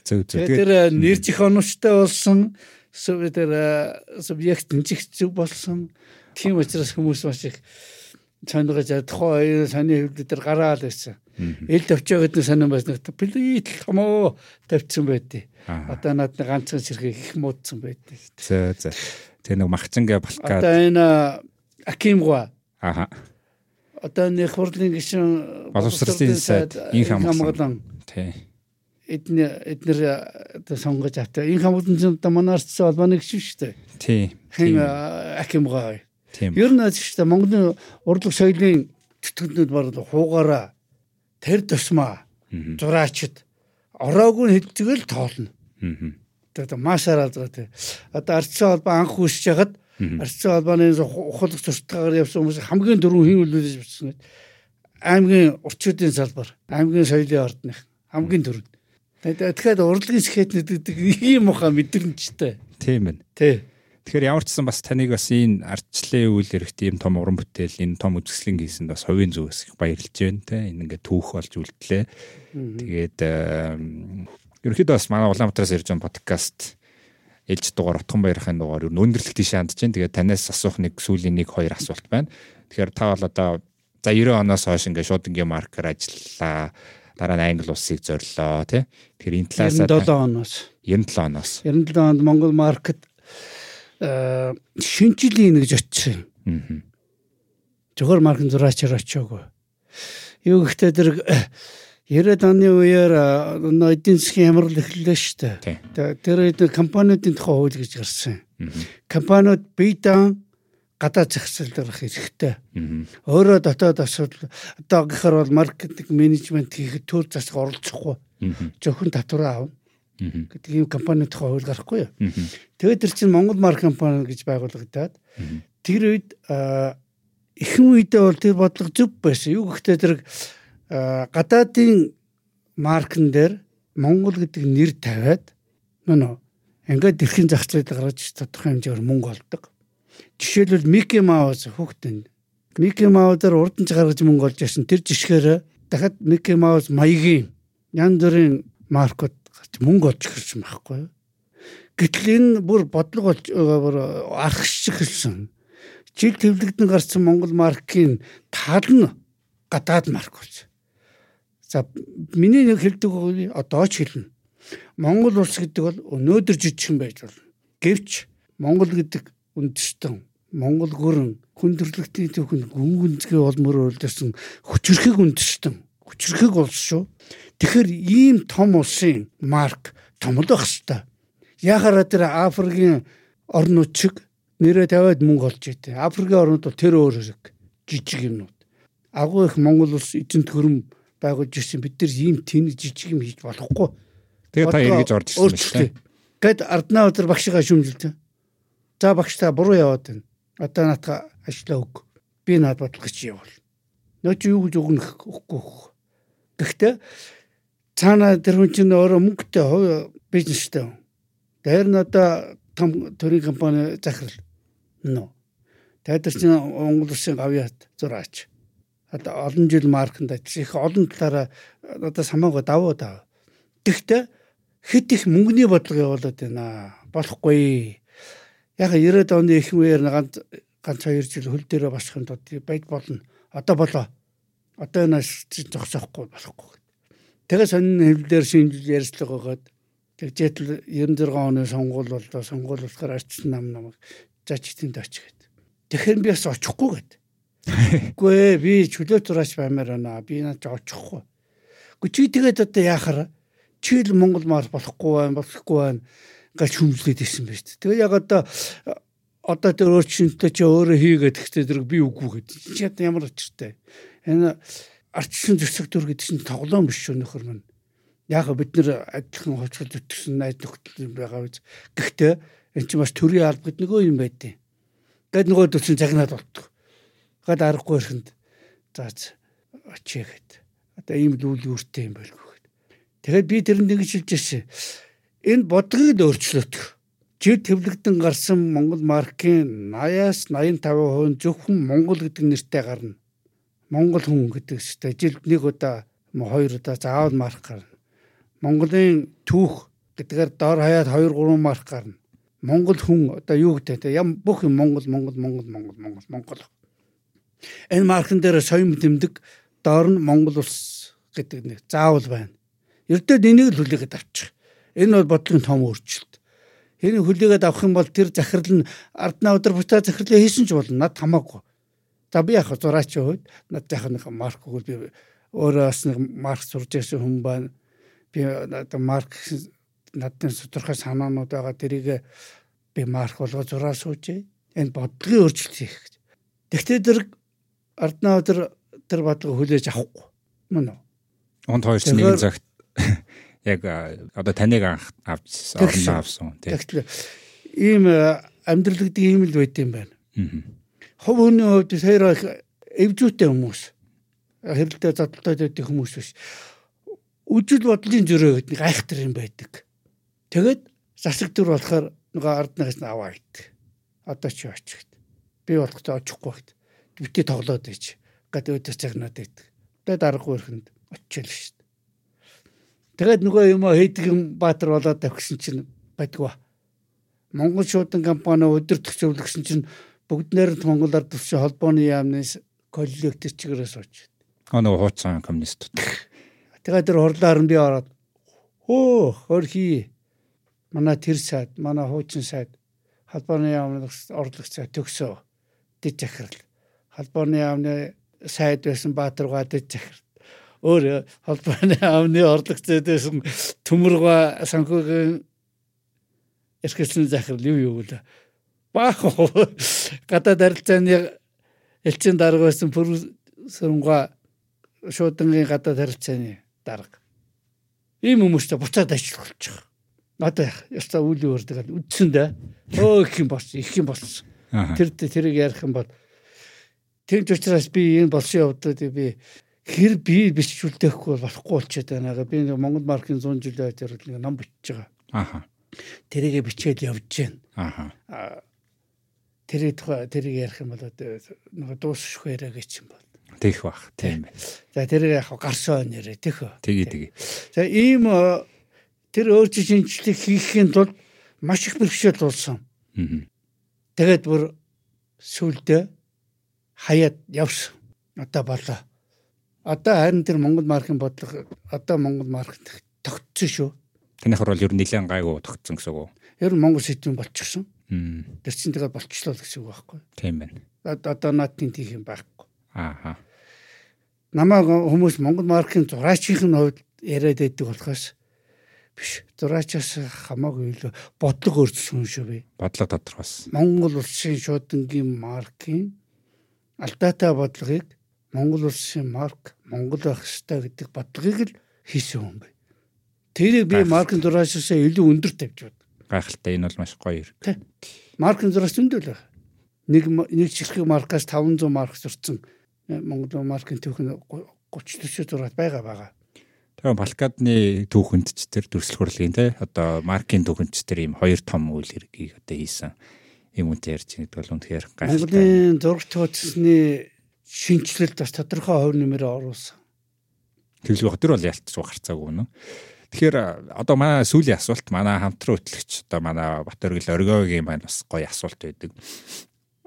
Speaker 3: Зөв зөв.
Speaker 1: Тэр э, нэр чих оновчтой болсон тэр э, субъект нчих зүг болсон. Тийм учраас хүмүүс маш их цангаж тухайн саний хөвлөд тэр гараал байсан. Ил төвчөө гэдэг нь санаа байсан. Плит хамоо тавьсан
Speaker 3: байдий.
Speaker 1: Одоо над нэг ганцхан сэрхий их муудсан байдий.
Speaker 3: За за. Тэр нэг махцангаа балкаад.
Speaker 1: Одоо энэ э, Акимгва.
Speaker 3: Аха.
Speaker 1: Одоо нэг хурлын гишүүн
Speaker 3: боловсролын сайд инх
Speaker 1: хамгаалсан.
Speaker 3: Тий
Speaker 1: эднэр эднэр одоо сонгож автай. Инх хамгаалан чинь одоо манай арчсан холбооны гишүүн шүү дээ.
Speaker 3: Тий.
Speaker 1: Хэн
Speaker 3: Тийм.
Speaker 1: Акимгва.
Speaker 3: Тийм.
Speaker 1: Ер нь шүү дээ Монголын урлаг соёлын тэтгэгднүүд баг хуугаараа тэр тусмаа зураачд ороогүй хэлцгээл тоолно.
Speaker 3: Мгм.
Speaker 1: Тэгээд маашаар алгаа тий. Одоо арчсан холбоо анх үүсэж хагаад
Speaker 3: Мгм.
Speaker 1: арчсан холбооны ухалах сурталчилгаар явсан хүмүүс хамгийн дөрөв хин үлээж бичсэн. Аймгийн урчуудын салбар, аймгийн соёлын ордных хамгийн дөрөв. Тэгэхээр урлагийн скетнүүд гэдэг ийм ухаа мэдрэмжтэй.
Speaker 3: Тийм байна.
Speaker 1: Тий.
Speaker 3: Тэгэхээр ямар ч сан бас таныг бас энэ ардчлалын үйл хэрэгт ийм том уран бүтээл, энэ том үзэсгэлэн хийсэнд бас хувийн зүгээс их баярлж байна те. Энэ ингээд түүх болж үлдлээ. Тэгээд эм, ерөнхийдөө бас манай Улаанбаатараас ирж байгаа подкаст ээлж дугаар утхан баярхайн дугаар ер нь өндөрлөх тийш хандж байна. Тэгээд танаас асуух нэг сүүлийн нэг хоёр асуулт байна. Тэгэхээр та бол одоо за 90 оноос хойш ингээд шууд ингийн маркер ажиллаа. Дараа нь англи улсыг зорлоо тий. Тэгэхээр энэ талаас
Speaker 1: 97 оноос
Speaker 3: 97 оноос.
Speaker 1: 97 онд Монгол маркет э шинжилгээ нэгж очив.
Speaker 3: Аа.
Speaker 1: Зөвхөн маркет зураачаар очиагүй. Юу гэхдээ тэр э, 90-ад оны үеэр нөө эдийн засгийн хямрал эхэллээ шүү дээ. Тэр компаниудын тухай хууль гэж гарсан. Компаниуд бие даан зээл дээрх хэрэгтэй. Өөрөө дотоод асуудал одоо гэхэр бол маркетинг менежмент хийхэд төр засаг оролцохгүй. Зөвхөн татвараа авна гэдэг ийм компани тухай хууль гарахгүй юу. Тэгээд тэр чинь Монгол марк компани гэж байгуулагдаад тэр үед ихэнх үедээ бол тэр бодлого зөв байсан. Юу гэхдээ тэр аа, гадаадын маркн дээр Монгол гэдэг нэр тавиад нөө ингээд дэлхийн зах зээлд гаргаж тодорхой хэмжээгээр мөнгө олдог. Жишээлбэл Мики Маус хүүхдэн Мики Маусаар урдч гаргаж мөнгө олж ясан тэр жишгээр дахиад Мики Маус маягийн янз бүрийн маркууд гарч мөнгө олж ирсэн байхгүй юу? Гэтэл энэ бүр бодлого болж байгаа бүр архшиг хэлсэн. Жил төвлөгдөн гарсан Монгол маркийн тал нь гадаад марк болж. За миний нэг хэлдэг одоо ч хэлнэ. Монгол улс гэдэг бол өнөөдөр жижигхэн байж болно. Гэвч Монгол гэдэг үндэстэн Монгол гүрэн хүндрэлтийн төвхөнд гүн гүнзгий олмор үйлдэрсэн хүчрхэг үндэстэн хүчрхэг улс шүү. Тэгэхээр ийм том улсын марк том л байх хэвээр. Яхаараа тэр Африкийн орнууд чиг нэрээ тавиад мөнгө олж идэв. Африкийн орнууд бол тэр өөр хэрэг жижиг юмнууд. Агуу их Монгол улс эзэнт хөрөм байгуулж ирсэн бид нар ийм тэнэг жижиг юм хийж болохгүй.
Speaker 3: Тэгээ та эргэж орж ирсэн байна шүү дээ.
Speaker 1: Гэт арднаа өдөр багшигаа шүмжилдэг. За багш та буруу яваад байна. Одоо наатаа ажиллаа өг. Би наад бодлого чи явал. Нөө чи юу гэж өгнөх өгөхгүй. Гэхдээ цаана тэр хүн чинь өөрөө мөнгөтэй бизнестэй. Тэр нь одоо том төрийн компани захирал. Нөө. Тэр чинь Монгол улсын гавьяат зураач. Одоо олон жил марканд ажиллаж их олон талаараа одоо самаагаа давуу даа. Гэхдээ хэд их мөнгөний бодлого явуулаад байна. Болохгүй. Яг 90-ад оны их үеэр ганц ганц хоёр жил хөл дээрээ босхын тулд байж болно. Одоо болоо. Одоо энэ зогсоохгүй болохгүй. Тэгээ сонин хэвлэлээр шинжил ярьцлага байгаад тэгжээтэл 96 оны сонгуул боллоо. Сонгуул болохоор арчсан нам намайг зачтынд очихэд. Тэгэхээр би бас очихгүй гэд. Үгүй ээ би чөлөө зураач баймаар байна. Би наад очихгүй. Гэхдээ чи тэгээд одоо яахаар чи л Монгол маар болохгүй байна, болохгүй байна гэж хүмжлээд ирсэн байж. Тэгээ яг одоо одоо тэр өөрчлөлтөө чи өөрөө хийгээд гэхдээ тэр би үгүй гэдэг. Чи ямар очиртай. Энэ ардчсан зөрсөг төр гэдэг чинь тоглоом биш шүү нөхөр минь. Яг бид нэр адилхан хоцгол зүтгэсэн найд нөхдөд байгаа биз. Гэхдээ энэ чинь бас төрийн алба гэдэг нөгөө юм байдیں۔ Гэт нөгөө төсөн загнаад болтго. Гад аргагүй ихэнд заац очие гэд. Одоо ийм л үйл үүртэй юм байлгүй гэд. Тэгэхээр би тэрэнд ингэж хэлж ирсэн. Энэ бодлогыг өөрчлөлтөх. Жив төвлөгдөн гарсан Монгол маркийн 80-аас 85% зөвхөн Монгол гэдэг нэртэй гарна. Монгол хүн гэдэг чтэй жилд нэг удаа хоёр удаа заавал марк гарна. Монголын түүх гэдгээр дор хаяад 2 3 марк гарна. Монгол хүн одоо юу гэдэг те ям бүх юм Монгол Монгол Монгол Монгол Монгол Монгол. Энэ маркн дээр соён тэмдэг доор нь Монгол улс гэдэг нэг заавал байна. Ердөө энийг л хүлээгээд авчих. Энэ бол бодлогын том өөрчлөлт. Энэ хүлээгээд авах юм бол тэр захирал нь арднаа өдөр бутаа захирлаа хийсэн ч болно. Над хамаагүй. За би яг зураач хувьд над яг нэг марк өгөл би өөрөө бас нэг марк сурж ирсэн хүн байна. Би одоо марк надад тодорхой санаанууд байгаа тэрийг би марк болгоо зураа суужээ. Энэ бодлогын өөрчлөлт хийх гэж. Тэгвэл тэр арднаа өдөр тэр бодлого хүлээж авахгүй. Мөн үү?
Speaker 3: Онд хоёр ч нэгэн цагт яг одоо таныг авч орно авсан тийм.
Speaker 1: Тэгвэл ийм амьдрал гэдэг ийм л байт юм байна. Хов хүний хувьд саяра эвжүүтэй хүмүүс хэрэлдээ задлалтай байдаг хүмүүс биш. Үжил бодлын зөрөө гэдэг нэг айхтар юм байдаг. Тэгээд засаг төр болохоор нөгөө арднаас нь аваа гэдэг. Одоо чи очих гэдэг. Би болохтой очихгүй гэдэг. Битээ тоглоод ич. Гад өдөр цагнаад байдаг. Тэгээд аргагүй ихэнд очил шүү. Тэгээд нөгөө юм юм баатар болоод тавьсан чинь байдгүй. Монгол шуудан компани өдөр төсөвлөгсөн чинь бүгд нэрд Монгол ард түвшин холбооны яамны коллектив чигээрээс очив.
Speaker 3: Оноо хууцсан коммунистууд.
Speaker 1: Тэгээд тэр хурлаар нь би ороод хөө хөрхи манай тэр сайд манай хуучин сайд холбооны яамны орлогч цай төгсөө дэд захирал холбооны яамны сайд байсан Баатаргаа дэд захирал өөр холбооны амны орлогцойдсэн төмөргөө санхүүгийн эрхэлсэн захирал юу юу вэ? Баах гадаад харилцааны элчин дарга байсан пүрсүрэнгаа шуудангийн гадаад харилцааны дарга. Ийм хүмүүстэй буцаад ажиллах болж байгаа. Одоо ястаа үйл өөрдөг үдсэн дээ. Өө их юм болсон, их юм болсон. Тэр тэрийг ярих юм бол Тэгж учраас би энэ болсон явдад би хэр би бичүүлдэхгүй болохгүй болчиход байна. Би нэг Монгол маркийн 100 жилийн ажил нэг ном бичиж байгаа.
Speaker 3: Аха.
Speaker 1: Тэрийгэ бичээд явж байна.
Speaker 3: Аха.
Speaker 1: Тэрийг тухай тэрийг ярих юм бол нэг дуусшгүй яриаг юм бол.
Speaker 3: Тэх бах. Тийм байна.
Speaker 1: За тэрийг яг гарсан нэрээ тэх.
Speaker 3: Тэгээ тэгээ.
Speaker 1: За ийм тэр өөрчлөлт шинжилгээ хийхийн тулд маш их бэрхшээл болсон. Тэгээд бүр сүулдэ хаяад явсан. Одоо болоо. Одоо харин тэр Монгол маркийн бодлого одоо Монгол маркет тогтсон шүү.
Speaker 3: Танайхаар бол ер нь нэлээд гайгүй тогтсон гэсэн үг?
Speaker 1: Ер нь Монгол сэдвэн болчихсон. Тэр чинь тэгээд болчихлоо гэсэн үг байхгүй.
Speaker 3: Тийм байна.
Speaker 1: Одоо наадын тийх юм байхгүй.
Speaker 3: Аа.
Speaker 1: Намайг хүмүүс Монгол маркийн зураачийн хувьд яриад байдаг болохоос биш. Зураачаас хамаагүй илүү бодлого өөрчлөсөн шүү би.
Speaker 3: Бодлого тодорхойлсон.
Speaker 1: Монгол улсын шуудангийн маркийн алдаатай бодлогыг Монгол улсын марк Монгол байх ёстой гэдэг бодлогыг л хийсэн хүн бай. Тэрийг би маркын дураашаасаа илүү өндөр тавьж бод.
Speaker 3: Гайхалтай энэ бол маш гоё хэрэг.
Speaker 1: Маркын дураас зөндөл байх. Нэг нэг чихрэг маркаас 500 марк зурцсан Монгол маркын түүхэн 30 40 зураад байгаа байгаа.
Speaker 3: Тэгээ Балкадны түүхэнд ч тэр төрсөл хурлын те одоо маркийн түүхэнд ч тэр ийм хоёр том үйл хэргийг одоо хийсэн юм үнтэй ярьж байгаа бол үнэхээр
Speaker 1: гайхалтай. Монголын зурагч хуудасны шинжилэлд бас тодорхой хувь нэмэрээ оруулсан.
Speaker 3: Тэглэх тэр бол ялцсан гарцаагүй нөө. Тэгэхээр одоо манай сүүлийн асуулт манай хамтран хөтлөгч одоо манай Батөргөл оргиогийн маань бас гоё асуулт байдаг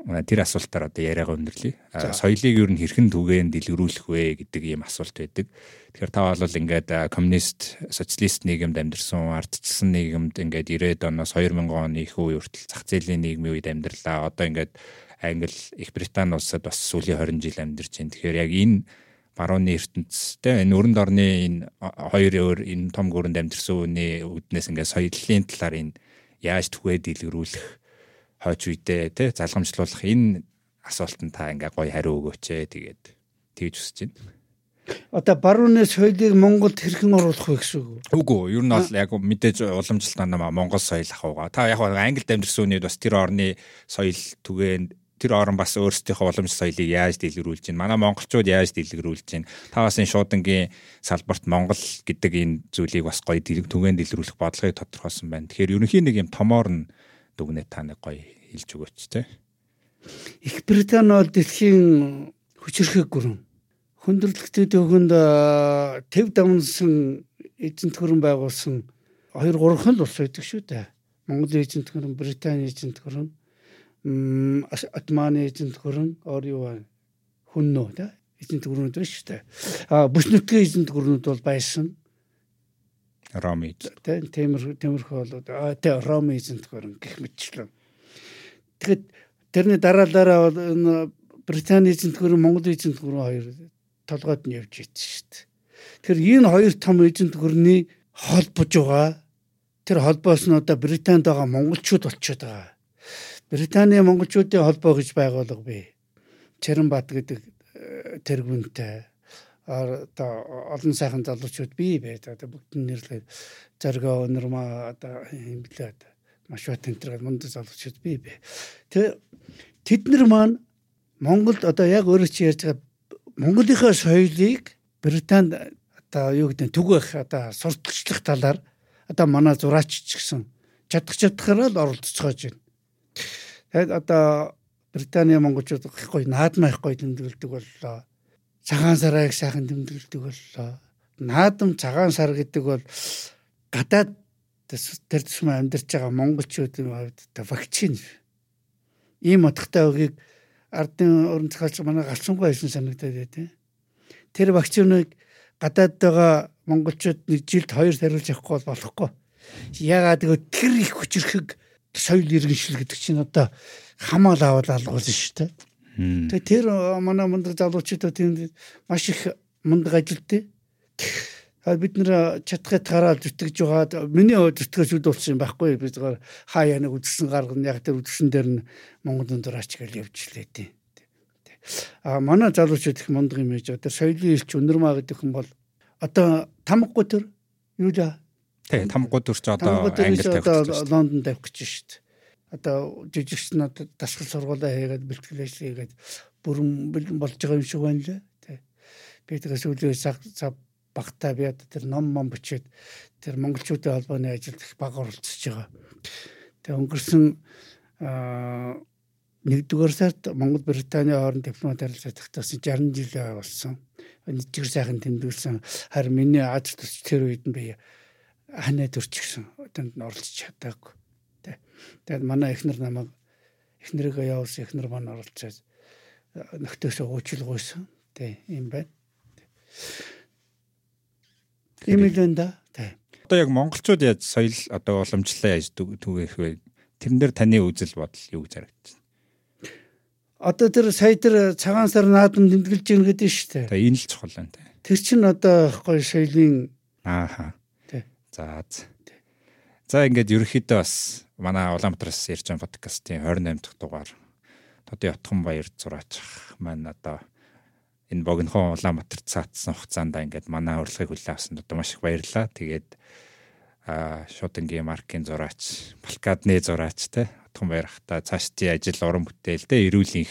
Speaker 3: тэр асуултаар одоо яриагаа өндөрлөе. Соёлыг юу н хэрхэн түгээн дэлгэрүүлэх вэ гэдэг ийм асуулт байдаг. Тэгэхээр та бол ингээд коммунист, социалист нийгэмд амьдарсан, ардчилсан нийгэмд ингээд 90-ад оноос 2000 оны их үе хүртэл зах зээлийн нийгмийн үед амьдарлаа. Одоо ингээд Англи, Их Британи улсад бас сүүлийн 20 жил амьдарч байна. Тэгэхээр яг энэ барууны ертөнцтэй энэ өрөнд орны энэ хоёр өөр энэ том гүрэнд амьдэрсэн үний үднээс ингээд соёлын талаар энэ яаж түгээ дэлгэрүүлэх хойч үедээ тий залгамжлуулах энэ асуултанд та ингээ гоё хариу өгөөч ээ тэгээд тэгж хүсэж байна.
Speaker 1: Одоо барууны соёлыг Монголд хэрхэн оруулах вэ гэсэн үг?
Speaker 3: Үгүй ер нь бол яг мэдээж уламжлалт намаа Монгол соёл ахууга. Та яг Англид амьдэрсэн үед бас тэр орны соёл түгээн тэр орн бас өөрсдийнхөө уламж соёлыг яаж дэлгэрүүлж байна. Манай монголчууд яаж дэлгэрүүлж байна. Та бас энэ шуудангийн салбарт Монгол гэдэг энэ зүйлийг бас гоё түгээн дэлгэрүүлэх бодлогыг тодорхойлсон байна. Тэгэхээр ерөнхийн нэг юм томоор нь дүгнээ та нэг гоё хэлж өгөөч те.
Speaker 1: Их Британи бол дэлхийн хүчрхэг гүрэн. Хүндрэлттэй төгөнд төв давнсан эзэнт гүрэн байгуулсан 2 3 хан улс байдаг шүү дээ. Монгол эзэнт гүрэн, Британи эзэнт гүрэн, Атманы эзэнт гүрэн, өөр юу хүн нөө да эзэнт гүрнүүд шүү дээ. А бүс нутгийн эзэнт гүрнүүд бол байсан.
Speaker 3: Роми.
Speaker 1: Тэ темир темирхүү болоод тэ Роми эзэнтгөр гэх мэтчлэн. Тэгэхэд тэрний дараалаараа энэ Британи эзэнтгөр Монгол эзэнтгөр хоёр толгойд нь явж ийт шүү дээ. Тэр энэ хоёр том эзэнтгөрний холбож байгаа. Тэр холбоос нь одоо Британд байгаа монголчууд болчиход байгаа. Британий монголчуудын холбоо гэж байгуулга бий. Чарнбат гэдэг э, тэргүүнтэй одоо олон сайхан залуучууд бий бай. Одоо бүгд нэрлээд зоргоо өнөрмө одоо юм блээ одоо маш ба тэнтэр мундаг залуучууд бий бай. Тэгээ тэд нар маань Монголд одоо яг өөрөө чи ярьж байгаа Монголынхаа соёлыг Британд одоо юу гэдэг түгэх одоо сурталчлах талаар одоо манай зураач ч гэсэн чадах чадхаараа л оролцоож байна. Тэгээд одоо Британий монголчууд их гоё наадмаа их гоё тэмдэглэдэг боллоо цагаан сарыг сайхан тэмдэглэдэг боллоо. Наадам цагаан сар гэдэг бол гадаад тэр тусмаа амьдарч байгаа монголчуудын хувьд вакцин ийм утгатай үгийг ардын орон зохиолч манай галсангүй байсан санагдаад байдیں۔ Тэр вакциныг гадаад байгаа монголчууд нэг жилд хоёр тариулж авахгүй болохгүй. Ягаад гэвэл тэр их хүчрхэг соёл иргэншил гэдэг чинь одоо хамаал аваад алгуулсан шүү дээ. Тэгээ тэр манай мундаг залуучуудад тийм маш их мундаг. Тэгэхээр бид нэр чадхад гараад зүтгэж байгаа миний хувьд зүтгэж үдүүлсэн юм байхгүй би зүгээр хаяа нэг үдсэн гаргана яг тэр үдсэн дээр нь Монгол дундуурач гэж явжлээ тий. А манай залуучууд их мундаг юм ээж одоо соёлын илч өнөрмаа гэдэг хүн бол одоо тамггүй төр юу л
Speaker 3: Тий, тамгууд төрч одоо англи
Speaker 1: тавьчих. Лондон тавих гэж шүү дээ. Одоо жижигчнүүд дасгал сургуулаа хийгээд бэлтгэлээс хийгээд бүрэн болж байгаа юм шиг байна лээ. Тий. Би тэгээс үлээ цаг цаг багтаа би одоо тэр ном ном бичээд тэр монголчуудын холбооны ажилд их баг оролцож байгаа. Тэгээ өнгөрсөн нэгдүгээр сард Монгол Британий хооронд дипломат харилцаа тогтоосон 60 жил болсон. Нэгдүгээр сайхан тэмдэглэсэн. Харин миний Аз төч тэр үед нь би ханаа төрчихсөн. Тэнд нь оролцож чадаагүй. Тэ. Тэгээд манай эхнэр намайг эхнэрийгээ явуулсан эхнэр маань оролцоод нөхдөсөө уучлалгүйсэн. Тэ юм байна. Энэ да. Тэ.
Speaker 3: Одоо яг монголчууд яаж соёл одоо уламжлалаа яаж түгээх вэ? Тэрэн дээр таны үзэл бодол юу гэж харагдаж байна?
Speaker 1: Одоо тэр сая тэр цагаан сар наадам тэмдэглэж гин гэдэг нь шүү дээ.
Speaker 3: Тэгээ энэ л чухал байна.
Speaker 1: Тэр чинь одоо гоё соёлын
Speaker 3: ааха За. За ингээд ерөөхдөө бас манай Улаанбаатараас ярьж байгаа подкастын 28 дахь дугаар Тодын Отхон баяр зураач маань одоо энэ богинохон Улаанбаатар цаатсан хугацаанд ингээд манай урилгыг хүлээн авсанд одоо маш их баярлалаа. Тэгээд а шуудынгийн маркийн зураач, Балкадны зураач те Отхон баяр хата цаашдын ажил уран бүтээл те эрүүлийн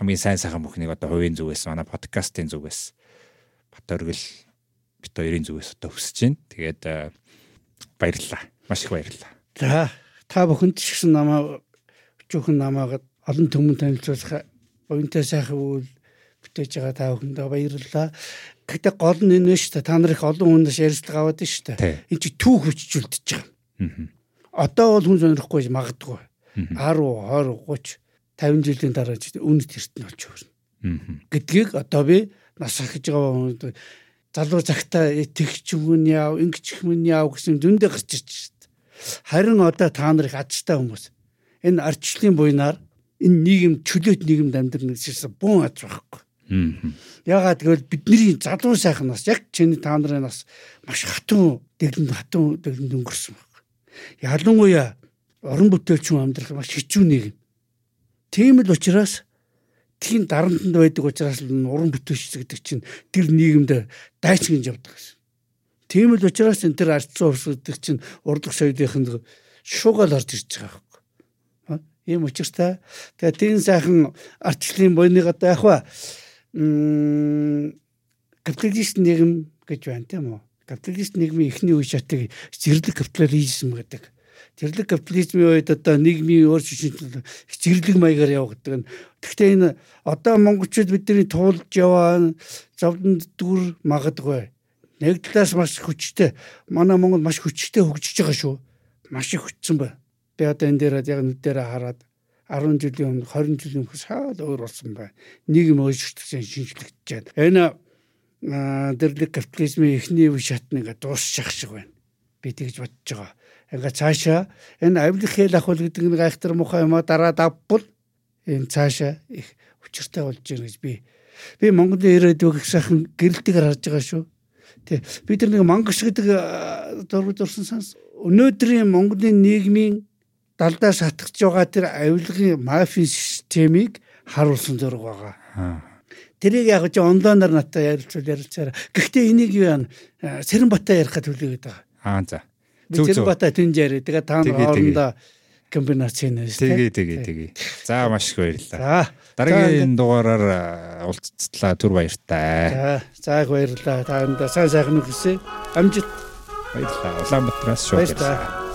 Speaker 3: хамгийн сайн сайхан бүхнийг одоо хувийн зүгээс манай подкастын зүгээс бат оргил бит хоёрын зүгээс одоо хүсэж байна. Тэгээд баярлалаа. Маш их баярлалаа.
Speaker 1: За та бүхэнд ч гэсэн намаа өчүүхэн намаагаад олон түмэн танилцуулах оюунтай сайхан үйл бүтээж байгаа та бүхэндээ баярлалаа. Гэхдээ гол нь энэ шүү дээ. Та нар их олон хүнээс ярилцлага аваад шүү дээ. Энд чи түүх хүчжүүлдэж байгаа. Одоо бол хүн сонирхгүй магадгүй. 10, 20, 30, 50 жилийн дараа ч үнэт эртэн болж өөрнө. Гэдгийг одоо би нас ахиж байгаа залуу цагтаа тэгч хүн яав, ингэч хүн яав гэсэн дүндээ гарч ирж шít. Харин одоо та нар их ажтай хүмүүс. Энэ арчлалын буйнаар энэ нийгэм чөлөөт нийгэмд амьдрна гэсэн бун аж байхгүй. Ягаад гэвэл бидний залуу сайхан нас яг чиний та нарын нас маш хатун дэглэнд хатун дэглэнд өнгөрсөн байна. Ялангуяа орон бүтээлчин амьдрах маш хэцүү нийгэм. Тийм л учраас тийм дарамтанд байдаг учраас уран бүтээлч гэдэг чинь тэр нийгэмд дайчин гэж явдаг гэсэн. Тийм л учраас энэ тэр ардсан гэдэг чинь урдлах соёлынхын шуугаал орж ирж байгаа байхгүй. Ийм учиртай. Тэгээ тийм сайхан арчлалын буйныг одоо яг ба капиталист нийгэм гэж байна тийм үү? Капиталист нийгмийн эхний үе шатыг зэрлэг капитализм гэдэг Тэрлэг капитализмын үед одоо нийгмийн өөр шишинтэл зэрлэг маягаар явагддаг. Гэхдээ энэ одоо монголчууд бидний туулж яваа зовлон дүр магадгүй. Нэг талаас маш хүчтэй. Манай Монгол маш хүчтэй хөгжиж байгаа шүү. Маш их хүчсэн байна. Би одоо энэ дээр яг нүдэрээ хараад 10 жилийн өмнө 20 жилийн өмнө шал өөр болсон байна. Нийгэм өөрчлөгдөж шинжлэгдэж байна. Энэ дэрлэг капитализмын эхний үе шатны дуусчих шиг байна. Би тэгж бодож байгаа ингээ цаашаа энэ авилах хэл ахвал гэдэг нэг айхтар мухай юм а дараа давбал энэ цаашаа их учиртай болж байна гэж би би Монголын ирээдүйг их сайхан гэрэлтээр харж байгаа шүү. Тэ бид нар нэг мангаш гэдэг дургуй дурсан санс өнөөдрийн Монголын нийгмийн далдаа шатгаж байгаа тэр авилгын мафийн системийг харуулсан зураг байгаа. Тэрийг яг ч онлайнаар надад ярилцвал ярилцаараа. Гэхдээ энийг юу яа Сэрэнбатаа ярих гэж хүлээгээд байгаа.
Speaker 3: Аа за.
Speaker 1: Зэрбата Тинжэр тэгээ та хоорондоо комбинацийн нэ
Speaker 3: тэгээ тэгээ тэгээ. За маш их баярлалаа. Дараагийн дугаараар уулзтлаа түр баяртай.
Speaker 1: За за их баярлалаа. Та энэ сайн сайхан үхсэ. Амжилт.
Speaker 3: Баярлалаа. Улаанбаатараас шууд.
Speaker 1: Баярлалаа.